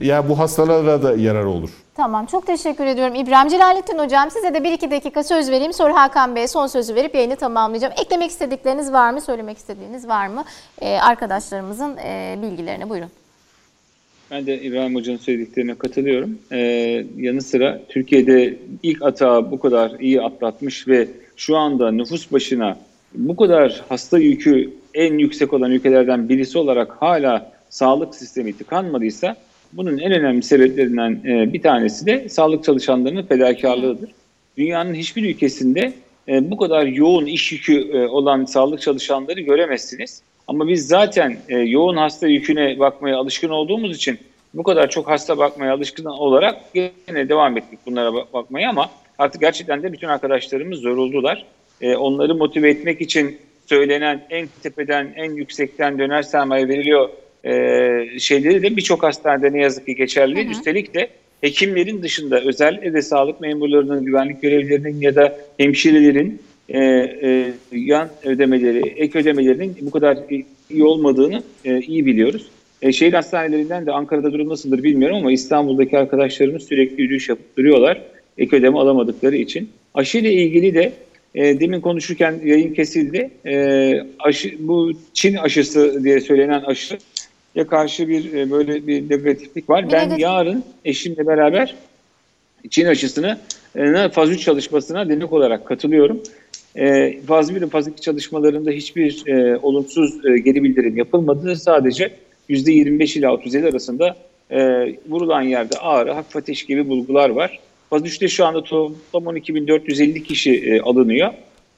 C: Ya bu hastalara da yarar olur.
A: Tamam çok teşekkür ediyorum İbrahim Celalettin Hocam. Size de bir iki dakika söz vereyim. Sonra Hakan Bey'e son sözü verip yayını tamamlayacağım. Eklemek istedikleriniz var mı? Söylemek istediğiniz var mı? Ee, arkadaşlarımızın e, bilgilerine buyurun.
D: Ben de İbrahim Hoca'nın söylediklerine katılıyorum. Ee, yanı sıra Türkiye'de ilk atağı bu kadar iyi atlatmış ve şu anda nüfus başına bu kadar hasta yükü en yüksek olan ülkelerden birisi olarak hala sağlık sistemi tıkanmadıysa bunun en önemli sebeplerinden e, bir tanesi de sağlık çalışanlarının fedakarlığıdır. Dünyanın hiçbir ülkesinde e, bu kadar yoğun iş yükü e, olan sağlık çalışanları göremezsiniz. Ama biz zaten yoğun hasta yüküne bakmaya alışkın olduğumuz için bu kadar çok hasta bakmaya alışkın olarak yine devam ettik bunlara bakmaya ama artık gerçekten de bütün arkadaşlarımız zoruldular. Onları motive etmek için söylenen en tepeden, en yüksekten döner sermaye veriliyor e, şeyleri de birçok hastanede ne yazık ki geçerli. Hı. Üstelik de hekimlerin dışında özellikle de sağlık memurlarının, güvenlik görevlilerinin ya da hemşirelerin e, e, yan ödemeleri, ek ödemelerinin bu kadar iyi olmadığını e, iyi biliyoruz. E, şehir hastanelerinden de Ankara'da durum nasıldır bilmiyorum ama İstanbul'daki arkadaşlarımız sürekli yürüyüş yapıp duruyorlar. Ek ödeme alamadıkları için. Aşı ile ilgili de e, demin konuşurken yayın kesildi. E, aşı, bu Çin aşısı diye söylenen aşı ya karşı bir e, böyle bir negatiflik var. Bir ben negatif. yarın eşimle beraber Çin aşısını e, faz 3 çalışmasına denek olarak katılıyorum. E, faz 1 ve faz 2 çalışmalarında hiçbir e, olumsuz e, geri bildirim yapılmadı. Sadece %25 ile 37 arasında e, vurulan yerde ağrı, hafif ateş gibi bulgular var. Faz 3'te şu anda toplam 12.450 kişi e, alınıyor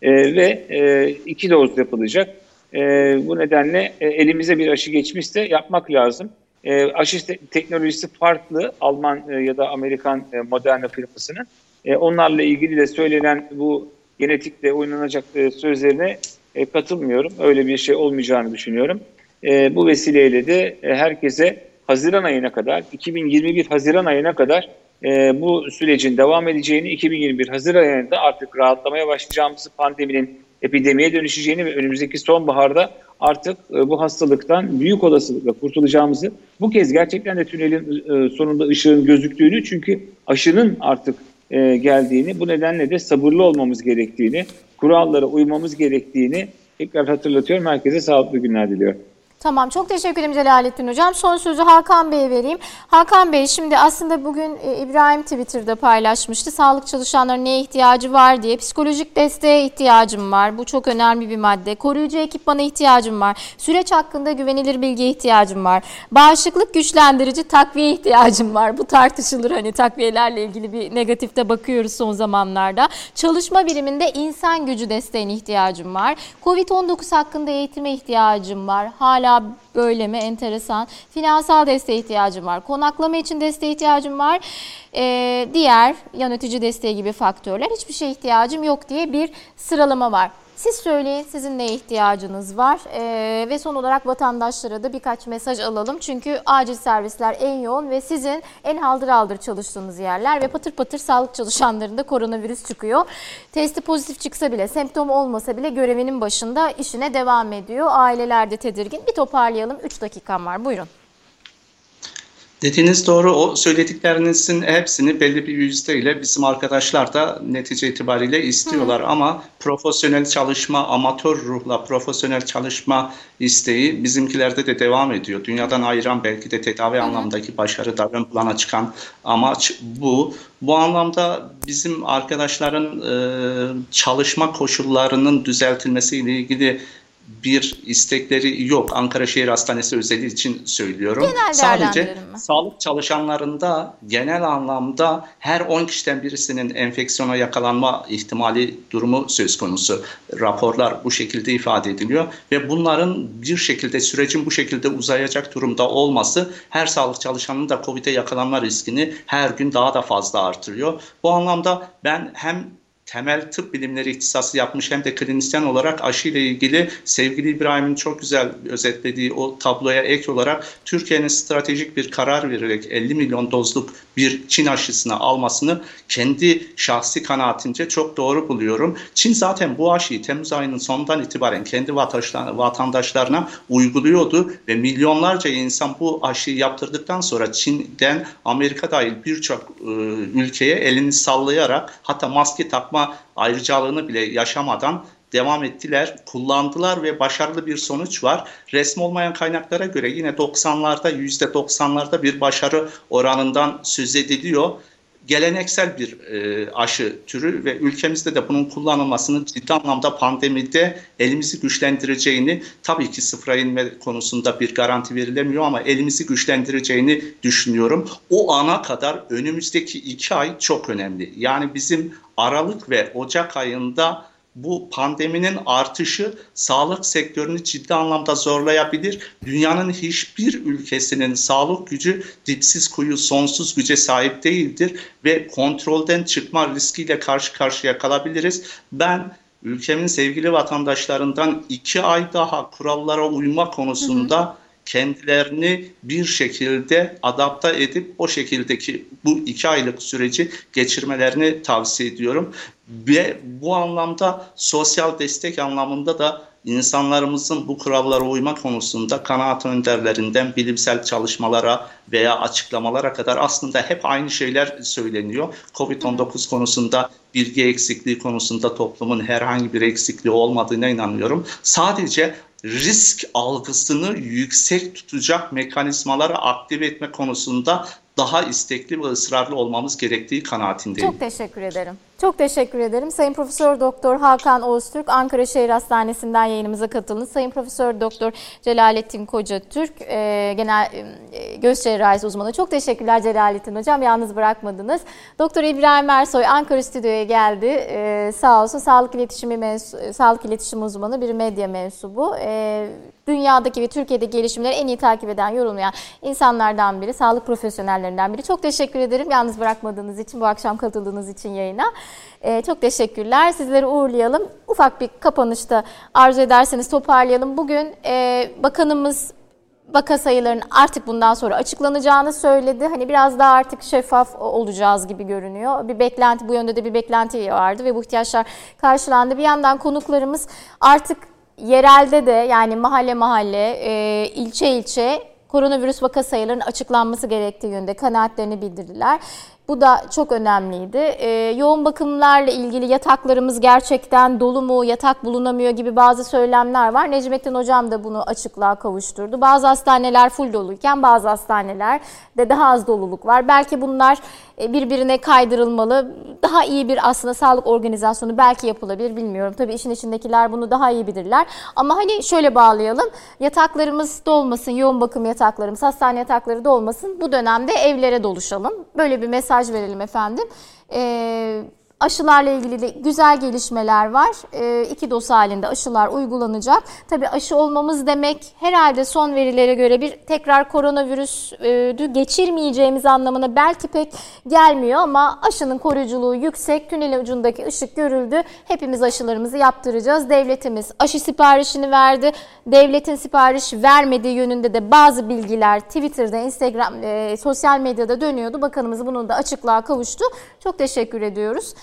D: e, ve e, iki doz yapılacak. E, bu nedenle e, elimize bir aşı geçmişse yapmak lazım. E, aşı te- teknolojisi farklı Alman e, ya da Amerikan e, Moderna firmasının. E, onlarla ilgili de söylenen bu genetikle oynanacak e, sözlerine e, katılmıyorum. Öyle bir şey olmayacağını düşünüyorum. E, bu vesileyle de e, herkese Haziran ayına kadar, 2021 Haziran ayına kadar e, bu sürecin devam edeceğini, 2021 Haziran ayında artık rahatlamaya başlayacağımızı pandeminin epidemiye dönüşeceğini ve önümüzdeki sonbaharda artık e, bu hastalıktan büyük olasılıkla kurtulacağımızı bu kez gerçekten de tünelin e, sonunda ışığın gözüktüğünü çünkü aşının artık e, geldiğini bu nedenle de sabırlı olmamız gerektiğini, kurallara uymamız gerektiğini tekrar hatırlatıyorum. Herkese sağlıklı günler diliyorum.
A: Tamam çok teşekkür ederim Celalettin Hocam. Son sözü Hakan Bey'e vereyim. Hakan Bey şimdi aslında bugün e, İbrahim Twitter'da paylaşmıştı. Sağlık çalışanlarının neye ihtiyacı var diye. Psikolojik desteğe ihtiyacım var. Bu çok önemli bir madde. Koruyucu ekipmana ihtiyacım var. Süreç hakkında güvenilir bilgiye ihtiyacım var. Bağışıklık güçlendirici takviye ihtiyacım var. Bu tartışılır hani takviyelerle ilgili bir negatifte bakıyoruz son zamanlarda. Çalışma biriminde insan gücü desteğine ihtiyacım var. Covid-19 hakkında eğitime ihtiyacım var. Hala böyle mi? Enteresan. Finansal desteğe ihtiyacım var. Konaklama için desteğe ihtiyacım var. Ee, diğer yönetici desteği gibi faktörler hiçbir şeye ihtiyacım yok diye bir sıralama var. Siz söyleyin sizin neye ihtiyacınız var ee, ve son olarak vatandaşlara da birkaç mesaj alalım. Çünkü acil servisler en yoğun ve sizin en haldır aldır çalıştığınız yerler ve patır patır sağlık çalışanlarında koronavirüs çıkıyor. Testi pozitif çıksa bile semptom olmasa bile görevinin başında işine devam ediyor. Aileler de tedirgin. Bir toparlayalım 3 dakikam var buyurun.
E: Dediğiniz doğru. O söylediklerinizin hepsini belli bir yüzdeyle bizim arkadaşlar da netice itibariyle istiyorlar. Hı. Ama profesyonel çalışma, amatör ruhla profesyonel çalışma isteği bizimkilerde de devam ediyor. Dünyadan ayıran belki de tedavi Hı. anlamdaki başarı da ön plana çıkan amaç bu. Bu anlamda bizim arkadaşların e, çalışma koşullarının düzeltilmesiyle ilgili bir istekleri yok. Ankara Şehir Hastanesi özeli için söylüyorum.
A: Genel
E: Sadece sağlık çalışanlarında genel anlamda her 10 kişiden birisinin enfeksiyona yakalanma ihtimali durumu söz konusu. Raporlar bu şekilde ifade ediliyor ve bunların bir şekilde sürecin bu şekilde uzayacak durumda olması her sağlık çalışanının da COVID'e yakalanma riskini her gün daha da fazla artırıyor. Bu anlamda ben hem temel tıp bilimleri ihtisası yapmış hem de klinisyen olarak aşı ile ilgili sevgili İbrahim'in çok güzel özetlediği o tabloya ek olarak Türkiye'nin stratejik bir karar vererek 50 milyon dozluk bir Çin aşısını almasını kendi şahsi kanaatimce çok doğru buluyorum. Çin zaten bu aşıyı Temmuz ayının sonundan itibaren kendi vatandaşlarına uyguluyordu ve milyonlarca insan bu aşıyı yaptırdıktan sonra Çin'den Amerika dahil birçok e, ülkeye elini sallayarak hatta maske takma ayrıcalığını bile yaşamadan devam ettiler, kullandılar ve başarılı bir sonuç var. Resmi olmayan kaynaklara göre yine 90'larda %90'larda bir başarı oranından söz ediliyor geleneksel bir e, aşı türü ve ülkemizde de bunun kullanılmasının ciddi anlamda pandemide elimizi güçlendireceğini tabii ki sıfıra inme konusunda bir garanti verilemiyor ama elimizi güçlendireceğini düşünüyorum. O ana kadar önümüzdeki iki ay çok önemli. Yani bizim Aralık ve Ocak ayında bu pandeminin artışı sağlık sektörünü ciddi anlamda zorlayabilir. Dünyanın hiçbir ülkesinin sağlık gücü dipsiz kuyu sonsuz güce sahip değildir ve kontrolden çıkma riskiyle karşı karşıya kalabiliriz. Ben ülkemin sevgili vatandaşlarından iki ay daha kurallara uyma konusunda hı hı kendilerini bir şekilde adapte edip o şekildeki bu iki aylık süreci geçirmelerini tavsiye ediyorum. Ve bu anlamda sosyal destek anlamında da insanlarımızın bu kurallara uyma konusunda kanaat önderlerinden bilimsel çalışmalara veya açıklamalara kadar aslında hep aynı şeyler söyleniyor. Covid-19 konusunda bilgi eksikliği konusunda toplumun herhangi bir eksikliği olmadığına inanıyorum. Sadece risk algısını yüksek tutacak mekanizmaları aktive etme konusunda daha istekli ve ısrarlı olmamız gerektiği kanaatindeyim.
A: Çok teşekkür ederim. Çok teşekkür ederim. Sayın Profesör Doktor Hakan Oğuztürk Ankara Şehir Hastanesi'nden yayınımıza katıldınız. Sayın Profesör Doktor Celalettin Koca Türk e, genel e, göz cerrahisi uzmanı. Çok teşekkürler Celalettin Hocam. Yalnız bırakmadınız. Doktor İbrahim Ersoy Ankara stüdyoya geldi. E, sağ olsun sağlık iletişimi mensu- sağlık iletişim uzmanı bir medya mensubu. E, dünyadaki ve Türkiye'de gelişimleri en iyi takip eden, yorumlayan insanlardan biri, sağlık profesyonellerinden biri. Çok teşekkür ederim yalnız bırakmadığınız için, bu akşam katıldığınız için yayına. Ee, çok teşekkürler. Sizleri uğurlayalım. Ufak bir kapanışta arzu ederseniz toparlayalım. Bugün e, bakanımız vaka sayılarının artık bundan sonra açıklanacağını söyledi. Hani biraz daha artık şeffaf olacağız gibi görünüyor. Bir beklenti bu yönde de bir beklenti vardı ve bu ihtiyaçlar karşılandı. Bir yandan konuklarımız artık yerelde de yani mahalle mahalle, e, ilçe ilçe koronavirüs vaka sayılarının açıklanması gerektiği yönde kanaatlerini bildirdiler. Bu da çok önemliydi. Ee, yoğun bakımlarla ilgili yataklarımız gerçekten dolu mu, yatak bulunamıyor gibi bazı söylemler var. Necmettin Hocam da bunu açıklığa kavuşturdu. Bazı hastaneler full doluyken bazı hastanelerde daha az doluluk var. Belki bunlar e, birbirine kaydırılmalı. Daha iyi bir aslında sağlık organizasyonu belki yapılabilir bilmiyorum. Tabii işin içindekiler bunu daha iyi bilirler. Ama hani şöyle bağlayalım. Yataklarımız dolmasın, yoğun bakım yataklarımız, hastane yatakları dolmasın. Bu dönemde evlere doluşalım. Böyle bir mesaj verelim efendim. Ee, Aşılarla ilgili de güzel gelişmeler var. E, iki doz halinde aşılar uygulanacak. Tabii aşı olmamız demek herhalde son verilere göre bir tekrar koronavirüs e, geçirmeyeceğimiz anlamına belki pek gelmiyor ama aşının koruyuculuğu yüksek. Tünel ucundaki ışık görüldü. Hepimiz aşılarımızı yaptıracağız. Devletimiz aşı siparişini verdi. Devletin sipariş vermediği yönünde de bazı bilgiler Twitter'da, Instagram, e, sosyal medyada dönüyordu. Bakanımız bunun da açıklığa kavuştu. Çok teşekkür ediyoruz.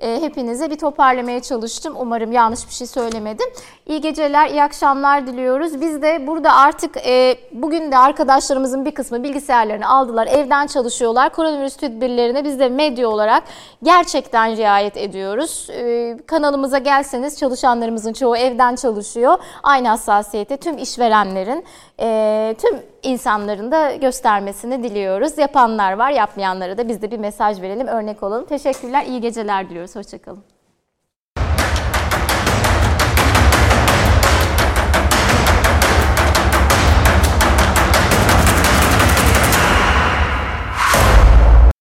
A: E, hepinize bir toparlamaya çalıştım. Umarım yanlış bir şey söylemedim. İyi geceler, iyi akşamlar diliyoruz. Biz de burada artık e, bugün de arkadaşlarımızın bir kısmı bilgisayarlarını aldılar, evden çalışıyorlar. Koronavirüs tedbirlerine biz de medya olarak gerçekten riayet ediyoruz. E, kanalımıza gelseniz çalışanlarımızın çoğu evden çalışıyor. Aynı hassasiyete tüm işverenlerin, e, tüm insanların da göstermesini diliyoruz. Yapanlar var, yapmayanlara da biz de bir mesaj verelim, örnek olalım. Teşekkürler, iyi geceler diliyoruz. Hoşçakalın.